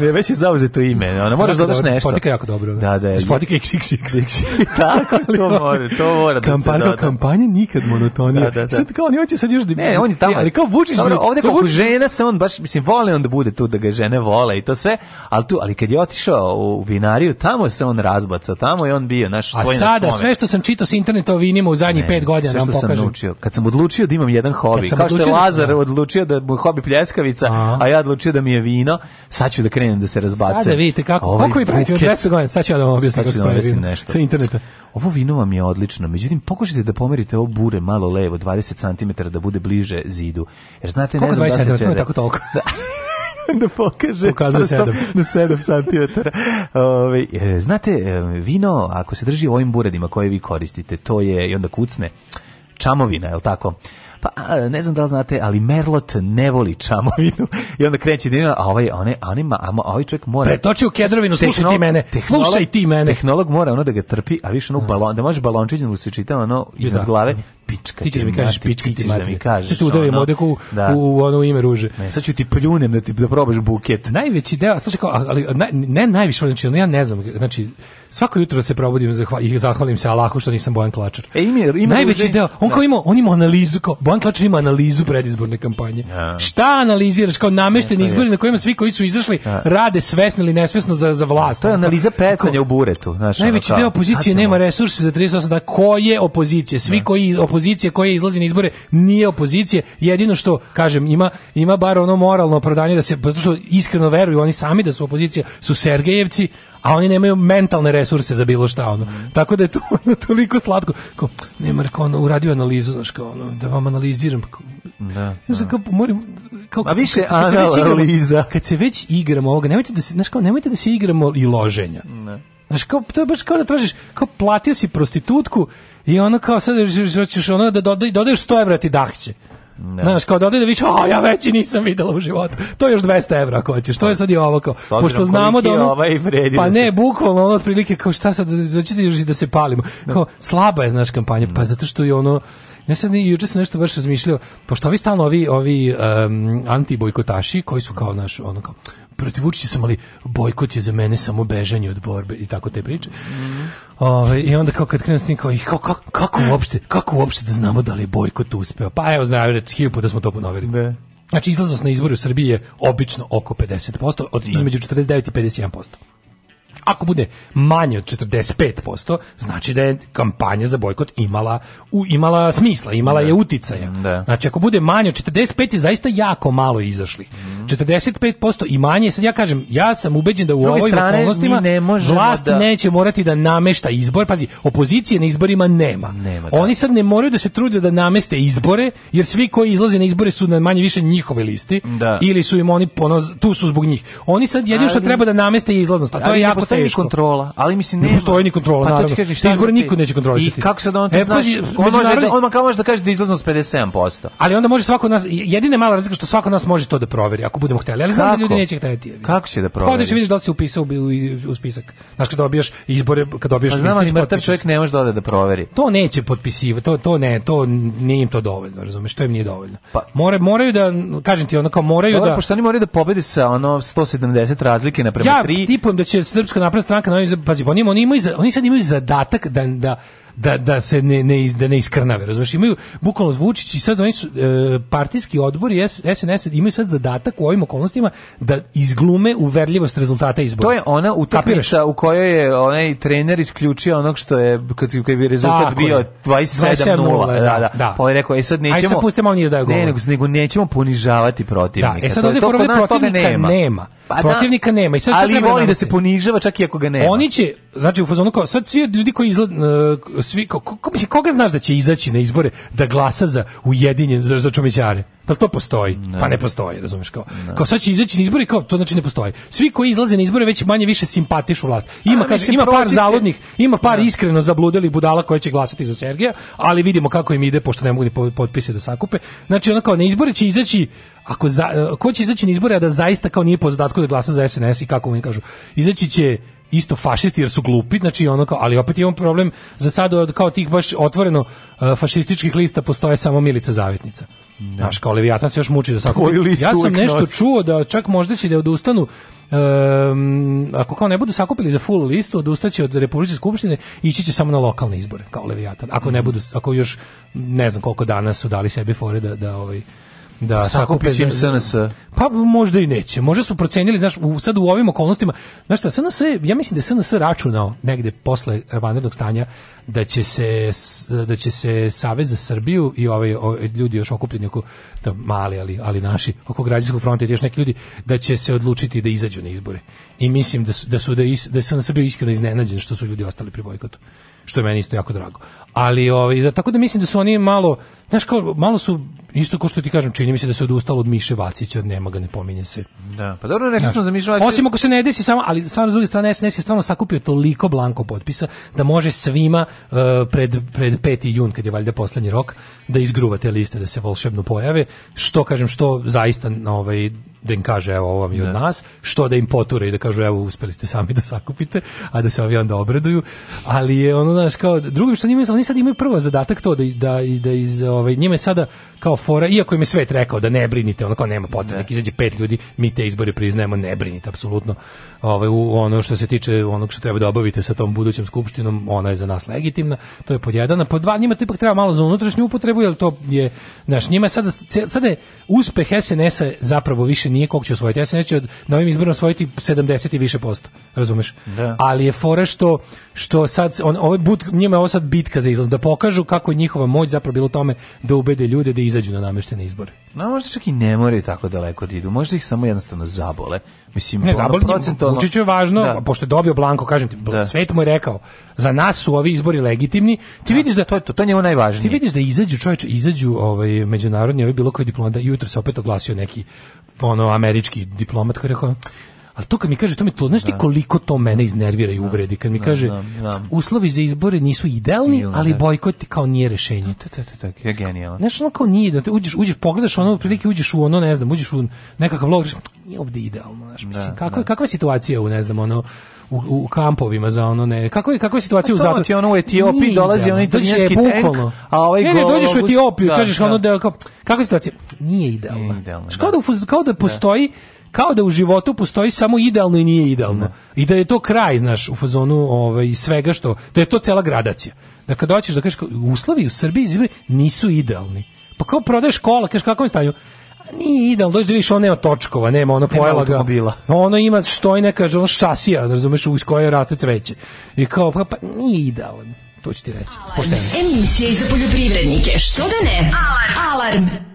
Speaker 6: Ne, već je zauzeto ime. Ona moraš da dodaš nešto.
Speaker 3: Despotika je jako dobro. Da, da. da despotika XXX.
Speaker 6: Tako, to mora, to mora da
Speaker 3: se doda. Kampanja nikad monotonija. Da, da, da. Sad kao oni hoće sad još da...
Speaker 6: Ne, on je tamo.
Speaker 3: Ali kao Vučić... Dobro, ovde
Speaker 6: kako žena se on baš, mislim, vole on da bude tu, da ga žene vole i to sve, ali tu, ali kad je otišao u vinariju, tamo se on razbaca, tamo je on bio, naš svoj na A sada, sve što sam čitao s interneta o vinima u zadnjih pet godina, Sve da što sam naučio, kad sam sam odlučio da imam jedan hobi, kao što je Lazar da... odlučio da, da mu hobi pljeskavica, a. a ja odlučio da mi je vino, sad ću da krenem da se razbacujem. Sada
Speaker 3: vidite kako, ovaj kako vi pravite od 200
Speaker 6: godina, sad ću ja da
Speaker 3: vam objasnim da kako pravite vino. Sa
Speaker 6: interneta. Ovo vino vam je odlično, međutim pokušajte da pomerite ovo bure malo levo, 20 cm da bude bliže zidu. Jer znate, Koliko ne znam 20 da se će...
Speaker 3: Tako toliko.
Speaker 6: Da da pokaže
Speaker 3: Pokazuje
Speaker 6: sedam. na 7 cm. Ovaj, e, znate, e, vino, ako se drži ovim buredima koje vi koristite, to je, i onda kucne, čamovina, je li tako? pa ne znam da li znate, ali Merlot ne voli čamovinu i onda kreće dinila, a ovaj, one, anima, a ovaj čovjek mora...
Speaker 3: Pretoči u kedrovinu, slušaj ti mene, slušaj ti mene.
Speaker 6: Tehnolog mora ono da ga trpi, a više ono da. balon, da može balončić da mu se čita ono da. iznad glave, da pička.
Speaker 3: Ti ćeš mi
Speaker 6: kažeš
Speaker 3: pička ti, ti ćeš da mi kažeš. Da sad ću udavijem ovde u, da. u ono ime ruže.
Speaker 6: Ne, sad ću ti pljunem da ti da probaš buket.
Speaker 3: Najveći deo, slušaj kao, ali naj, ne najviše, znači ja ne znam, znači svako jutro se probudim i zahvalim se Allahu što nisam Bojan Klačar. E, ime, ime Najveći deo, on da. kao ima, on ima analizu, kao, Bojan Klačar ima analizu predizborne kampanje. Ja. Šta analiziraš, kao namešteni izbori na kojima svi koji su izašli ja. Da. rade svesno ili nesvesno za, za vlast.
Speaker 6: To je analiza pecanja u buretu. Znači,
Speaker 3: Najveći deo opozicije nema resurse za 38 dana. Koje opozicije? Svi da. koji opozicije opozicija koja izlazi na izbore nije opozicija, jedino što kažem ima ima bar ono moralno opravdanje da se zato što iskreno veruju oni sami da su opozicija, su Sergejevci, a oni nemaju mentalne resurse za bilo šta ono. Tako da je to ono, toliko slatko. Kao, ne Marko, ono, uradio analizu, znaš, kao ono, da vam analiziram. Kao, da.
Speaker 6: Znaš, da. kao, moram, kao, kad, više kad, kad,
Speaker 3: kad, se već igramo, kad se već igramo ovoga, nemojte da se, znaš, kao, nemojte da se igramo i loženja. Ne. Znaš, kao, to je baš kao da tražiš, kao platio si prostitutku, I ono kao sad hoćeš ono da doda, dodaješ 100 evra ti dahće. Ne. Znaš, kao dodaj da vidiš, a ja veći nisam videla u životu. To je još 200 evra ako hoćeš. To je sad i ovo kao. Sobirom, pošto znamo da ono, ovaj Pa da ne, bukvalno ono otprilike kao šta sad, hoćete još i da se palimo. Da. Kao, slaba je, znaš, kampanja, pa da. zato što je ono, ja sam i juče sam nešto baš razmišljao, pošto ovi stalno ovi, ovi um, anti-bojkotaši, koji su kao naš, ono kao, protiv Vučića sam, ali bojkot je za mene samo bežanje od borbe i tako te priče. Mm -hmm. Ove, I onda kao kad krenu s tim, kao, kao, kako, kako, uopšte, kako uopšte da znamo da li je bojkot uspeo? Pa evo, znaju, reći, hiljupu da smo to ponovili. Da. Znači, izlaznost na izboru u Srbiji je obično oko 50%, od, da. između 49 i 51%. Ako bude manje od 45%, znači da je kampanja za bojkot imala u, imala smisla, imala da. je uticaja. Da. Znači ako bude manje od 45 je zaista jako malo izašli. Mm. 45% i manje. Sad ja kažem, ja sam ubeđen da u ovoj okolnostima ne vlast da... neće morati da namešta izbor. Pazi, opozicije na izborima nema. nema da. Oni sad ne moraju da se trude da nameste izbore, jer svi koji izlaze na izbore su na manje više njihove listi da. ili su im oni ponoz, tu su zbog njih. Oni sad jedino što treba da nameste je izlaznost, a to je jako ne
Speaker 6: teško. kontrola, ali mislim nema.
Speaker 3: ne postoji ni kontrola. Pa to ti kažeš, šta niko
Speaker 6: neće kontrolisati. I kako sad on e, to e, znaš, on može da, on može da kaže da izlaznost 57%.
Speaker 3: Ali onda može svako nas jedina mala razlika što svako nas može to da proveri. Ako budemo hteli, ali znam da ljudi neće hteti.
Speaker 6: Kako će da pa proveri?
Speaker 3: Odeš vidiš da li si upisao u, u spisak. Znaš kad dobiješ izbore, kad dobiješ pa, znam, listić,
Speaker 6: mrtav čovjek ne može da ode da proveri.
Speaker 3: To neće potpisivati, to to ne, to nije im to dovoljno, razumeš, to im nije dovoljno. Pa, More, moraju da kažem ti onako moraju dobro, da
Speaker 6: pošto oni moraju da pobedi sa ono 170 razlike na prema 3.
Speaker 3: Ja tipujem da će Srpska napredna stranka
Speaker 6: na
Speaker 3: pazi, oni imaju oni sad imaju zadatak da da da, da se ne, ne, iz, da ne iskrnave, razumiješ, imaju bukvalno Vučić i sad oni su, e, partijski odbor i SNS imaju sad zadatak u ovim okolnostima da izglume uverljivost rezultata izbora.
Speaker 6: To je ona utakmica u kojoj je onaj trener isključio onog što je, kad, kad bi rezultat Tako bio 27-0, da, da, da. Pa je rekao, e sad nećemo... Aj sad
Speaker 3: pustimo oni da Ne,
Speaker 6: nego, nego nećemo ponižavati protivnika.
Speaker 3: Da,
Speaker 6: e
Speaker 3: sad ovde to, to, protivnika nema. nema. Pa, da. protivnika da, nema. I
Speaker 6: sad ali voli da se ponižava čak i ako ga nema.
Speaker 3: Oni će, znači u fazonu kao, sad svi ljudi koji izgled, uh, svi ko, ko, mislim, koga znaš da će izaći na izbore da glasa za ujedinjen za, za čumićare? Da li to postoji? Ne. Pa ne postoji, razumeš kao. Ne. Kao sad će izaći na izbore kao to znači ne postoji. Svi koji izlaze na izbore već manje više simpatišu vlast. Ima A, kaže, ima par će... zaludnih, ima par ne. iskreno zabludeli budala koji će glasati za Sergeja, ali vidimo kako im ide pošto ne mogu ni potpise da sakupe. Znači ona kao na izbore će izaći ako za, ko će izaći na izbore a da zaista kao nije po zadatku da glasa za SNS i kako mu kažu. Izaći će isto fašisti jer su glupi, znači ono kao, ali opet imamo problem za sad od kao tih baš otvoreno uh, fašističkih lista postoje samo Milica Zavetnica. Da. Znaš, kao Leviatan se još muči da sakupi. Ja sam nešto
Speaker 6: nosi.
Speaker 3: čuo da čak možda će da odustanu um, ako kao ne budu sakupili za full listu, odustaće od Republičke skupštine i ići će samo na lokalne izbore, kao Leviatan. Ako ne mhm. budu, ako još ne znam koliko dana su dali sebi fore da, da ovaj,
Speaker 6: da sakupi čim SNS. Da-
Speaker 3: pa možda i neće. Možda su procenili, znaš, u, sad u ovim okolnostima, znaš šta, SNS, ja mislim da je SNS računao negde posle vanrednog stanja da će se da će se Savez za Srbiju i ovaj, ljudi još okupljeni oko da mali ali ali naši oko građanskog fronta i da još neki ljudi da će se odlučiti da izađu na izbore. I mislim da su da su da, is, da sam bio iskreno iznenađen što su ljudi ostali pri bojkotu što je meni isto jako drago. Ali ovaj da tako da mislim da su oni malo, znaš kao malo su isto ko što ti kažem, čini mi se da se odustalo od Miše Vacića, nema ga, ne pominje se.
Speaker 6: Da, pa dobro, rekli smo za Mišu Vacića.
Speaker 3: Osim ako se ne desi samo, ali stvarno s druge strane SNS je stvarno sakupio toliko blanko potpisa da može svima uh, pred, pred 5. jun, kad je valjda poslednji rok, da izgruva te liste, da se volšebno pojave, što kažem, što zaista ovaj, da im kaže evo ovo vam je od da. nas, što da im poture i da kažu evo uspeli ste sami da sakupite, a da se ovi onda obreduju, ali je ono znaš kao, drugim što njima, oni sad imaju prvo zadatak to da, da, da iz, ovaj, njima je sada kao fora, iako im je svet rekao da ne brinite, ono kao nema potrebe, da. izađe pet ljudi, mi te izbore priznajemo, ne brinite, apsolutno, ovaj, u ono što se tiče onog što treba da obavite sa tom budućom skupštinom, ona je za nas legitimna, to je pod jedan, a pod dva njima to ipak treba malo za unutrašnju upotrebu, jer to je, znaš, njima je sada, sada je uspeh SNS-a zapravo više nije kog će osvojiti. SNS će na ovim izborima osvojiti 70 i više posto, razumeš? Da. Ali je fora što, što sad, on, ovaj but, njima je ovo sad bitka za izlaz, da pokažu kako je njihova moć zapravo bilo u tome da ubede ljude da izađu na nameštene izbore.
Speaker 6: No, možda čak i ne moraju tako daleko da idu, možda ih samo jednostavno zabole. Mislim,
Speaker 3: ne,
Speaker 6: zabole,
Speaker 3: procentualno... Vučiću je važno, da. pošto je dobio Blanko, kažem ti, da. svet mu je rekao, za nas su ovi izbori legitimni, ti da, vidiš da...
Speaker 6: To, to, to njemu najvažnije.
Speaker 3: Ti vidiš da izađu, čovječe, izađu ovaj, međunarodni, ovaj bilo koji diplomata, jutro se opet oglasio neki ono američki diplomat koji rekao ali to kad mi kaže, to mi to, znaš ti da. koliko to mene iznervira i da. uvredi, kad mi da, kaže uslovi za izbore nisu idealni, ali bojkot kao nije rešenje.
Speaker 6: Tako, tako,
Speaker 3: tako, je genijalno. Znaš, ono kao nije, da te uđeš, uđeš, pogledaš ono, prilike uđeš u ono, ne znam, uđeš u nekakav vlog, nije ovde idealno, znaš, mislim, kako, kakva je situacija u, ne znam, ono, u, u kampovima za ono ne. Kako je kako je situacija u pa zatvoru? Ti ono u
Speaker 6: Etiopiji Nije, dolazi da, onaj da, da, italijanski tank,
Speaker 3: a ovaj Ne, ne, dođeš u Etiopiju, da, kažeš da. ono da kao, kako je situacija? Nije idealno. Nije idealna kao da, kao da postoji kao da u životu postoji samo idealno i nije idealno. I da je to kraj, znaš, u fazonu ovaj, svega što, da je to cela gradacija. Da kad hoćeš da kažeš, uslovi u Srbiji nisu idealni. Pa kao prodaješ kola, kažeš kako je stanju? Nije idealno, dođe da vidiš, on nema točkova, nema ono nema pojela automobila. Ono ima što i neka ono šasija, razumeš, uz koje raste cveće. I kao, pa, pa nije idealan. To ću ti reći. Pošteno. Emisija za poljoprivrednike. Što da ne? Alarm. Alarm.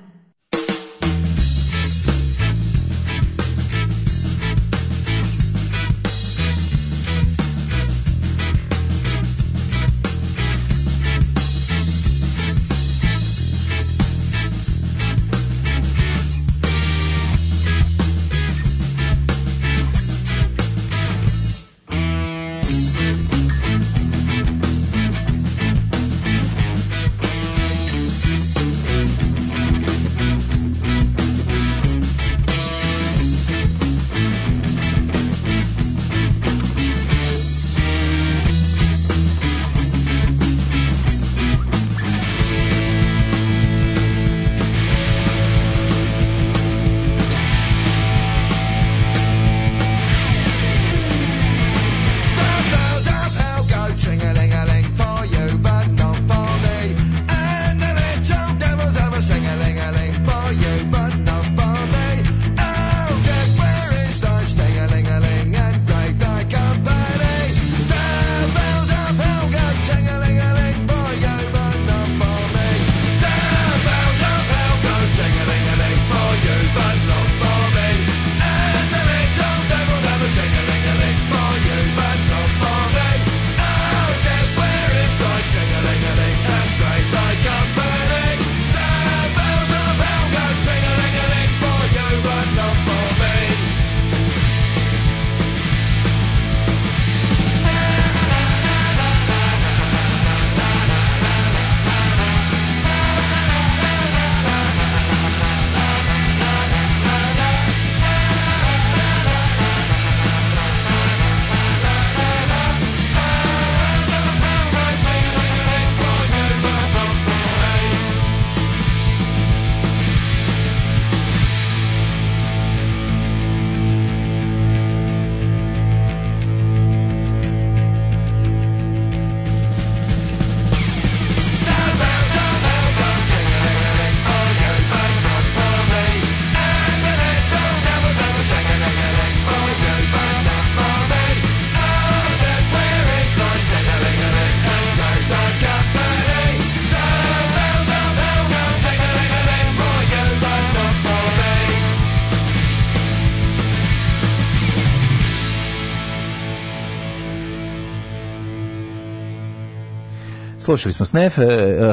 Speaker 6: Slušali smo Snef, uh,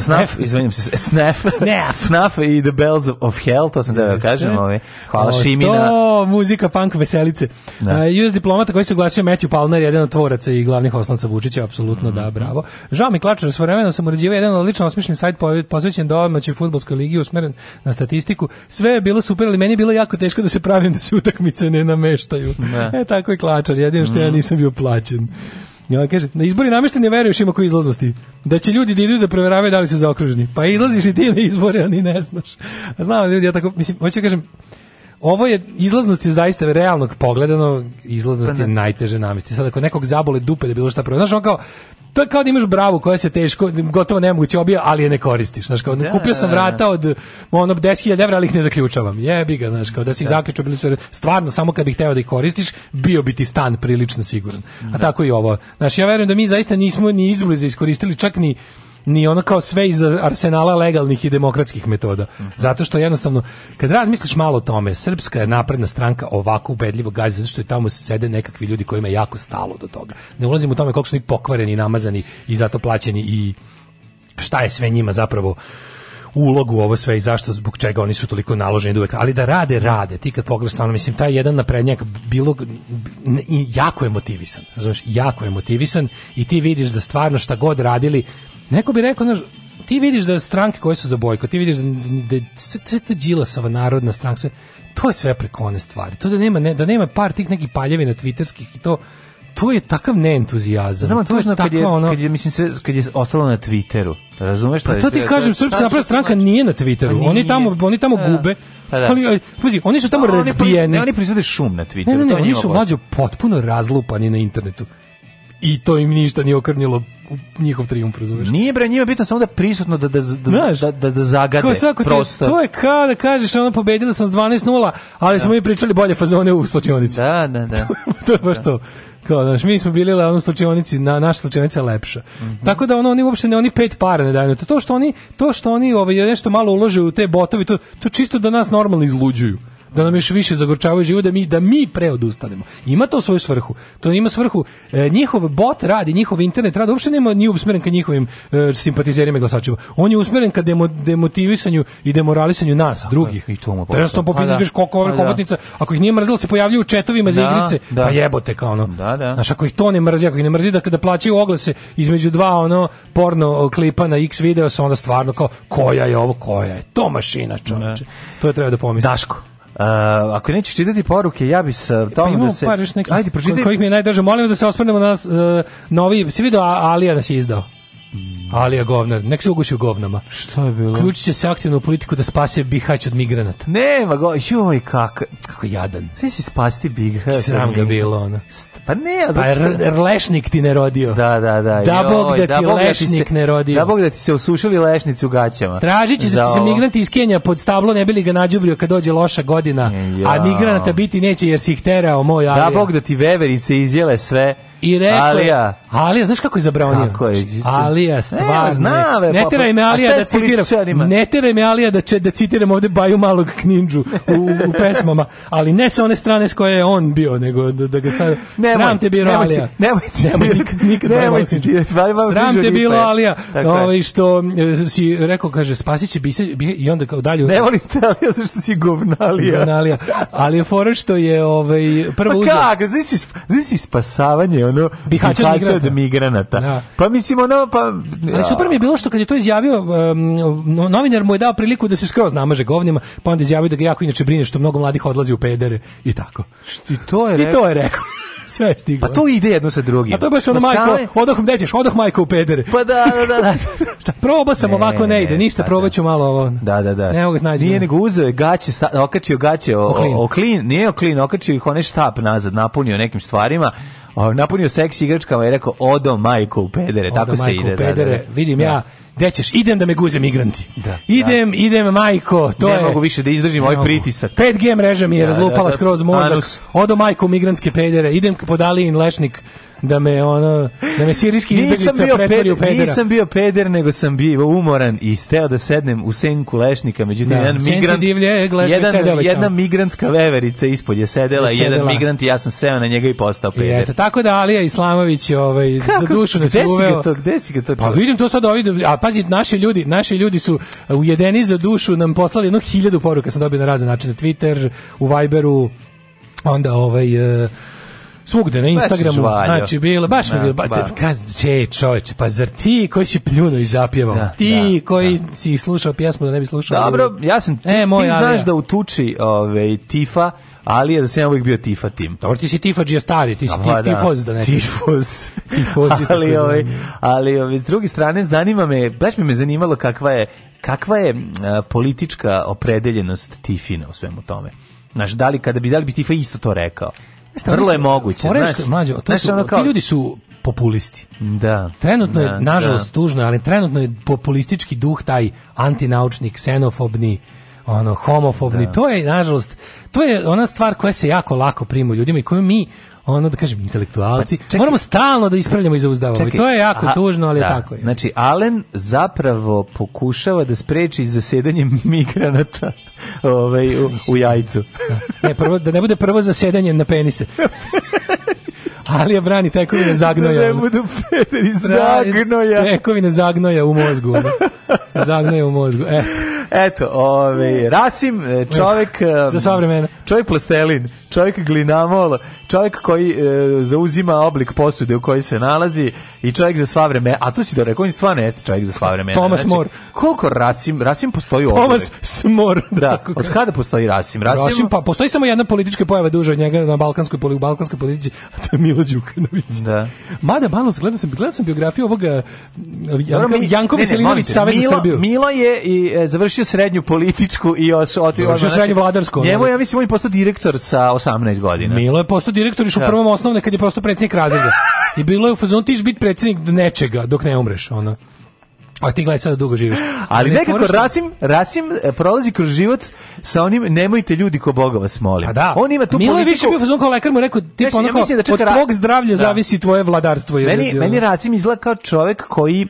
Speaker 3: Snaf, izvinjam
Speaker 6: se, Snef,
Speaker 3: Snef, Snaf
Speaker 6: i The Bells of Hell, to sam da yes, kažem, ovaj. Hvala o, Šimina.
Speaker 3: To, muzika punk veselice. Da. Uh, e, US diplomata koji se oglasio Matthew Palmer, jedan od tvoraca i glavnih osnovaca Vučića, apsolutno mm -hmm. da, mhm. bravo. Žao mi Klačar, svojevremeno sam uređivao jedan odlično osmišljen sajt posvećen domaćoj fudbalskoj ligi usmeren na statistiku. Sve je bilo super, ali meni je bilo jako teško da se pravim da se utakmice ne nameštaju. Da. E tako je Klačar, jedino što mm -hmm. ja mhm. nisam bio plaćen. I ona ovaj kaže, na izbori namešten ne veruješ ima koji izlaznosti. Da će ljudi da idu da preveravaju da li su zaokruženi. Pa izlaziš i ti na izbore, a ni ne znaš. znam, ljudi, ja tako, mislim, hoću da kažem, ovo je izlaznost je zaista realnog pogledano izlaznost pa je najteže namesti. Sad ako nekog zabole dupe da bilo šta prvo. Znaš, on kao to je kao da imaš bravu koja se teško, gotovo nemoguće obija, ali je ne koristiš. Znaš, kao, da, kupio sam vrata od ono, 10.000 evra, ali ih ne zaključavam. Jebi ga, znaš, kao da si ih da. zaključao, bili su, stvarno, samo kad bih teo da ih koristiš, bio bi ti stan prilično siguran. A da. tako i ovo. Znaš, ja verujem da mi zaista nismo ni izbliza iskoristili čak ni ni ono kao sve iz arsenala legalnih i demokratskih metoda. Zato što jednostavno, kad razmisliš malo o tome, Srpska je napredna stranka ovako ubedljivo gazi, zato što je tamo sede nekakvi ljudi kojima je jako stalo do toga. Ne ulazim u tome koliko su oni pokvareni, namazani i zato plaćeni i šta je sve njima zapravo ulogu ovo sve i zašto zbog čega oni su toliko naloženi da uvek, ali da rade, rade. Ti kad pogledaš stvarno, mislim, taj jedan naprednjak bilo, jako je motivisan, znaš, jako je motivisan i ti vidiš da stvarno šta god radili, Neko bi rekao, znaš, ti vidiš da stranke koje su za bojko, ti vidiš da, da, da, da Đilasova narodna stranka, sve, to je sve preko one stvari. To da nema, ne, da nema par tih nekih na twitterskih i to, to je takav neentuzijazam. Znam,
Speaker 6: to je tako kad je,
Speaker 3: ono...
Speaker 6: Kad je, mislim, se, kad je ostalo na Twitteru, razumeš?
Speaker 3: Pa da to ti da kažem, da Srpska napravna stranka znači, nije na Twitteru, pa oni tamo, oni tamo gube, pa da. Ali, e, pazi, oni su tamo razbijeni.
Speaker 6: Oni proizvode šum na Twitteru. Ne, ne, ne,
Speaker 3: oni su mlađo potpuno razlupani na internetu. I to im ništa nije okrnjilo njihov trijumf, razumeš?
Speaker 6: Nije bre, njima bitno samo da prisutno da da
Speaker 3: da Znaš, da,
Speaker 6: da, da zagade prostor.
Speaker 3: Te, to je kao da kažeš ono pobedila sam s 12:0, ali da. smo mi pričali bolje fazone u slučionici. Da,
Speaker 6: da, da.
Speaker 3: to je baš da. to kao znaš, mi smo bili na onom slučionici, na naša slučajnica lepša. Mm -hmm. Tako da ono oni uopšte ne oni pet para ne daju. To što oni to što oni ovaj nešto malo ulože u te botove, to to čisto da nas normalno izluđuju da nam još više zagorčavaju život, da mi, da mi preodustanemo. Ima to svoju svrhu. To ima svrhu. E, njihov bot radi, njihov internet radi, uopšte nema, nije usmeren ka njihovim e, simpatizerima i glasačima. On je usmeren ka demo, demotivisanju i demoralisanju nas, Tako drugih. Da, I to mu pa Da jasno popizgaš koliko hobotnica, ako ih nije mrzilo, se pojavljuju u četovima za da, igrice, da. pa jebote kao ono. Da, da. Znaš, ako ih to ne mrzi, ako ih ne mrzi da kada plaćaju oglase između dva ono porno klipa na X video, se onda stvarno kao koja je ovo, koja je to mašina, čoveče. Da. To je treba da pomisliš. Daško.
Speaker 6: Uh, ako nećeš čitati poruke, ja bi sa tom e, pa da se... Par još nekih,
Speaker 3: Kojih mi je najdrže. Molim
Speaker 6: da
Speaker 3: se osvrnemo na nas, uh, e, novi... Si vidio Alija da je izdao? Ali Alija govnar, nek se uguši u govnama.
Speaker 6: Šta je bilo?
Speaker 3: Ključ će se aktivno u politiku da spase Bihać od migranata.
Speaker 6: Nema go, joj kak, kako jadan. Svi si spasti Bihać.
Speaker 3: Sram ga bilo ono.
Speaker 6: Pa ne, a pa zato
Speaker 3: što... Pa lešnik ti ne rodio.
Speaker 6: Da, da, da. Da, da,
Speaker 3: da bog da ti lešnik ne rodio.
Speaker 6: Da bog da ti se osušili lešnicu gaćama.
Speaker 3: Tražit će da ti se migranti iz Kenja pod stablo ne bili ga nađubrio kad dođe loša godina, a migranata biti neće jer si ih terao moj Da
Speaker 6: bog da ti veverice izjele sve. I rekao, Alija,
Speaker 3: Alija, znaš kako je zabranio? Kako je? Znači, Ali Alija stvarno. Ne, zna, pa ve, ne teraj pa me Alija da citiram. Ne teraj me Alija da će da citiram ovde Baju malog Kninđu u, u pesmama, ali ne sa one strane s koje je on bio, nego da, da ga sad nemoj, sram te bilo Alija. Nemoj, nemoj, nikad, nikad nemoj citirati. Sram te bilo pa Alija. Ovaj što e, si rekao kaže spasiće bi se i onda kao dalje.
Speaker 6: Ne volim te Alija zato što si govnalija. Govnalija.
Speaker 3: Ali fora što je ovaj prvo
Speaker 6: uzeo. Pa kako, znači spasavanje ono bihaća od migranata. Da. Pa mislim ono pa
Speaker 3: Ali super mi je bilo što kad je to izjavio, um, novinar mu je dao priliku da se skroz namaže govnima, pa onda izjavio da ga jako inače brine što mnogo mladih odlazi u pedere i tako.
Speaker 6: I to je rekao.
Speaker 3: I to je rekao. sve je stiglo. Pa to
Speaker 6: ide jedno sa drugim.
Speaker 3: A to je baš ono pa majko, same... odoh gde ćeš, odoh majko u pedere.
Speaker 6: Pa da, da, da. da. Šta,
Speaker 3: probao sam ne, ovako, ne, ide, ništa, pa da, probat ću malo ovo.
Speaker 6: Da, da, da. Ne mogu snađi. Nije nego uzeo gaće, okačio gaće, o, o, klin. o klin, nije o klin, okačio ih onaj štap nazad, napunio nekim stvarima, Ovaj, napunio seks igračkama i rekao odo majko u pedere, odo, tako
Speaker 3: se
Speaker 6: ide. Odo
Speaker 3: da, pedere, da, da, vidim da. ja, gde ćeš, idem da me guze migranti. Da, da, idem, da. idem, majko, to
Speaker 6: ne
Speaker 3: je...
Speaker 6: Ne mogu više da izdržim ovaj pritisak.
Speaker 3: 5G mreža mi je da, razlupala da, skroz mozak. Anus. Odo majko migrantske pedere, idem po Dalijin lešnik da me ono da me sirijski izbeglica pretvori u pedera.
Speaker 6: Nisam bio peder, nego sam bio umoran i steo da sednem u senku lešnika, međutim da, jedan migrant divlje, gleš, jedan, ovaj jedna migrantska veverica ispod je sedela, i jedan migrant i ja sam seo na njega i postao peder. I eto,
Speaker 3: tako da Alija Islamović ovaj Kako? za dušu nas uveo. To,
Speaker 6: gde si ga to?
Speaker 3: Pa vidim to sad ovdje, da- a pazi, naši ljudi, naši ljudi su ujedeni za dušu nam poslali jedno hiljadu poruka sam dobio na razne načine, Twitter, u Viberu, onda ovaj uh, svugde na Instagramu, znači bilo, baš mi bilo, baš pa ba. Kaz, če, pa zar ti koji si pljuno i zapjevao, da, ti da, koji da. si slušao pjesmu da ne bi slušao.
Speaker 6: Dobro, ja sam, ti, e, ti znaš da u tuči ove, ovaj, Tifa, ali je da sam ja uvijek bio Tifa tim.
Speaker 3: Dobro, ti si Tifađija stari, ti si Aha, da. tifoz da ne.
Speaker 6: Tifoz. tifoz ali, ovaj, ali ovaj, s druge strane, zanima me, baš mi me zanimalo kakva je, kakva je a, politička opredeljenost Tifina u svemu tome. Znaš, da li, kada bi, da li bi Tifa isto to rekao? Vrlo je moguće. Znaš,
Speaker 3: mlađo, to su, ono kao... ti ljudi su populisti.
Speaker 6: Da.
Speaker 3: Trenutno
Speaker 6: da,
Speaker 3: je, nažalost, da. tužno, ali trenutno je populistički duh taj antinaučni, ksenofobni, ono homofobni. Da. To je nažalost, to je ona stvar koja se jako lako prima ljudima i koju mi ono da kažem intelektualci. Pa, čekaj, Moramo stalno da ispravljamo i zauzdavamo. to je jako aha, tužno, ali da, je tako je.
Speaker 6: Znači Alen zapravo pokušava da spreči zasedanje migranata ovaj u, u jajcu.
Speaker 3: Da. Ne, prvo da ne bude prvo zasedanje na penise. Ali je brani tekovine da zagnoja. Da
Speaker 6: ne budu pederi zagnoja. Tekovine zagnoja
Speaker 3: u mozgu. Ono. Zagnoja u mozgu. Eto.
Speaker 6: Eto, ovaj Rasim, e, čovjek
Speaker 3: za savremena.
Speaker 6: Čovjek plastelin, čovjek glinamol, čovjek koji e, zauzima oblik posude u kojoj se nalazi i čovjek za sva vremena. A to si da rekao, on stvarno jeste čovjek za sva vremena.
Speaker 3: Thomas znači, More.
Speaker 6: Koliko Rasim, Rasim postoji ovdje? Thomas
Speaker 3: Smor.
Speaker 6: Da, da od kada postoji Rasim?
Speaker 3: Rasim? Rasim? pa postoji samo jedna politička pojava duže od njega na balkanskoj poli, u balkanskoj politici, a to je Milo Đukanović. Da. Mada malo gledao sam, gledao sam biografiju ovoga Janko, Janko Veselinović Savez za Srbiju.
Speaker 6: Milo je i e, završio završio srednju političku i os, oti,
Speaker 3: završio ono, znači, srednju vladarsku.
Speaker 6: Njemu, ja mislim, on je postao direktor sa 18 godina.
Speaker 3: Milo je postao direktor još u da. prvom osnovne kad je postao predsjednik razreda. I bilo je u fazonu, ti biti predsjednik nečega dok ne umreš, ono. A ti gledaj sada da dugo živiš.
Speaker 6: Ali ne nekako što... Rasim, Rasim e, prolazi kroz život sa onim nemojte ljudi ko Boga vas molim. A
Speaker 3: da. On ima tu Milo politiku... je više bio fazon kao lekar mu rekao ti pa onako ja da četara... od tvog zdravlja da. zavisi tvoje vladarstvo.
Speaker 6: Meni, ljudi, meni Rasim izgleda kao čovjek koji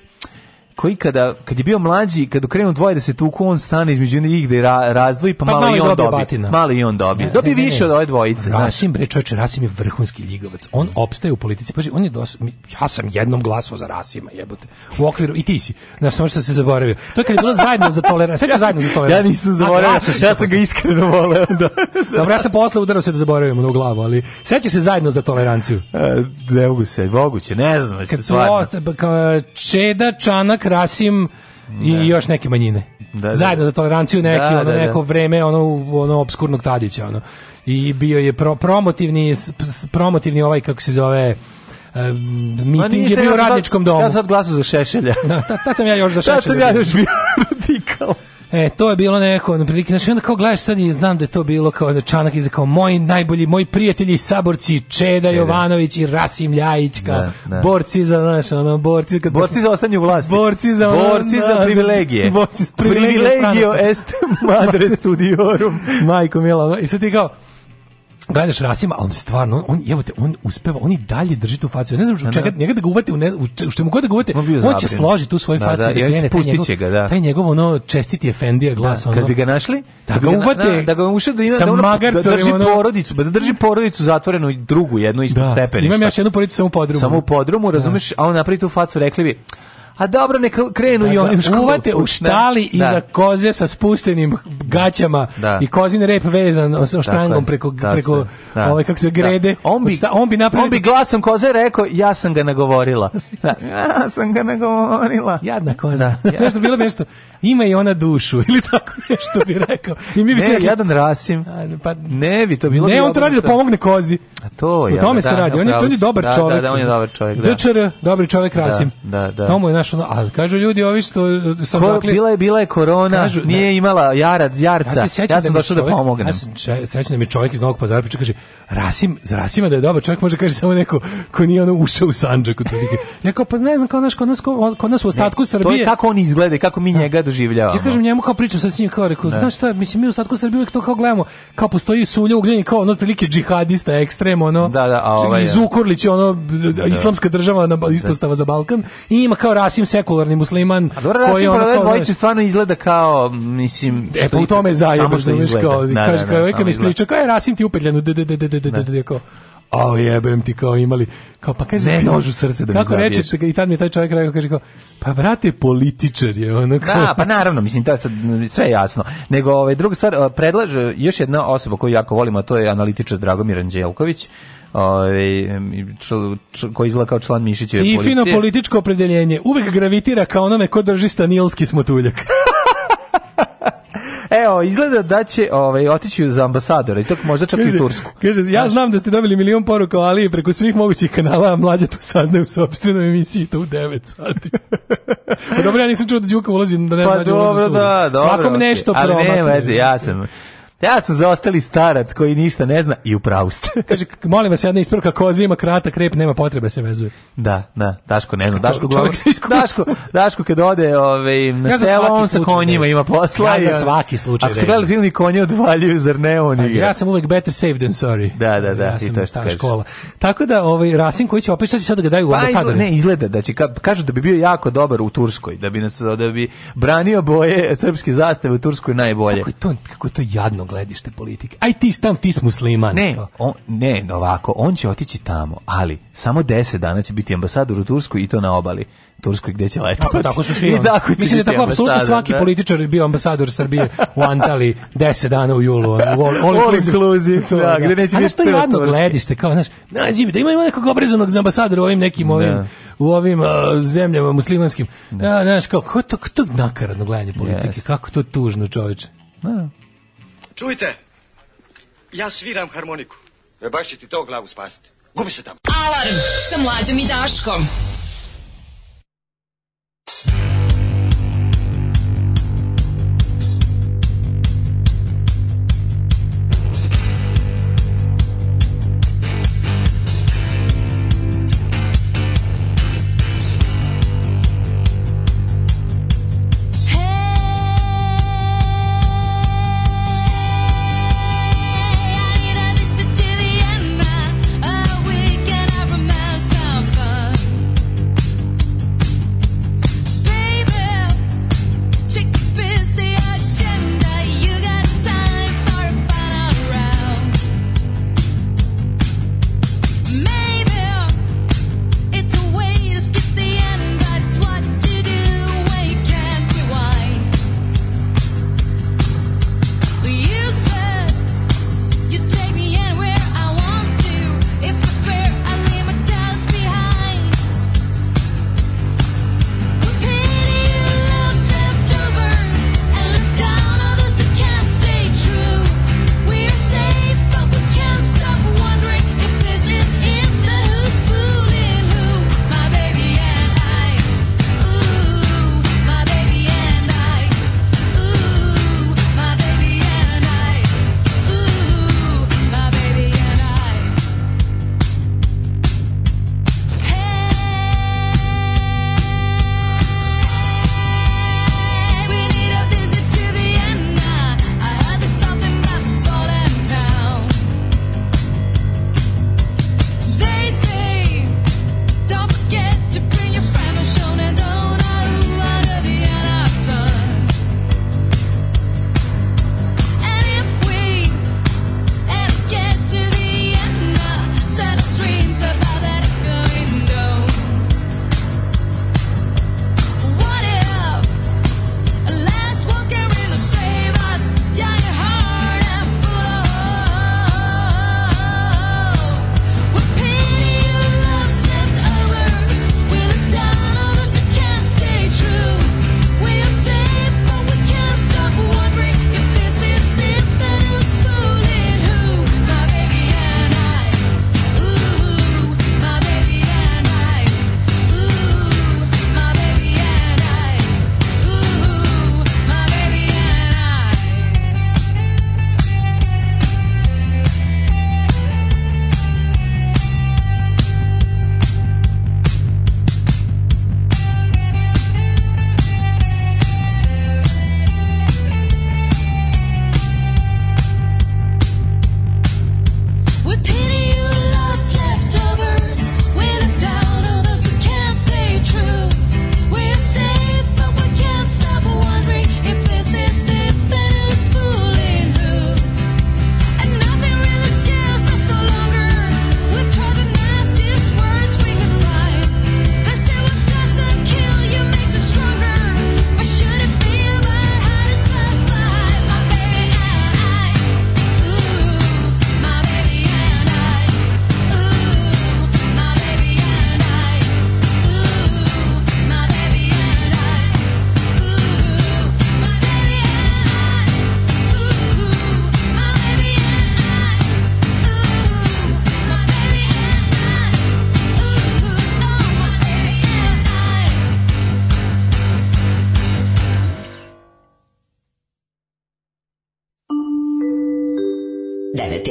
Speaker 6: koji kada kad je bio mlađi, kad okrenu dvoje da se tuku, on stane između njih da ra, razdvoji, pa, pa malo, i on dobije. Mali i on dobije. Dobije više od ove dvojice.
Speaker 3: Rasim bre, čoveče, Rasim je vrhunski ligavac. On opstaje u politici. pa on je dos... ja sam jednom glasao za Rasima, jebote. U okviru i ti si. Na samo što se zaboravio. To je kad je bilo zajedno za toleranciju. Sećaš zajedno za toleranciju.
Speaker 6: Ja nisam zaboravio. Ja, sam, ja sam ga iskreno voleo, da.
Speaker 3: Dobro, ja sam posle udarao se da zaboravimo na glavu, ali sećaš se zajedno za toleranciju. E,
Speaker 6: ne mogu se, moguće, ne znam.
Speaker 3: Kad su osta, pa kao Čeda Čanak Bošnjak, Rasim i da. još neke manjine. Da, da. Zajedno za toleranciju da, neki, ono da, neko vreme ono ono obskurnog Tadića, ono. I bio je pro, promotivni promotivni ovaj kako se zove miting je bio u radničkom domu.
Speaker 6: Ja
Speaker 3: sam
Speaker 6: glasao za Šešelja.
Speaker 3: Da, tad
Speaker 6: sam ja još
Speaker 3: za Šešelja. Tad sam
Speaker 6: ja još bio radikal.
Speaker 3: E, to je bilo neko, na prilike, znači onda kao gledaš sad i znam da je to bilo kao na da čanak iza kao moji najbolji, moji prijatelji saborci Čeda Jovanović i Rasim Ljajić kao da, da. borci za, znaš, ono, borci kad
Speaker 6: borci za ostanju vlasti.
Speaker 3: Borci za
Speaker 6: ono, borci za da, privilegije. Borci za privilegije. Privilegio est madre studiorum.
Speaker 3: Majko mila, ono, i sad ti kao Galješ Rasima, ali stvarno, on, jebote, on uspeva, on i dalje drži tu facu. Ja ne znam što da, čeka, da. njega da ga uvate, u ne, u, što mu god da ga uvate, on, on će složiti tu svoju
Speaker 6: da,
Speaker 3: facu.
Speaker 6: Da,
Speaker 3: da,
Speaker 6: da, pustit će ga, da.
Speaker 3: Taj njegov, ono, čestiti Efendija da, glas. Da, ono,
Speaker 6: kad bi ga našli,
Speaker 3: da,
Speaker 6: da
Speaker 3: ga uvate, na, da ga
Speaker 6: uše, da, ima, da, ono, da drži ono, porodicu, pa da drži
Speaker 3: porodicu
Speaker 6: zatvorenu i drugu, jednu
Speaker 3: ispod da, stepeništa. Imam još jednu porodicu samo u podrumu. Samo u
Speaker 6: podrumu, razumeš, a on napravi tu facu, rekli bi, A dobro, neka krenu
Speaker 3: da,
Speaker 6: i da. onim
Speaker 3: škopom. Uvate u štali da, iza koze sa spuštenim gaćama da. i kozin rep vezan sa štrangom preko, da, preko da. Ove, ovaj, kako se da. grede.
Speaker 6: On, bi, šta, on, bi napravio... on bi da- glasom koze rekao, ja sam ga nagovorila. Da. Ja sam ga nagovorila.
Speaker 3: Jadna koza. Da, ja. Nešto bilo nešto, ima i ona dušu, ili tako nešto bi rekao. I
Speaker 6: mi
Speaker 3: bi
Speaker 6: ne, rekli, jadan Rasim. Pa, ne bi to bilo...
Speaker 3: Ne,
Speaker 6: on
Speaker 3: to radi da pomogne kozi.
Speaker 6: A to, ja, o
Speaker 3: tome
Speaker 6: se
Speaker 3: radi. On je, on je dobar čovjek.
Speaker 6: Da, da, on je dobar čovjek.
Speaker 3: Da. dobar čovjek Rasim. Da, da. To mu je znaš, ono, ali kažu ljudi ovi što
Speaker 6: sam Ko, dakle, bila je bila je korona,
Speaker 3: kažu,
Speaker 6: nije da, imala jarac, jarca. Ja, se ja da sam došao da
Speaker 3: pomognem. Ja se sećam da mi čovjek iz Novog Pazara priča kaže Rasim, za Rasima da je dobar čovjek može kaže samo neko ko nije ono ušao u Sandžak od Ja kao pa ne znam kao naš kod nas kod nas u ostatku ne, Srbije. To je
Speaker 6: kako on izgleda, kako mi da. njega doživljavamo.
Speaker 3: Ja kažem njemu kao pričam sa njim kao rekao, da. znaš šta, mislim mi u ostatku Srbije uvek to kao gledamo, kao postoji sulja ugljen kao ono otprilike džihadista ekstrem ono.
Speaker 6: Da, da, a
Speaker 3: ovaj, iz Ukorlić ono islamska država na ispostava za Balkan i ima kao Rasim Rasim sekularni musliman
Speaker 6: A dobro, koji Rasim Paradajz Bojić stvarno izgleda kao, mislim...
Speaker 3: E, pa u tome je zajebo, što viš kao, da, kaže, da, kao, neka da, ovaj mi ispričao, kao je Rasim ti upetljeno,
Speaker 6: kao, a jebem ti kao imali kao pa kaže ne nožu srce da mi kako reče i tad mi taj čovjek rekao kaže kao pa brate političar je ono kao da pa naravno mislim to sad sve jasno nego ovaj druga stvar predlaže još jedna osoba koju jako volimo a to je analitičar Dragomir Anđelković ovaj koji izgleda kao član Mišićeve policije.
Speaker 3: I fino političko opredeljenje. Uvek gravitira kao onome ko drži stanilski smotuljak.
Speaker 6: Evo, izgleda da će ovaj, otići za ambasadora i to možda čak kaže, i u Tursku.
Speaker 3: Kaže, ja znam da ste dobili milion poruka, ali preko svih mogućih kanala, a mlađe to saznaje u sobstvenoj emisiji, to u 9 sati. Pa dobro, ja nisam čuo da Đuka ulazi, da ne pa, dobro,
Speaker 6: da, dobro,
Speaker 3: Svakom okay. nešto
Speaker 6: promatra. Ali ne, vezi, ja sam Ja sam zaostali starac koji ništa ne zna i u pravu ste.
Speaker 3: Kaže, molim vas, jedna ispravka, koza ima kratak rep, nema potrebe se vezuje.
Speaker 6: Da, da, Daško ne zna. Daško, glav... Daško, Daško kad ode ove, ovaj, na ja selo, on sa konjima ima posla.
Speaker 3: Ja za svaki slučaj. Ako
Speaker 6: ste gledali film i konje odvaljuju, zar ne on pa
Speaker 3: Ja sam uvek better safe than sorry.
Speaker 6: Da, da, da. Ja i to što ta kažeš. škola.
Speaker 3: Tako da, ovaj, Rasim koji će opet, šta će sad da ga daju
Speaker 6: pa, u
Speaker 3: ambasadore?
Speaker 6: Ne, izgleda da će, kažu da bi bio jako dobar u Turskoj, da bi, nas, da bi branio boje srpske zastave u Turskoj najbolje. Kako je
Speaker 3: to, kako je to jadno gledište politike. Aj ti stan, ti musliman.
Speaker 6: Ne, on, ne, ovako, on će otići tamo, ali samo 10 dana će biti ambasador u Turskoj i to na obali. Turskoj gdje će letovati.
Speaker 3: Tako, tako su svi. I tako će Mislim da tako apsolutno svaki da? političar je bio ambasador Srbije u Antali 10 dana u julu. On, all, all, all inclusive. To, da, gde neće biti to jadno gledište, kao, znaš, nađi mi, da ima, ima nekog obrazanog za ambasadora u ovim nekim da. ovim, da. u ovim uh, zemljama muslimanskim. Da. Ja, znaš, kao, kako to, kako to nakaradno gledanje politike, yes. kako to tužno čovječe?
Speaker 13: Da. Čujte, ja sviram harmoniku. E baš će ti to glavu spasiti. Gubi se tamo. Alarm sa mlađom i Daškom.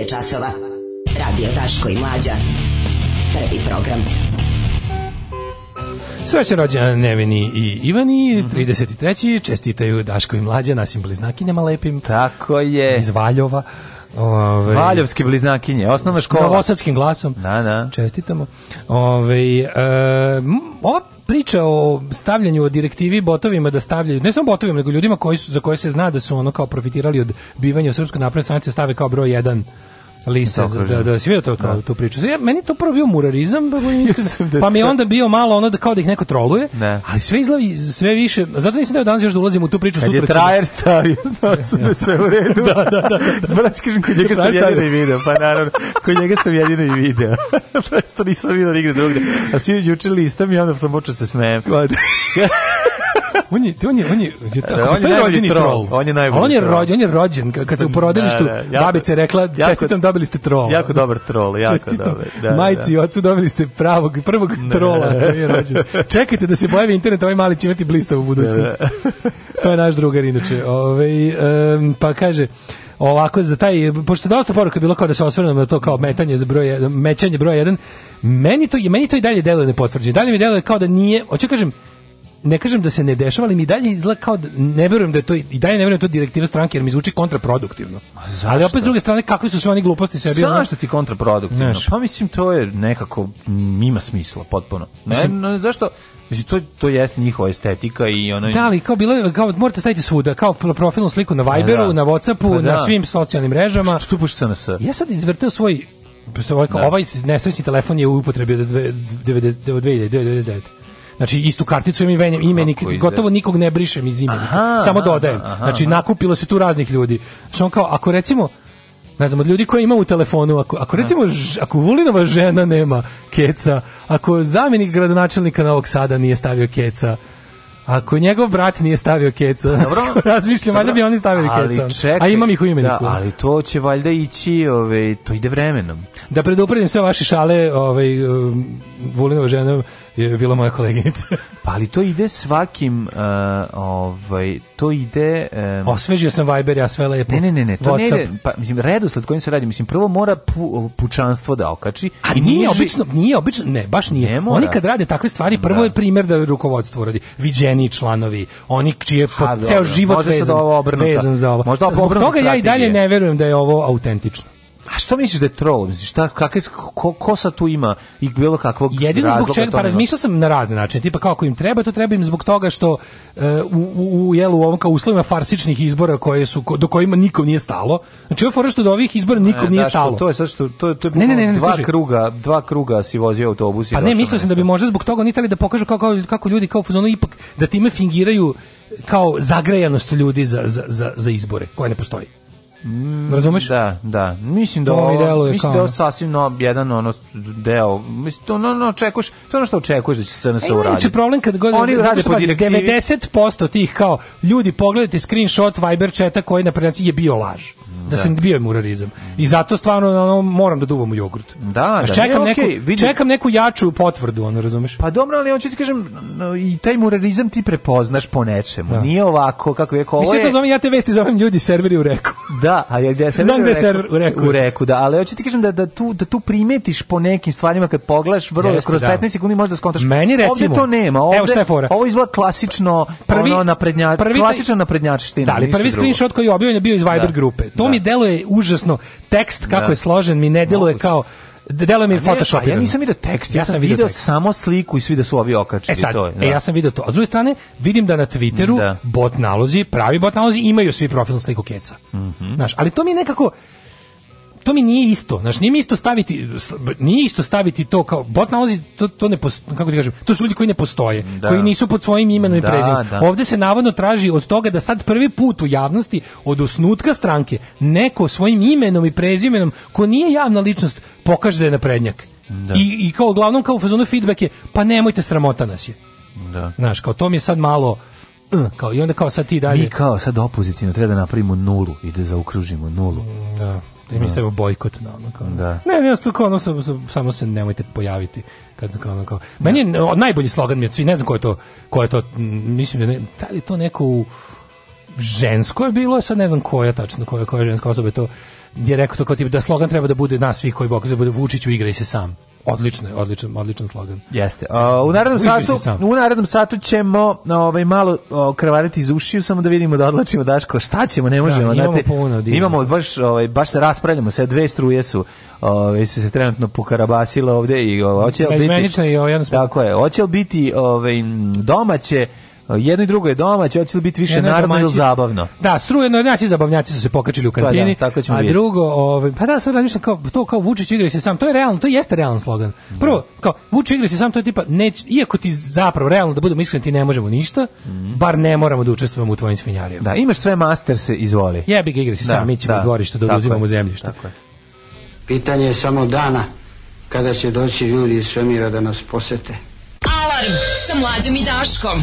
Speaker 13: je časova. Radio Taško i Mlađa. Prvi program.
Speaker 3: Srećan rođendan Neveni i Ivani, 33. Čestitaju Daško i Mlađa, nasim bliznakinjama lepim.
Speaker 6: Tako je.
Speaker 3: Iz Valjova.
Speaker 6: Ove, ovaj, Valjovske bliznakinje, osnovna škola.
Speaker 3: Novosadskim glasom.
Speaker 6: Da, da.
Speaker 3: Čestitamo. Ove, ovaj, e, ova priča o stavljanju o direktivi botovima da stavljaju, ne samo botovima, nego ljudima koji su, za koje se zna da su ono kao profitirali od bivanja u Srpskoj naprednoj stranici da stave kao broj 1 liste za, da, da, si vidio to kao, da. tu priču. Ja, meni to prvo bio murarizam, da pa mi je onda bio malo ono da kao da ih neko troluje, ne. ali sve izlavi, sve više, zato nisam da danas još
Speaker 6: da
Speaker 3: ulazim u tu priču Kad sutra. Kad je trajer
Speaker 6: stavio, znao sam da sve u redu. da, da, da. da. da. Brat, kažem, kod njega sam jedino i video, pa naravno, kod njega sam jedino i video. Presto nisam vidio nigde drugde. A svi juče listam i onda sam počeo da se smijem. Pa
Speaker 3: on je on je on je da, tako što je rođeni troll.
Speaker 6: On je najbolji. On
Speaker 3: je rođen, on je rođen kad se u da, porodilištu da, da, babica rekla čestitam dobili ste trola.
Speaker 6: Jako dobar trol, jako čestitam, dobar. Da, da,
Speaker 3: majci i ocu dobili ste pravog prvog trola koji je rođen. Čekajte da se pojavi internet, ovaj mali će imati blistavu budućnost. to je naš drugar inače. Ovaj um, pa kaže ovako za taj pošto dosta poruka bilo kao da se osvrnemo na to kao metanje za broj mećanje broj 1 meni to je meni to i dalje deluje nepotvrđeno. Dalje mi deluje kao da nije, hoću kažem ne kažem da se ne dešava, ali mi dalje izgleda kao da ne verujem da je to i dalje ne verujem da je to direktiva stranke jer mi zvuči kontraproduktivno. Ali opet s druge strane kakve su sve oni gluposti
Speaker 6: sebi? Zašto ti kontraproduktivno? Neš. Pa mislim to je nekako ima smisla potpuno. Ne, mislim, no, zašto Mislim, to, to jeste njihova estetika i ono...
Speaker 3: Da, ali kao bilo, kao, morate staviti svuda, kao profilnu sliku na Viberu, da. na Whatsappu, pa da. na svim socijalnim mrežama.
Speaker 6: Što tu puši SNS?
Speaker 3: Ja sad izvrteo svoj, ovaj, da. ovaj nesrećni telefon je u upotrebi od 2099. Znači istu karticu imam i imenik, Kako gotovo nikog ne brišem iz imena. samo dodajem. Aha, znači, aha, znači nakupilo se tu raznih ljudi. Znači on kao ako recimo ne znam, od ljudi koje ima u telefonu, ako, ako recimo, ž, ako Vulinova žena nema keca, ako zamjenik gradonačelnika Novog Sada nije stavio keca, ako njegov brat nije stavio keca, dobro, razmišljam, valjda bi oni stavili keca. Čekaj, a imam ih u imeniku. Da,
Speaker 6: ali to će valjda ići, ove, ovaj, to ide vremenom.
Speaker 3: Da predupredim sve vaše šale, ovaj um, Vulinova žena je bila moja koleginica.
Speaker 6: pa ali to ide svakim, uh, ovaj, to ide... Um,
Speaker 3: Osvežio sam Viber, ja sve lepo. Ne,
Speaker 6: ne, ne, ne to WhatsApp. ne ide, pa, mislim, redosled kojim se radi, mislim, prvo mora pu, pučanstvo da okači.
Speaker 3: A i nije, nije obično, nije obično, ne, baš nije. Ne Oni kad rade takve stvari, prvo da. je primjer da rukovodstvo radi. Viđeni članovi, oni čiji je ceo život vezan, vezan za ovo. Možda Zbog toga ja i dalje ne verujem da je ovo autentično.
Speaker 6: A što misliš da je troll? Misliš, šta, kakve, ko, ko sad tu ima i bilo kakvog razloga?
Speaker 3: Jedino Zbog čega, pa razmišljao sam na razne načine, tipa kako im treba, to treba im zbog toga što uh, u, u, u ovom kao uslovima farsičnih izbora koje su, do kojima nikom nije stalo. Znači, ovo fora što do ovih izbora nikom ne, nije daš, stalo.
Speaker 6: To je sad što, to, to je ne, ne, ne, ne, dva, služi. kruga, dva kruga si vozio autobus
Speaker 3: i Pa ne, mislio sam da bi možda zbog toga oni trebali da pokažu kako, kako ljudi kao fuzonu ipak da time fingiraju kao zagrejanost ljudi za, za, za, za izbore koje ne postoji. Mm, Razumeš?
Speaker 6: Da, da. Mislim da ovo, mislim da ovo sasvim no, jedan ono deo, mislim to no, no očekuješ, to ono što očekuješ da će se nas uraditi. Inače
Speaker 3: problem kad god oni rade po direktivi 90% tih kao ljudi pogledate screenshot Viber četa koji na prenaci je bio laž da, da. sam da. bio murarizam. I zato stvarno ono, moram da duvam u jogurt.
Speaker 6: Da,
Speaker 3: da. Čekam, ne, neku, vidim. čekam neku jaču potvrdu, ono, razumeš?
Speaker 6: Pa dobro, ali hoću ti kažem, no, i taj murarizam ti prepoznaš po nečemu. Da. Nije ovako, kako je, ovo je... to
Speaker 3: zovem, ja te vesti zovem ljudi, serveri u reku.
Speaker 6: Da, a ja, ja serveri Znam u reku. Server u reku.
Speaker 3: U reku, da, ali hoću ti kažem da, da, tu, da tu primetiš po nekim stvarima kad pogledaš, vrlo, Jeste, kroz 15 da. sekundi možeš da skontaš. Meni recimo, ovdje to nema, ovdje, evo šta je fora. ovo izgleda klasično, prvi, ono, naprednja, prvi, klasično naprednjačština. Da, ali prvi screenshot koji je objavljen bio iz Viber da. grupe. To mi da. deluje užasno tekst kako da. je složen, mi ne deluje kao Delo mi je Photoshop. Ja
Speaker 6: nisam video tekst, ja, ja sam video, video samo sliku i svi da su ovi okačili
Speaker 3: e sad, to. E, da. E ja sam video to. A s druge strane, vidim da na Twitteru da. bot nalozi, pravi bot nalozi imaju svi profilnu sliku keca. Mm -hmm. Znaš, ali to mi je nekako to mi nije isto. Znaš, nije mi isto staviti nije isto staviti to kao bot nalazi to, to ne posto, kako ti kažem, to su ljudi koji ne postoje, da. koji nisu pod svojim imenom i da, prezimenom. Da. Ovde se navodno traži od toga da sad prvi put u javnosti od osnutka stranke neko svojim imenom i prezimenom ko nije javna ličnost pokaže da je naprednjak. Da. I, I kao uglavnom kao u fazonu feedback je pa nemojte sramota nas je. Da. Znaš, kao to mi je sad malo uh, kao i onda kao sad ti dalje.
Speaker 6: Mi kao sad opozicijno treba da napravimo nulu
Speaker 3: i
Speaker 6: da zaokružimo nulu.
Speaker 3: Da. Da mi da. stavimo bojkot na da, ono kao. Da. Ne, ne, to kao ono, samo se nemojte pojaviti kad kao ono kao. Da. Meni je, najbolji slogan mi je, ne znam ko je to, ko je to, mislim da ne, da li je to neko u žensko je bilo, sad ne znam koja tačno, koja, koja ženska osoba je to, je rekao to kao tip, da slogan treba da bude nas svih koji bok, da bude Vučiću igraj se sam. Odlično, odličan, odličan slogan.
Speaker 6: Jeste. O, u narednom satu, u narednom satu ćemo ovaj malo krvariti iz ušiju samo da vidimo da odlačimo Daško. Šta ćemo, ne da, možemo, da, imamo, puno, imamo baš ovaj baš se raspravljamo, sve dve struje su ovaj se se trenutno pokarabasile ovde i ovaj, hoće biti.
Speaker 3: biti i ovaj,
Speaker 6: Tako je. Hoće li biti ovaj domaće jedno i drugo je domaće, hoće li biti više jedno narodno ili zabavno?
Speaker 3: Da, struja, jedno naši zabavnjaci su se pokačili u pa da, kantini, da, tako a vidjeti. drugo, ovaj, pa da sad razmišljam, kao, to kao Vučić igra se sam, to je realno, to jeste realan slogan. Da. Prvo, kao Vučić igra se sam, to je tipa, ne, iako ti zapravo, realno da budemo iskreni, ti ne možemo ništa, mm. bar ne moramo da učestvujemo u tvojim svinjarijama.
Speaker 6: Da, imaš sve master se izvoli.
Speaker 3: Jebi ga igra se da, sam, mi ćemo da, u dvorištu da uzimamo zemljište. Tako
Speaker 13: je. Pitanje je samo dana kada će doći ljudi iz svemira da nas posete. Alarm sa mlađim i Daškom.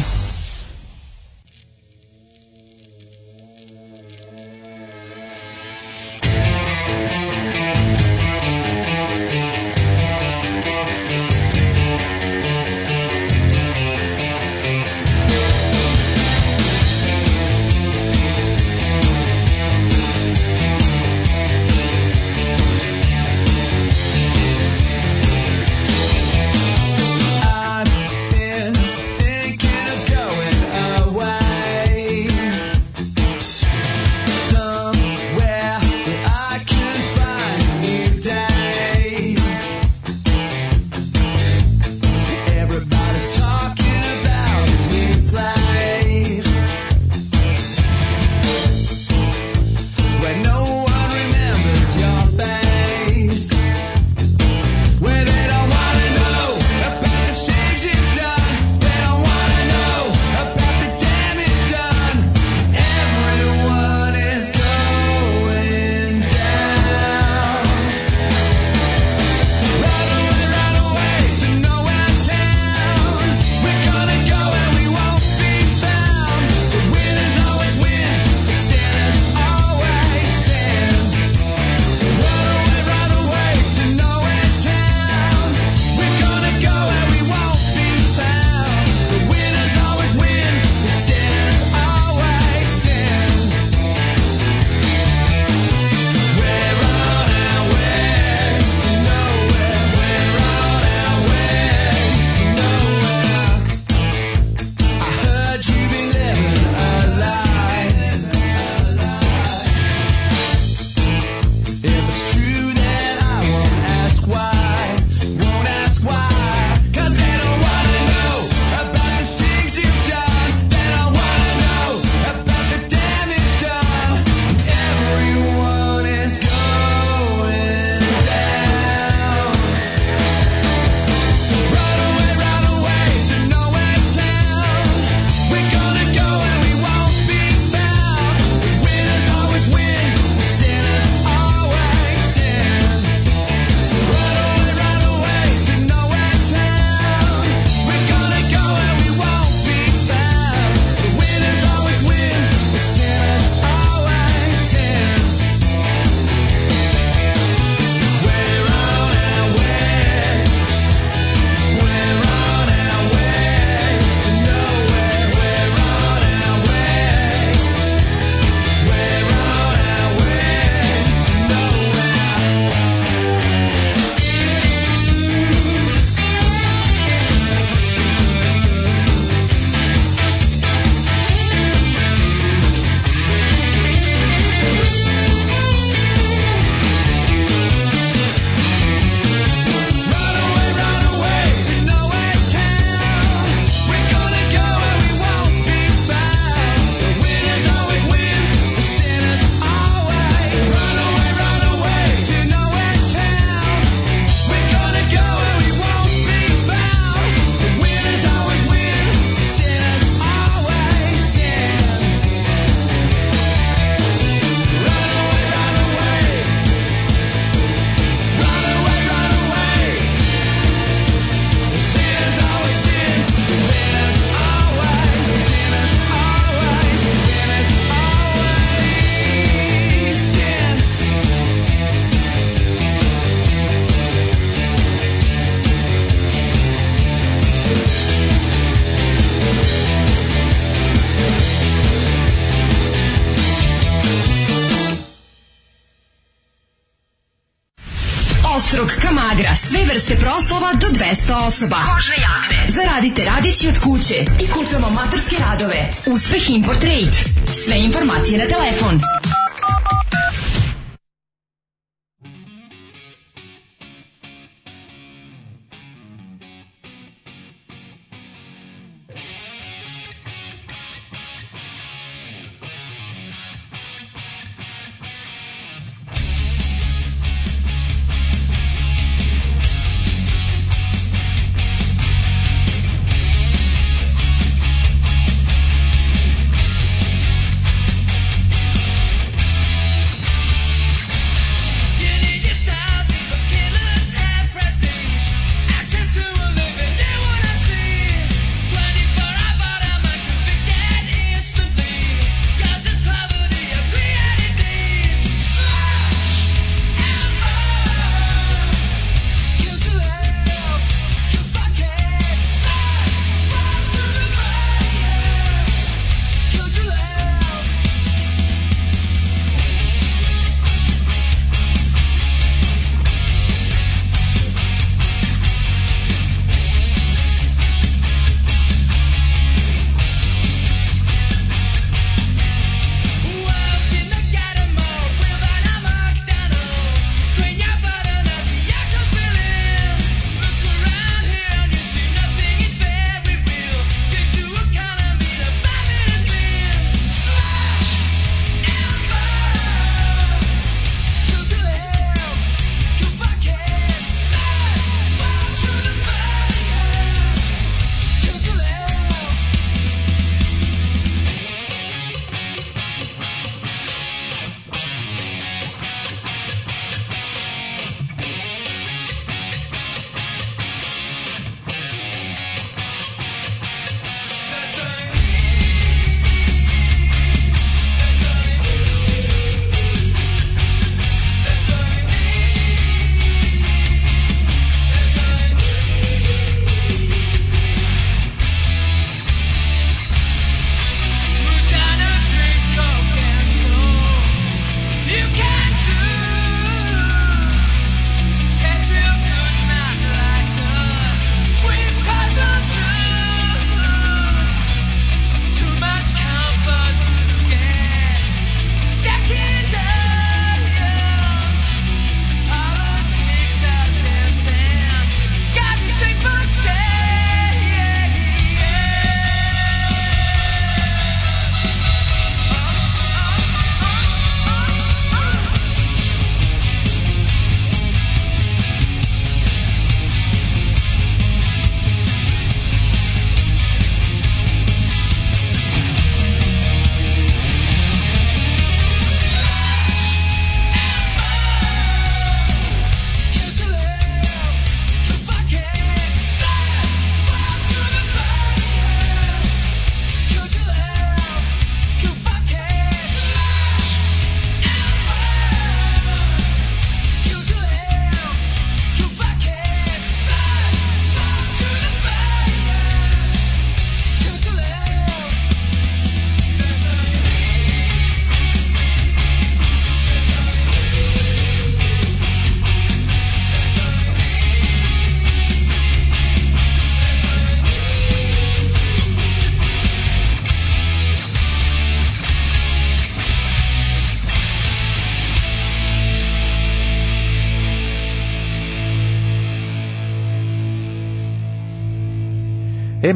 Speaker 6: vrste proslova do 200 osoba. Kožne jakne. Zaradite radići od kuće i kucamo maturske radove. Uspeh Import Rate. Sve informacije na telefon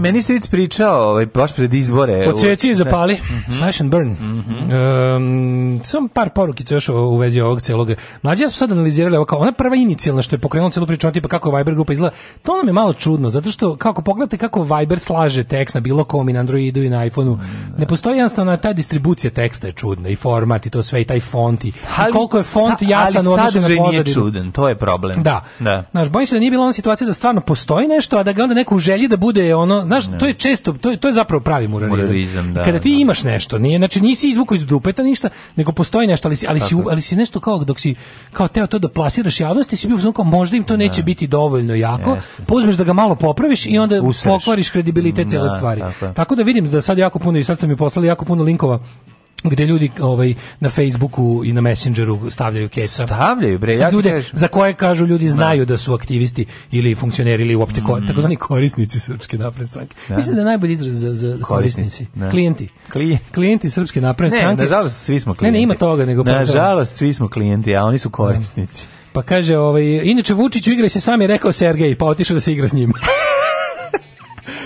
Speaker 6: meni ste pričao, ovaj, baš pred izbore.
Speaker 3: Od u... i zapali, mm -hmm. slash and burn. Mm Mm -hmm. um, samo par porukica još u vezi ovog celog. Mlađe, ja smo sad analizirali ovo kao ona prva inicijalna što je pokrenula celu priču, tipa kako Viber grupa izgleda. To nam je malo čudno, zato što kako pogledate kako Viber slaže tekst na bilo kom i na Androidu i na iPhoneu, mm, ne postoji jednostavno ta distribucija teksta je čudna i format i to sve i taj font i, ali, i koliko je font sa, jasan u odnosu
Speaker 6: na pozadinu. Nije čuden, to je problem.
Speaker 3: Da. da. Znaš, bojim se da nije bila ona situacija da stvarno postoji nešto, a da ga onda neko želji da bude ono, znaš, ne. to je često, to je, to je zapravo pravi muralizam. muralizam da, kada ti da. imaš nešto, nije, znači nisi nisi izvukao iz dupeta ništa, nego postoji nešto, ali si, ali si, ali si nešto kao dok si kao teo to da plasiraš javnosti, si bio kao možda im to neće da. biti dovoljno jako, pozmeš da ga malo popraviš i onda Usreš. pokvariš kredibilitet cele da, stvari. Tako. tako da vidim da sad jako puno i sad ste mi poslali jako puno linkova gde ljudi ovaj na Facebooku i na Messengeru stavljaju keca.
Speaker 6: Stavljaju bre, ja
Speaker 3: ljude za koje kažu ljudi da. znaju da su aktivisti ili funkcioneri ili uopšte mm. -hmm. takozvani korisnici srpske napredne stranke. Da. Mislim da je najbolji izraz za, za korisnici, korisnici. Da. klijenti. Klijent. Klijenti srpske napredne stranke.
Speaker 6: Ne, nažalost svi smo klijenti.
Speaker 3: Ne, ne ima toga nego
Speaker 6: pa- Nažalost
Speaker 3: svi
Speaker 6: smo klijenti, a oni su da. korisnici.
Speaker 3: Pa kaže, ovaj, inače Vučiću igra se sam je rekao Sergej, pa otišao da se igra s njim.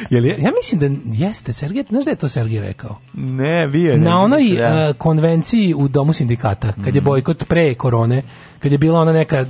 Speaker 3: Jel je? Ja mislim da jeste Sergej, znaš da je to Sergej rekao?
Speaker 6: Ne, vi Na
Speaker 3: onoj ja. Da. uh, e, konvenciji u domu sindikata, kad mm. je mhm. bojkot pre korone, kad je bila ona neka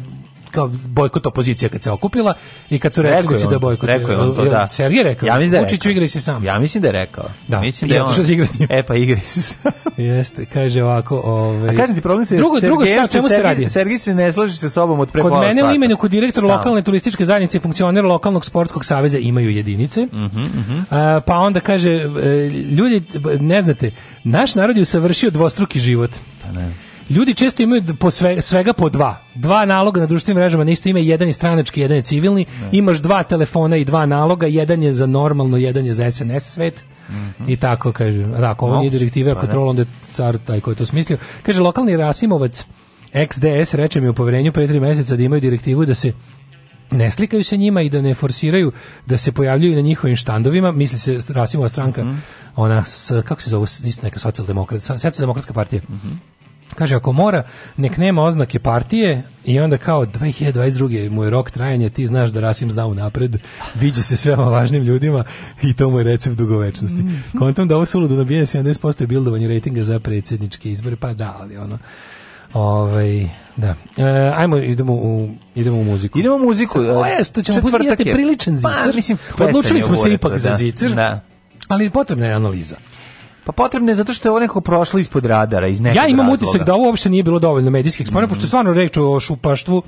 Speaker 3: kao bojkot opozicija kad se okupila i kad su rekli da će
Speaker 6: da
Speaker 3: Rekao je on to, da. Sergej rekao. Ja da Vučić igra se sam.
Speaker 6: Ja mislim da je rekao. Da. Mislim da je on. Što da se igra s njim? E pa igra se.
Speaker 3: Jeste, kaže ovako, ovaj. A
Speaker 6: kažem ti problem se drugo, drugo šta, čemu se radi? Sergej se ne slaže sa sobom od preko Kod
Speaker 3: mene u imenu kod direktor lokalne turističke zajednice i funkcioner lokalnog sportskog saveza imaju jedinice. Mhm, mhm. Pa onda kaže e, ljudi ne znate, naš narod je savršio dvostruki život. Pa ne ljudi često imaju po sve, svega po dva. Dva naloga na društvenim mrežama na isto ime, jedan je stranački, jedan je civilni. Ne. Da. Imaš dva telefona i dva naloga, jedan je za normalno, jedan je za SNS svet. Mm -hmm. I tako kaže, rako, da, ovo nije direktive, ako pa, da. onda je car taj koji to smislio. Kaže, lokalni Rasimovac XDS reče mi u poverenju pre tri meseca da imaju direktivu da se ne slikaju se njima i da ne forsiraju da se pojavljuju na njihovim štandovima, misli se Rasimova stranka, mm -hmm. ona, s, kako se zove, isto neka socijaldemokratska, socijaldemokratska partija. Mm -hmm Kaže, ako mora, nek nema oznake partije i onda kao 2022. mu je rok trajanja, ti znaš da Rasim zna unapred, viđe se svema važnim ljudima i to mu je recept dugovečnosti. Mhm. Kontom da ovo suludo nabijanje 70% je bildovanje rejtinga za predsjedničke izbore, pa da, ali ono... Ovaj da. E, ajmo idemo u idemo u muziku.
Speaker 6: Idemo u muziku.
Speaker 3: Ovo e, je što ćemo pustiti jeste priličan pa, zicer. Pa, mislim, odlučili smo se ipak da. za zicer. Da. Ali potrebna je analiza.
Speaker 6: Pa potrebno je zato što je ovo neko prošlo ispod radara iz nekog
Speaker 3: razloga. Ja imam
Speaker 6: razloga.
Speaker 3: utisak da ovo uopšte nije bilo dovoljno medijskih eksponenta, mm -hmm. pošto stvarno reč o šupaštvu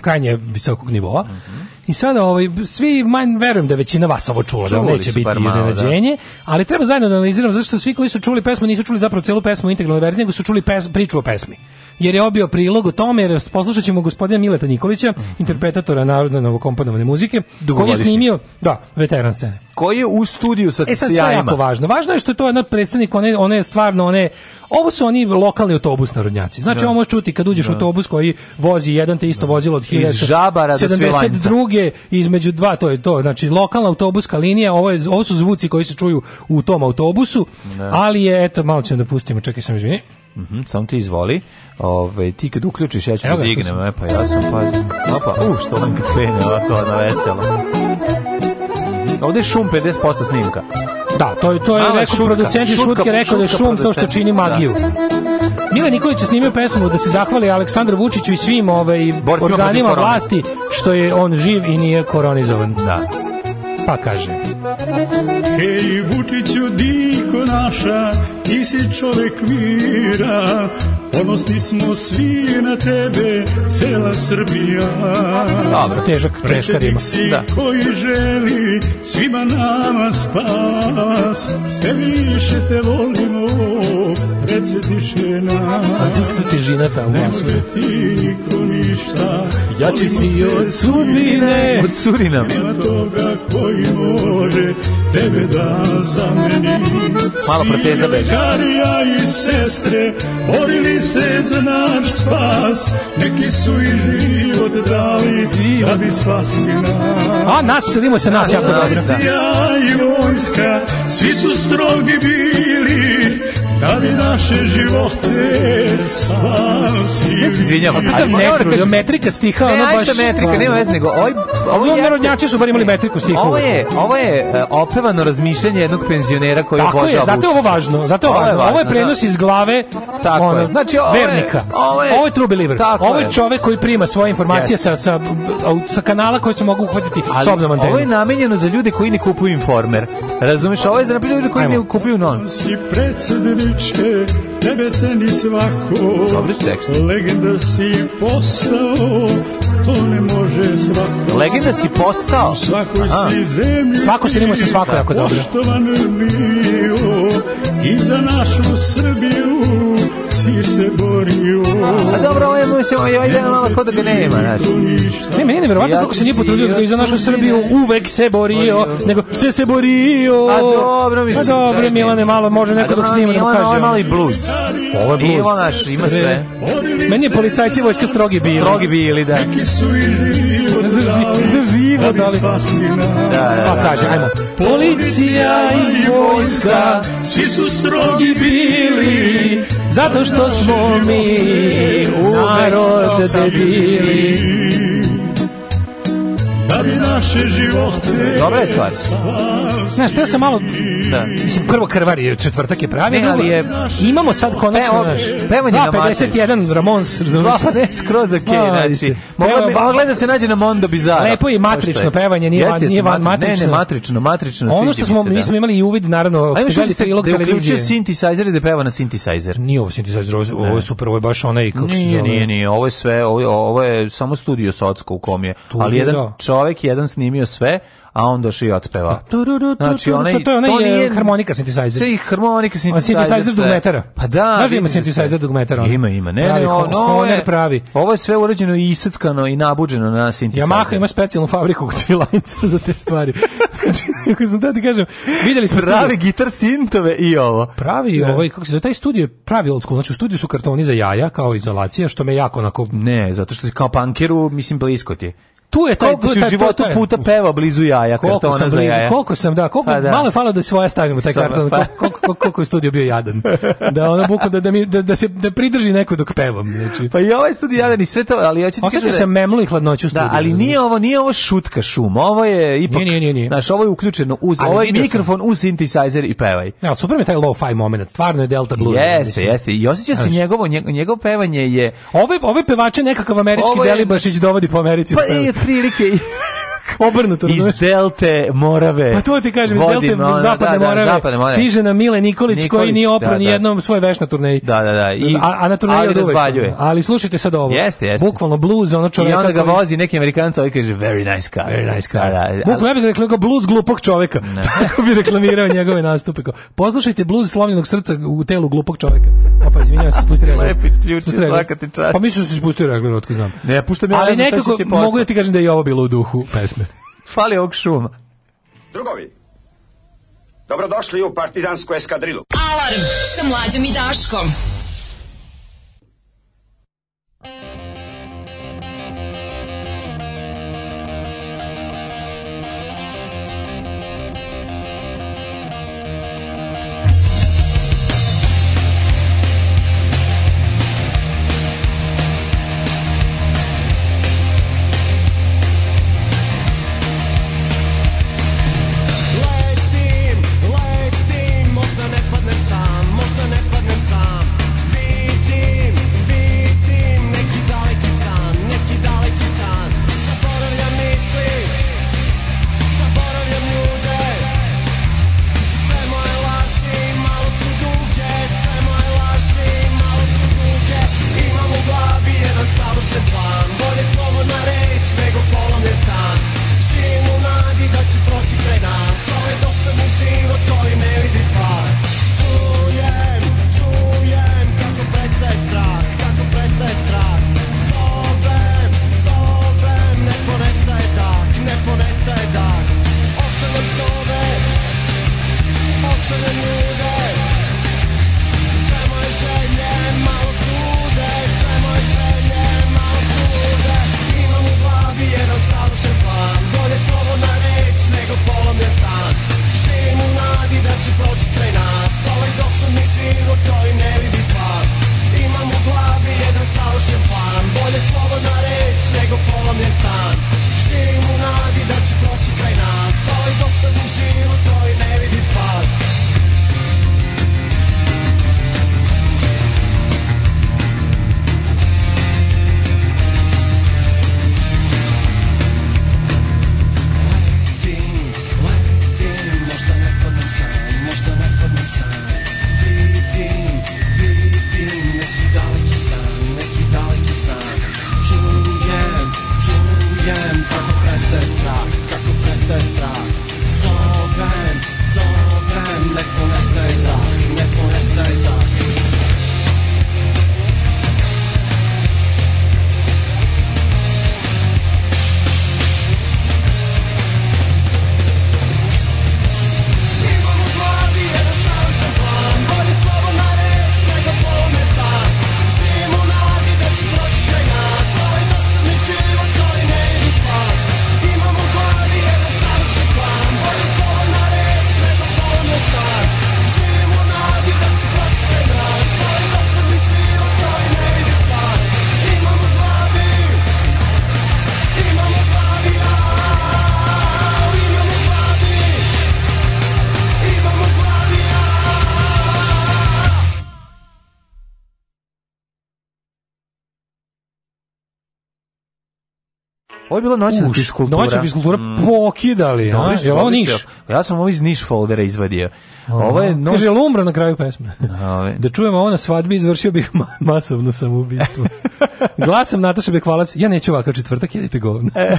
Speaker 3: kanje visokog nivoa. Mm -hmm. I sada ovaj svi manj verujem da većina vas ovo čula, Čuvali da neće biti da. iznenađenje, da. ali treba zajedno da analiziramo zašto svi koji su čuli pesmu nisu čuli zapravo celu pesmu u integralnoj verziju, nego su čuli pes, priču o pesmi jer je obio prilog o tome, jer poslušat ćemo gospodina Mileta Nikolića, interpretatora narodne novokomponovane muzike, koji je snimio, da, veteran scene.
Speaker 6: Koji je u studiju sa e, sad, sjajima. E jako
Speaker 3: važno. Važno je što je to jedan predstavnik, one, one stvarno, one, ovo su oni lokalni autobus narodnjaci. Znači, da. ovo možeš čuti kad uđeš da. u autobus koji vozi jedan te isto da. vozilo od 1072. između dva, to je to. Znači, lokalna autobuska linija, ovo, je, ovo su zvuci koji se čuju u tom autobusu, da. ali je, eto, malo ćemo da pustimo, čekaj sam izvini.
Speaker 6: Mhm, mm samo ti izvoli. Ove, ovaj, ti kad uključiš, ja ću da dignem. E, pa ja sam pazim. Opa, u, što on krene ovako na veselo. Ovde je šum 50% snimka.
Speaker 3: Da, to je, to je rekao šutka, producent šutka, šutke, rekao da je šum to što čini da. magiju. Da. Mile Nikolić je snimio pesmu da se zahvali Aleksandru Vučiću i svim ovaj, Borcima organima vlasti što je on živ i nije koronizovan. Da pa kaže
Speaker 14: Hej Vučiću, diko naša, ti si čovek mira, Ponosni smo svi na tebe, cela Srbija.
Speaker 3: Dobro, težak, teška rima. Da.
Speaker 14: koji želi svima nama spas, sve više te volimo, predsjetiše nas.
Speaker 6: A kako težina tamo? Ne može da
Speaker 14: ti ko ništa,
Speaker 6: jači si od sudbine,
Speaker 3: od surina. Nema
Speaker 14: toga koji može tebe da zameni.
Speaker 6: Malo proteza
Speaker 14: beže. karija i sestre, borili se za naš spas Neki su i život dali
Speaker 3: da bi spasli nas A nasilimo se nas jako
Speaker 14: dobro Nacija i vojska, svi su strogi bili da bi naše živote spasili.
Speaker 3: Ja se izvinjavam, pa ali ne moram kažem. Metrika stiha, ne,
Speaker 6: ono
Speaker 3: baš...
Speaker 6: Ne, metrika, nema veze nego. Ovaj-
Speaker 3: ovo, ovo jeste... narodnjaci su bar imali metriku stiha.
Speaker 6: Ovo je, ovo je e, opevano razmišljanje jednog penzionera koji obožava Tako
Speaker 3: je, zato je ovo važno. Zato je ovo, važno. Ovo je da. prenos iz glave tako ono, je. Znači, ovo je, vernika. Ovo je, ovo je true believer. Tako ovo je čovek koji prima svoje informacije yes. sa, sa, sa kanala koji se mogu uhvatiti s obnom
Speaker 6: antenom. Ovo je namenjeno za ljude koji ne kupuju informer. Razumeš, ovo je za ljude koji ne kupuju non. Si
Speaker 14: predsednik čoveče, tebe ceni svako.
Speaker 6: Dobri tekst. Legenda
Speaker 14: si postao, ne može svako
Speaker 6: Legenda si postao.
Speaker 3: Svakoj si zemlji. Svako si nima se svako jako dobro.
Speaker 14: Poštovan bio i za našu Srbiju si se borio.
Speaker 6: A dobro, ovo je moj se, ovo je malo kod da
Speaker 3: ga nema, znaš. Ne, meni je nevjerovatno kako se nije potrudio da za našu Srbiju uvek se borio, nego se se borio.
Speaker 6: A dobro, mislim. A
Speaker 3: dobro,
Speaker 6: Milane,
Speaker 3: malo može neko dok snima da mu kaže. Ovo je
Speaker 6: malo i bluz. Ovo je bluz.
Speaker 3: Ima sve. Meni je policajci vojska strogi bili.
Speaker 6: Strogi bili, da
Speaker 3: su život dali, za život da dali. Da, da, pa kaže, ajmo.
Speaker 14: Policija i vojska, svi su strogi bili, zato što smo mi u narod debili da bi naše živote Dobra je stvar.
Speaker 3: Znaš, treba sam malo... Da. Mislim, prvo krvar je, četvrtak je pravi, Ne, ali je- imamo sad konačno, Peo- znaš, pevađi na 51 Ramons,
Speaker 6: razumiješ? Pa ne, skroz ok, A, znači. vidi. Mogla, bi, mogla da se nađe na Mondo Bizarra.
Speaker 3: Lepo je i matrično pevanje, nije van- Jeste, jeste, nije van- matri- Ne, matrično.
Speaker 6: ne, matrično, matrično.
Speaker 3: Ono što smo, se, da. mi smo imali i uvid, naravno, Ajmo što što je se prilog
Speaker 6: da je uključio synthesizer i da peva na synthesizer. Nije
Speaker 3: ovo Synthesizer, ovo, ovo je super, ovo je baš onaj, kako se Nije, zove. nije, nije, ovo je sve, ovo, je- samo studio Socko u kom je, ali jedan Studio,
Speaker 6: čovek jedan snimio sve, a on došao i otpeva.
Speaker 3: Pa, znači, onaj,
Speaker 6: to je
Speaker 3: onaj to
Speaker 6: nije, eh,
Speaker 3: harmonika synthesizer. Sve i
Speaker 6: harmonika synthesizer. Synthesizer
Speaker 3: dugmetara. Pa da. Znaš da ima synthesizer dugmetara?
Speaker 6: Ima, ima. Ne, pravi, ne, ono, ono je, pravi. ovo je sve urađeno i isackano i nabuđeno na synthesizer.
Speaker 3: Yamaha ima specijalnu fabriku kod lanca za te stvari. znači, ako sam
Speaker 6: da ti kažem, videli smo... Pravi studio. gitar sintove i ovo.
Speaker 3: Pravi
Speaker 6: ne.
Speaker 3: Da. ovaj, kako se zove, taj studio je pravi old school. Znači, u studiju su kartoni za jaja, kao izolacija, što me jako onako...
Speaker 6: Ne, zato što si kao pankeru, mislim, blisko ti
Speaker 3: tu je taj
Speaker 6: koliko si u životu puta peva blizu jaja koliko sam blizu, jaja.
Speaker 3: koliko sam da koliko pa, da. malo je falo da svoja stavim u taj karton pa. koliko, koliko, koliko je studio bio jadan da ona buku da da mi da, da se da pridrži neko dok pevam znači
Speaker 6: pa i ovaj studio jadan i sve to ali ja hoćete da
Speaker 3: se memlu i hladnoću da, studiju da
Speaker 6: ali nije ovo nije ovo šutka šum ovo je ipak nije, nije, nije. znaš ovo je uključeno uz ali ovaj mikrofon sam. uz synthesizer i pevaj
Speaker 3: ja super mi taj lo-fi moment stvarno je delta blues
Speaker 6: jeste jeste i oseća se njegovo njegovo pevanje je
Speaker 3: ove ove pevače nekakav američki Delibašić dovodi po Americi pa
Speaker 6: da otprilike
Speaker 3: Obrnuto.
Speaker 6: Iz Delte Morave.
Speaker 3: Pa to ti kažem, iz Delte ona, Zapadne, da, da, Morave, Zapadne Morave. Stiže na Mile Nikolić, Nikolić koji nije opran da, da. ni jednom svoj veš na turneji.
Speaker 6: Da, da, da. I,
Speaker 3: a, a na turneji ali
Speaker 6: razvaljuje.
Speaker 3: Ali slušajte sad ovo. Jeste, jeste. Bukvalno blues, ono čovjeka. I
Speaker 6: onda ga vozi neki amerikanca ovaj kaže very nice car.
Speaker 3: Very nice car. Da, da, da, Bukvalno bih rekla kao blues glupog čovjeka. Tako bi reklamirao njegove nastupe. Poslušajte blues slomljenog srca u telu glupog čovjeka. A pa
Speaker 6: izvinjavam
Speaker 3: se, spusti regler. Lepo isključi, svaka ti čast. Pa mislim da se spustio regler, otko znam. Ne, puštam ja,
Speaker 6: ali nekako
Speaker 3: mogu da ti kažem da je ovo bilo u duhu pesme.
Speaker 6: Fali ovog šuma.
Speaker 15: Drugovi, dobrodošli u partizansku eskadrilu. Alarm sa mlađom i Daškom.
Speaker 3: bila noćna fiskultura. Noćna fiskultura mm. pokidali, a?
Speaker 6: Je
Speaker 3: ovo Niš?
Speaker 6: Ja sam ovo iz Niš foldera izvadio. Ovo je noć...
Speaker 3: Kaže, umro na kraju pesme. Da čujemo ovo na svadbi, izvršio bih masovno samoubistvo. Glasom Nataša Bekvalac, ja neću ovakav četvrtak, jedite govno. E.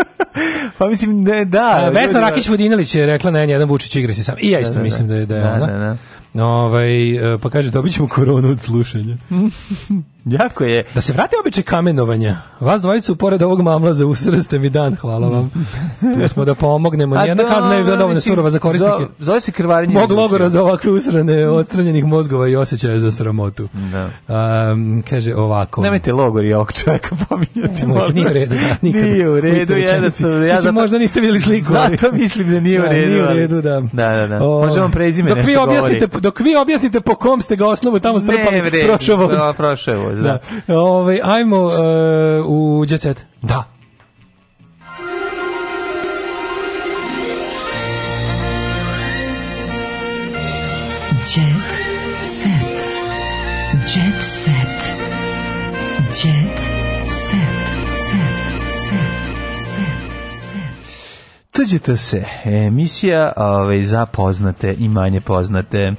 Speaker 6: pa mislim da da.
Speaker 3: Vesna Rakić Vodinelić je rekla na jedan Vučić igra se sam. I ja isto da, da, da. mislim da je da je da, ona. Da, da, da. Ovaj e, pa kaže dobićemo koronu od slušanja. Jako
Speaker 6: je.
Speaker 3: Da se vrate običaj kamenovanja. Vas dvojicu pored ovog mamlaza usrste mi dan, hvala vam. Tu smo da pomognemo. Nijedna da, kazna je bila dovoljna surova za korisnike. Zove se
Speaker 6: krvarenje.
Speaker 3: Mog logora za ovakve usrane, odstranjenih mozgova i osjećaja za sramotu. Da. Um, kaže ovako.
Speaker 6: Nemojte logor i ovog čovjeka pominjati. Nemoj,
Speaker 3: nije
Speaker 6: u redu.
Speaker 3: Da, nikad. Nije u redu, jednostavno. Da ja Mislim, možda niste videli sliku.
Speaker 6: Zato mislim da nije u da,
Speaker 3: redu. Da, nije u redu, da.
Speaker 6: Da, da, da. O, Može vam prezime dok nešto vi objasnite, govori.
Speaker 3: Dok vi objasnite po kom ste ga osnovu tamo strpali, prošao voz. Da,
Speaker 6: prošao voz
Speaker 3: da. da. Ove, ovaj, ajmo uh, u Jet Set.
Speaker 6: Da. Jet Set. Jet Set. Jet Set. Set. Set. Set. Tuđite se, emisija ove, ovaj, za poznate i manje poznate.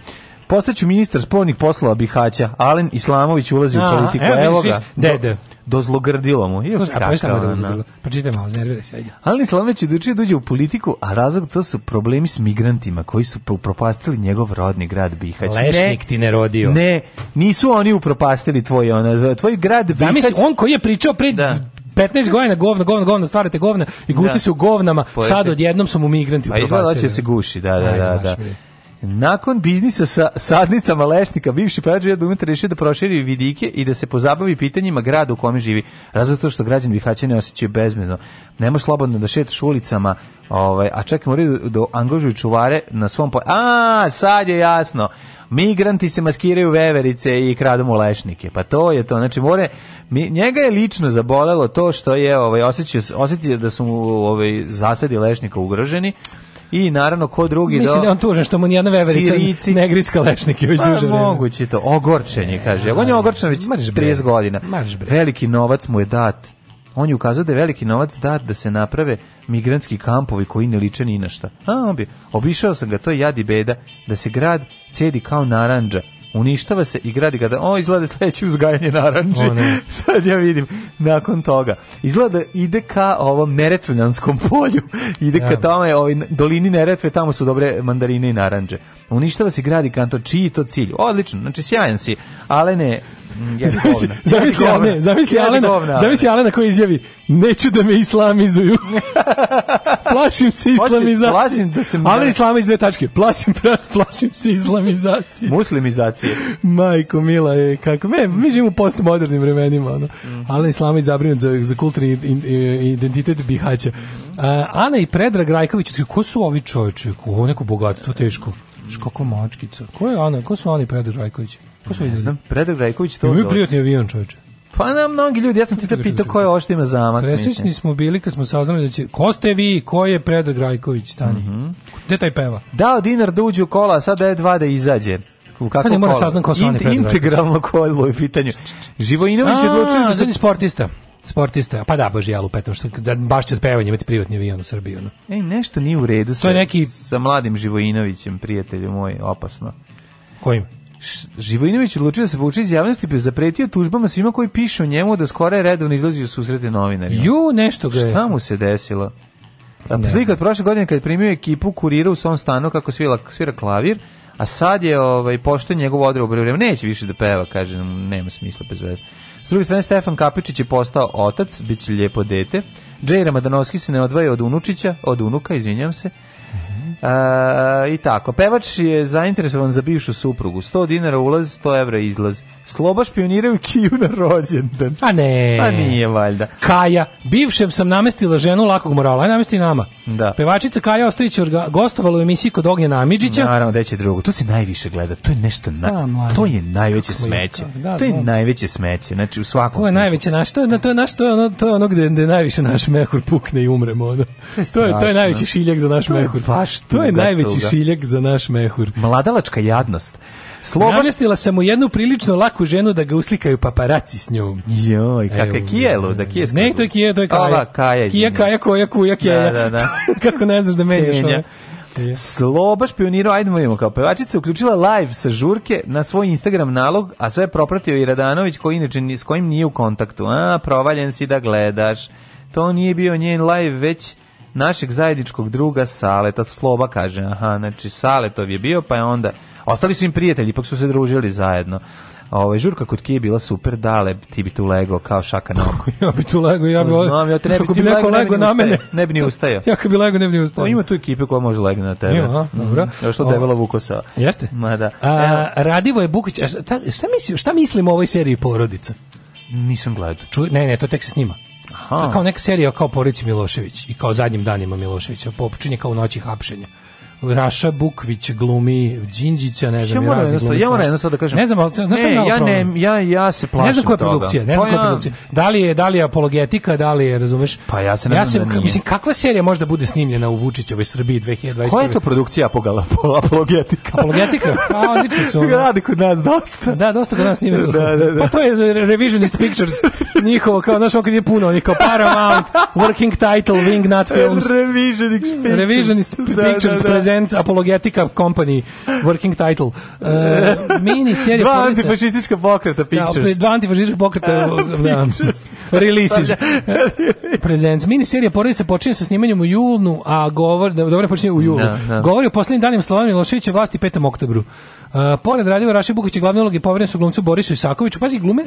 Speaker 6: Postaću ministar spolnih poslova Bihaća. Alen Islamović ulazi a, u politiku. Evo, ga. Dede. Do, dozlogrdilo mu.
Speaker 3: Je, Slušaj, a samo da malo, znerviraj se.
Speaker 6: Alen Islamović je dođe da u politiku, a razlog to su problemi s migrantima koji su upropastili njegov rodni grad Bihać.
Speaker 3: Lešnik ne, ti ne rodio.
Speaker 6: Ne, nisu oni upropastili tvoj, ona, tvoj grad Bihać. Zamisli,
Speaker 3: on koji je pričao pre da. 15 godina govna, govna, govna, stvarate govna i gusti da. se u govnama, Pojeste. sad odjednom su mu migranti.
Speaker 6: Pa izgleda da će se guši, da, da, da. da. Nakon biznisa sa sadnicama lešnika, bivši Pađa Dumeta rešio da proširi vidike i da se pozabavi pitanjima grada u kome živi. Razlog to što građani Bihaća ne osjećaju bezmezno. Nemo slobodno da šetaš ulicama, ovaj, a čak moraju da, da angažuju čuvare na svom... Po... A, sad je jasno migranti se maskiraju veverice i kradu lešnike. Pa to je to. Znači, more, mi, njega je lično zabolelo to što je ovaj, osjećao, osjećao da su mu ovaj, zasadi lešnika ugroženi I naravno ko drugi
Speaker 3: Mislim do... da on tužan što mu ni jedna veverica Sirici... ne griska lešnike već pa, duže
Speaker 6: vreme. Moguće to, ogorčen je, kaže. On je ogorčen već 30 godina. Veliki novac mu je dat on je ukazao da je veliki novac dat da se naprave migrantski kampovi koji ne liče ni na šta. A, obi, obišao sam ga, to je jad i beda, da se grad cedi kao naranđa, uništava se i gradi kada da, o, izgleda sledeće uzgajanje narandže. sad ja vidim nakon toga. Izgleda da ide ka ovom neretvljanskom polju, ide ja. ka tome, ovaj, dolini Neretve, tamo su dobre mandarine i narandže. Uništava se i gradi kanto čiji je to cilj? Odlično, znači sjajan si, ali ne,
Speaker 3: zamisli, zamisli, ja, ne, zamisli Alena, zamisli Alena koji izjavi neću da me islamizuju. plašim se islamizacije. Plašim da se mi... Ali islamiz dve tačke. Plašim, plašim se islamizacije.
Speaker 6: Muslimizacije.
Speaker 3: Majko mila je kako me, mi živimo u postmodernim vremenima ono. Mm. Ali islamiz zabrinut za, za kulturni identitet Bihaća. Uh, Ana i Predrag Rajković, ko su ovi čovječe? Ovo neko bogatstvo teško. Škoko mačkica. Ko je Ana? Ko su Ana i Predrag Rajković?
Speaker 6: Ko su
Speaker 3: ne
Speaker 6: znam, Predrag Rajković to.
Speaker 3: zove. Imaju privatni avion, čoveče.
Speaker 6: Pa na mnogi ljudi, ja sam ti te pitao ko je ovo što ima
Speaker 3: zamak. Presrećni smo bili kad smo saznali da će, ko ste vi, ko je Predrag Rajković, Tani? Mm -hmm. Gde taj peva?
Speaker 6: Dao dinar da uđe u kola, sad je dva da izađe
Speaker 3: kako Sad ne mora saznam ko su oni
Speaker 6: Predrag Integralno
Speaker 3: kolo
Speaker 6: je pitanje. Živojinović je
Speaker 3: odlučio da se... sportista sportista, pa da, bože, Jalu lupetam, što, da baš će od pevanja imati privatni avion
Speaker 6: u Srbiji. No. Ej, nešto nije u redu sa, to je neki... sa mladim Živojinovićem, prijatelju moj, opasno. Kojim? Živojinović odlučio da se povuče iz javnosti bez pa zapretio tužbama svima koji pišu o njemu da skoro je redovno izlazio susrete novinarima.
Speaker 3: Ju, nešto ga
Speaker 6: je. Šta mu se desilo? A slika od prošle godine kad je primio ekipu kurira u svom stanu kako svira, svira klavir, a sad je ovaj, pošto njegov u vreme, neće više da peva, kaže, nema smisla bez veze. S druge strane, Stefan Kapičić je postao otac, bit će lijepo dete. Džej Ramadanovski se ne odvaja od unučića, od unuka, izvinjam se. E, I tako, pevač je zainteresovan za bivšu suprugu. 100 dinara ulaz, 100 evra izlaz. Sloba špioniraju Kiju na rođendan.
Speaker 3: A ne.
Speaker 6: A pa nije valjda.
Speaker 3: Kaja, bivšem sam namestila ženu lakog morala, aj namesti nama. Da. Pevačica Kaja Ostojić gostovala u emisiji kod Ognjena Amidžića.
Speaker 6: Naravno, da će drugo. To se najviše gleda. To je nešto na, Znam, to je najveće smeće. Da, to je da. najveće smeće. Znači u svakom. To je
Speaker 3: smislu. najveće naš, to je na to je naš to
Speaker 6: je
Speaker 3: ono to je ono gde, gde najviše naš mehur pukne i umremo ono. To je to je, to je najveći šiljak za naš to mehur. Baš to je najveći šiljak za naš mehur.
Speaker 6: Mladalačka jadnost.
Speaker 3: Sloba... Namestila sam mu jednu prilično laku ženu da ga uslikaju paparaci s njom.
Speaker 6: Joj, kakve e, kijelu, da
Speaker 3: kijesku. Ne, to je kije, to je kaja. Ova
Speaker 6: kaja,
Speaker 3: kija, kaja, koja, kuja, kija. Da, da, da. Kako ne znaš da menjaš ovo.
Speaker 6: Sloba špionirao, ajde vidimo kao pevačica, uključila live sa žurke na svoj Instagram nalog, a sve je propratio i Radanović, koji inače s kojim nije u kontaktu. A, provaljen si da gledaš. To nije bio njen live, već našeg zajedničkog druga Saleta, Sloba kaže, aha, znači Saletov je bio, pa je onda Ostali su im prijatelji, ipak su se družili zajedno. Ovaj žurka kod Kije bila super, dale, ti bi tu lego kao šaka na. oko.
Speaker 3: ja bi tu lego, ja bi.
Speaker 6: Znam,
Speaker 3: ja
Speaker 6: te ne bi, bi lego, lego na mene. Ne bi ni ustajao.
Speaker 3: Ja bi lego, ne bi ni ustajao.
Speaker 6: Ima tu ekipe koja može legne na tebe. Aha, mhm. dobro. Ja što debelo vukosa.
Speaker 3: Jeste? Ma da. A, Radivo je Bukić, šta, šta, mislim, šta mislim o ovoj seriji porodica?
Speaker 6: Nisam gledao.
Speaker 3: Čuj, ne, ne, to tek se snima. Aha. To je kao neka serija kao Porici Milošević i kao zadnjim danima Miloševića, počinje kao u noći hapšenja. Raša Bukvić glumi Đinđića, ne znam,
Speaker 6: ja moram jedno, ja moram jedno sad da kažem.
Speaker 3: Ne znam, al znaš ne,
Speaker 6: ja ne, ja ja se plašim
Speaker 3: Ne znam koja je produkcija, ne znam pa koja je produkcija. Da li je, da li je apologetika, da li je, razumeš?
Speaker 6: Pa ja se
Speaker 3: ne ja se, da mislim kakva serija možda bude snimljena u Vučićevoj Srbiji 2021.
Speaker 6: Koja je to produkcija apogala, apologetika?
Speaker 3: Apologetika?
Speaker 6: Pa odlični su. Radi kod nas dosta.
Speaker 3: Da, dosta kod nas snimaju. Da, da, da. Pa to je Revisionist Pictures. Njihovo kao znaš, kad je puno, oni kao Paramount, Working Title, Wingnut Films. Revisionist Pictures. Revisionist Pictures da, da, presents apologetica company working title. Uh, mini serija dva
Speaker 6: porodica. antifašistička pokreta da, pictures. Da,
Speaker 3: dva antifašistička pokreta da, releases. E, presents. Mini serija porodica počinje sa snimanjem u julu, a govor, da, dobro počinje u julu. Da, da. Govori o poslednjim danima Slovani Miloševića vlasti 5. oktobru. Uh, pored Radivoj Raši Bukića glavne uloge poveren su glumcu Borisu Isakoviću. Pazi, glume,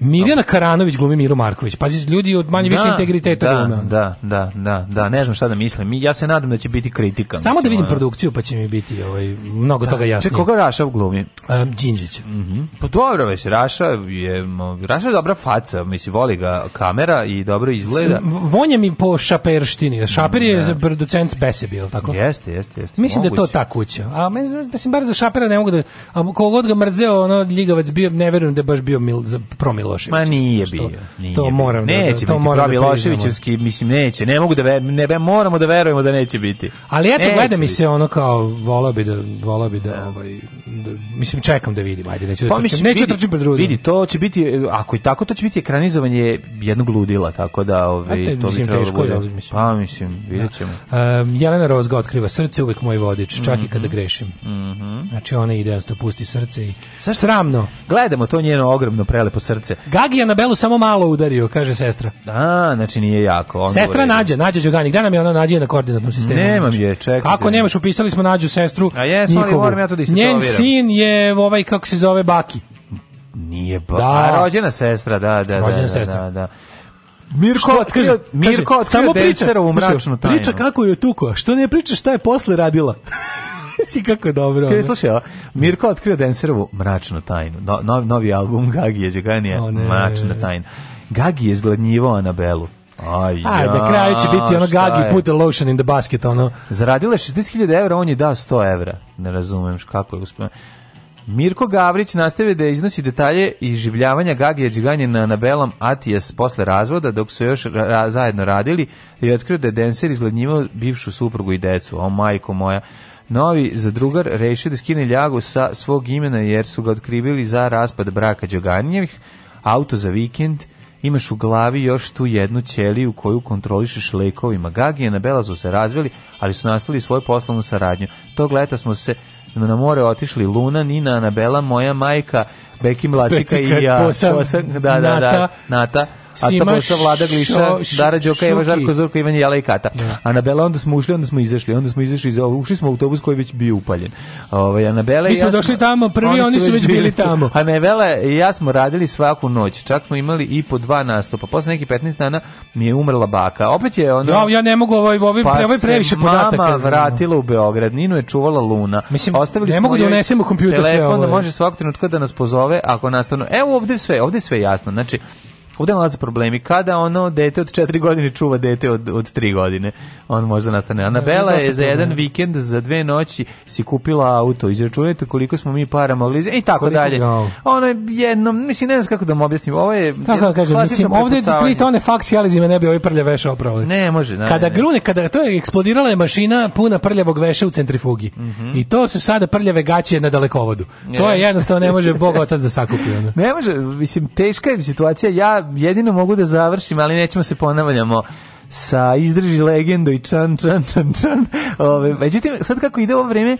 Speaker 3: Mirjana Karanović glumi Miru Marković. Pazi, ljudi od manje da, više integriteta da,
Speaker 6: glume. Da, da, da, da, ne znam šta da mislim. Ja se nadam da će biti kritika.
Speaker 3: Samo
Speaker 6: mislim,
Speaker 3: da vidim ona. produkciju pa će mi biti ovaj, mnogo da, toga jasnije. Če
Speaker 6: koga Raša u glumi?
Speaker 3: Um, Đinđić.
Speaker 6: Mm -hmm. Pa dobro, već, Raša je, Raša je dobra faca, mislim, voli ga kamera i dobro izgleda.
Speaker 3: S, vonja mi po šaperštini. Šaper je da. producent Besebi, je tako?
Speaker 6: Jeste, jeste, jeste.
Speaker 3: Mislim da Moguće. da to ta kuća. A mislim, bar za Šapera ne mogu da... A kogod ga mrzeo, ono, ljigavac
Speaker 6: bio,
Speaker 3: ne verujem da baš bio mil, za prom Milošević. Ma
Speaker 6: nije bio.
Speaker 3: to moram
Speaker 6: da- neće da,
Speaker 3: biti to
Speaker 6: moram Miloševićevski, mislim neće. Ne mogu da ver, ne, ve, moramo da verujemo da neće biti.
Speaker 3: Ali eto gleda mi se ono kao voleo bi da voleo bi da ja. Da. ovaj da, mislim čekam da vidim. Ajde neću da pa, da trčim, neću trčim pred rudu.
Speaker 6: Vidi, to će biti ako i tako to će biti ekranizovanje jednog ludila, tako da ovaj Ate, to
Speaker 3: mislim, bi teško, da
Speaker 6: Mislim. Pa mislim, videćemo. Ja.
Speaker 3: Um, Jelena Rozga otkriva srce uvek moj vodič, čak mm -hmm. i kada mhm. grešim.
Speaker 6: Mm
Speaker 3: Znači ona ide da pusti srce i sramno.
Speaker 6: Gledamo to njeno ogromno prelepo srce
Speaker 3: srce. Gagi je samo malo udario, kaže sestra.
Speaker 6: Da, znači nije jako.
Speaker 3: sestra Nađa, Nađa Đogani. Gde nam je ona nađe na koordinatnom sistemu?
Speaker 6: Nemam znači, je, čekaj.
Speaker 3: Kako nemaš, upisali smo nađu sestru.
Speaker 6: A jes, ali moram ja to da
Speaker 3: Njen sin je ovaj, kako se zove, Baki.
Speaker 6: Nije Baki. Da. A, rođena sestra, da, da. Rođena
Speaker 3: da,
Speaker 6: da
Speaker 3: sestra. Da, da. Mirko otkrio, Mirko otkrio samo priča, u
Speaker 6: mračnu
Speaker 3: tajnu. Priča kako je tuko, što ne priča šta je posle radila si kako dobro.
Speaker 6: Kaj, slušaj, o, Mirko otkrio Denserovu mračnu tajnu. No, no, novi album Gagije Đeganija, mračna tajna. Gagi je zgladnjivao Anabelu. Aj,
Speaker 3: ja, Ajde, kraj će biti ono Gagi put the lotion in the basket, ono.
Speaker 6: Zaradila je 60.000 evra, on je dao 100 evra. Ne razumem kako je uspio. Mirko Gavrić nastavi da iznosi detalje iživljavanja Gagija Điganjina na Anabelom Atijas posle razvoda, dok su još ra zajedno radili i otkrio da je Denser izgladnjivao bivšu suprugu i decu. O, majko moja novi zadrugar rešio da skine ljagu sa svog imena jer su ga otkrivili za raspad braka Đoganjevih, auto za vikend, imaš u glavi još tu jednu ćeliju koju kontrolišeš lekovima. Gagi i Anabela su se razveli, ali su nastali svoju poslovnu saradnju. Tog leta smo se na more otišli Luna, Nina, Anabela, moja majka, Beki Mlačika i ja.
Speaker 3: Posam, da, da, da, Nata.
Speaker 6: Nata Simaš, Ata Vlada Gliša, šo, Dara Đoka, Eva Žarko, Zorko, Ivan Jela i Kata. Da. Anabela, onda smo ušli, onda smo izašli, onda smo izašli, iz, ušli smo u autobus koji je već bio upaljen. Ovaj Anabela
Speaker 3: Mi smo ja došli tamo, prvi oni su, oni
Speaker 6: već
Speaker 3: bili, tamo.
Speaker 6: Anabela i ja smo radili svaku noć. Čak smo imali i po dva nastupa. Posle nekih 15 dana mi
Speaker 3: je
Speaker 6: umrla baka. Opet je ona
Speaker 3: Ja, ja ne mogu ovoj, ovoj, pa ovaj previše podataka. Mama
Speaker 6: vratila u Beograd, Ninu je čuvala Luna.
Speaker 3: Mislim, Ostavili ne mogu da unesemo kompjuter
Speaker 6: sve ovo. Telefon
Speaker 3: da
Speaker 6: može svakog trenutka da nas pozove ako nastanu. Evo ovde sve, ovde sve jasno. Znači, Ovde nalaze problemi. Kada ono dete od 4 godine čuva dete od, od 3 godine, on možda nastane. Anabela je za jedan vikend, za dve noći si kupila auto, izračunajte koliko smo mi para mogli, i tako koliko dalje. Gao. Ono je jedno, mislim, ne znam kako da vam objasnim, ovo je...
Speaker 3: Kako da kažem, mislim, ovde tri tone faksi, ali zime ne bi ovi prlje veša opravo.
Speaker 6: Ne, može. Ne,
Speaker 3: kada
Speaker 6: ne.
Speaker 3: grune, kada to je eksplodirala je mašina puna prljavog veša u centrifugi. Mm -hmm. I to su sada prljave gaće na dalekovodu. Yeah. To je jednostavno, ne može Bog otac da sakupi. Ono.
Speaker 6: ne može, mislim, teška je situacija, ja jedino mogu da završim, ali nećemo se ponavljamo sa izdrži legendo i čan, čan, čan, čan. Ove, međutim, sad kako ide ovo vreme,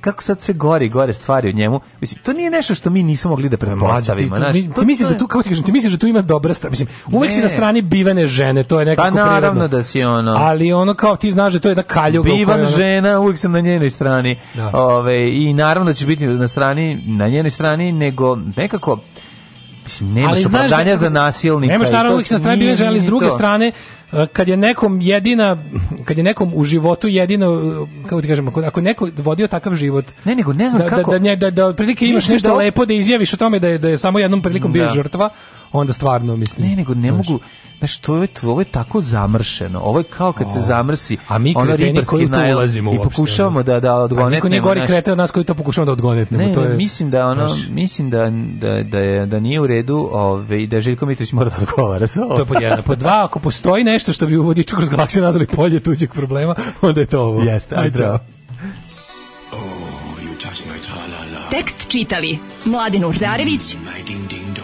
Speaker 6: kako sad sve gore i gore stvari od njemu. Mislim, to nije nešto što mi nismo mogli da e, pretpostavimo.
Speaker 3: Mlađe, ti, ti, ti, ti misliš da tu, kako ti kažem, ti misliš da tu ima dobra strana. Mislim, uvek ne. si na strani bivene žene, to je nekako prirodno. Pa
Speaker 6: naravno prirodno. da si ono.
Speaker 3: Ali ono kao ti znaš da to je jedna kaljuga.
Speaker 6: Bivan ono... žena, uvek sam na njenoj strani. Da. Ove, I naravno da će biti na strani, na njenoj strani, nego nekako mislim, nemaš ali, da- opravdanja da, za nasilnika. Nemaš
Speaker 3: naravno uvijek sa strane bile žele, s druge to. strane, e, kad je nekom jedina, kad je nekom u životu jedino, e, kako ti kažemo, ako neko vodio takav život,
Speaker 6: ne, nego ne znam
Speaker 3: da,
Speaker 6: kako.
Speaker 3: Da, da, da, da, da otprilike imaš nešto da- lepo da izjaviš o tome da je, da je samo jednom prilikom da. bio žrtva, onda stvarno mislim.
Speaker 6: Ne, nego ne mogu, znaš, to je, ovo je tako zamršeno, ovo je kao kad o, se zamrsi,
Speaker 3: a mi ono kreteni koji to ulazimo i
Speaker 6: pokušavamo da, da odgonetnemo.
Speaker 3: A niko nije gori krete od nas koji to pokušavamo da odgonetnemo. Ne, to je,
Speaker 6: ne, mislim da ono, znaš. mislim da, da, da, je, da nije u redu ove, ovaj, i da Željko Mitrović mora da odgovara sa
Speaker 3: ovo. To je pod jedno. Pod dva, ako postoji nešto što bi u vodiču kroz galaksiju nazvali polje tuđeg problema, onda je to ovo.
Speaker 6: Jeste, ajde. Ćao. Oh, Tekst čitali Mladin Urdarević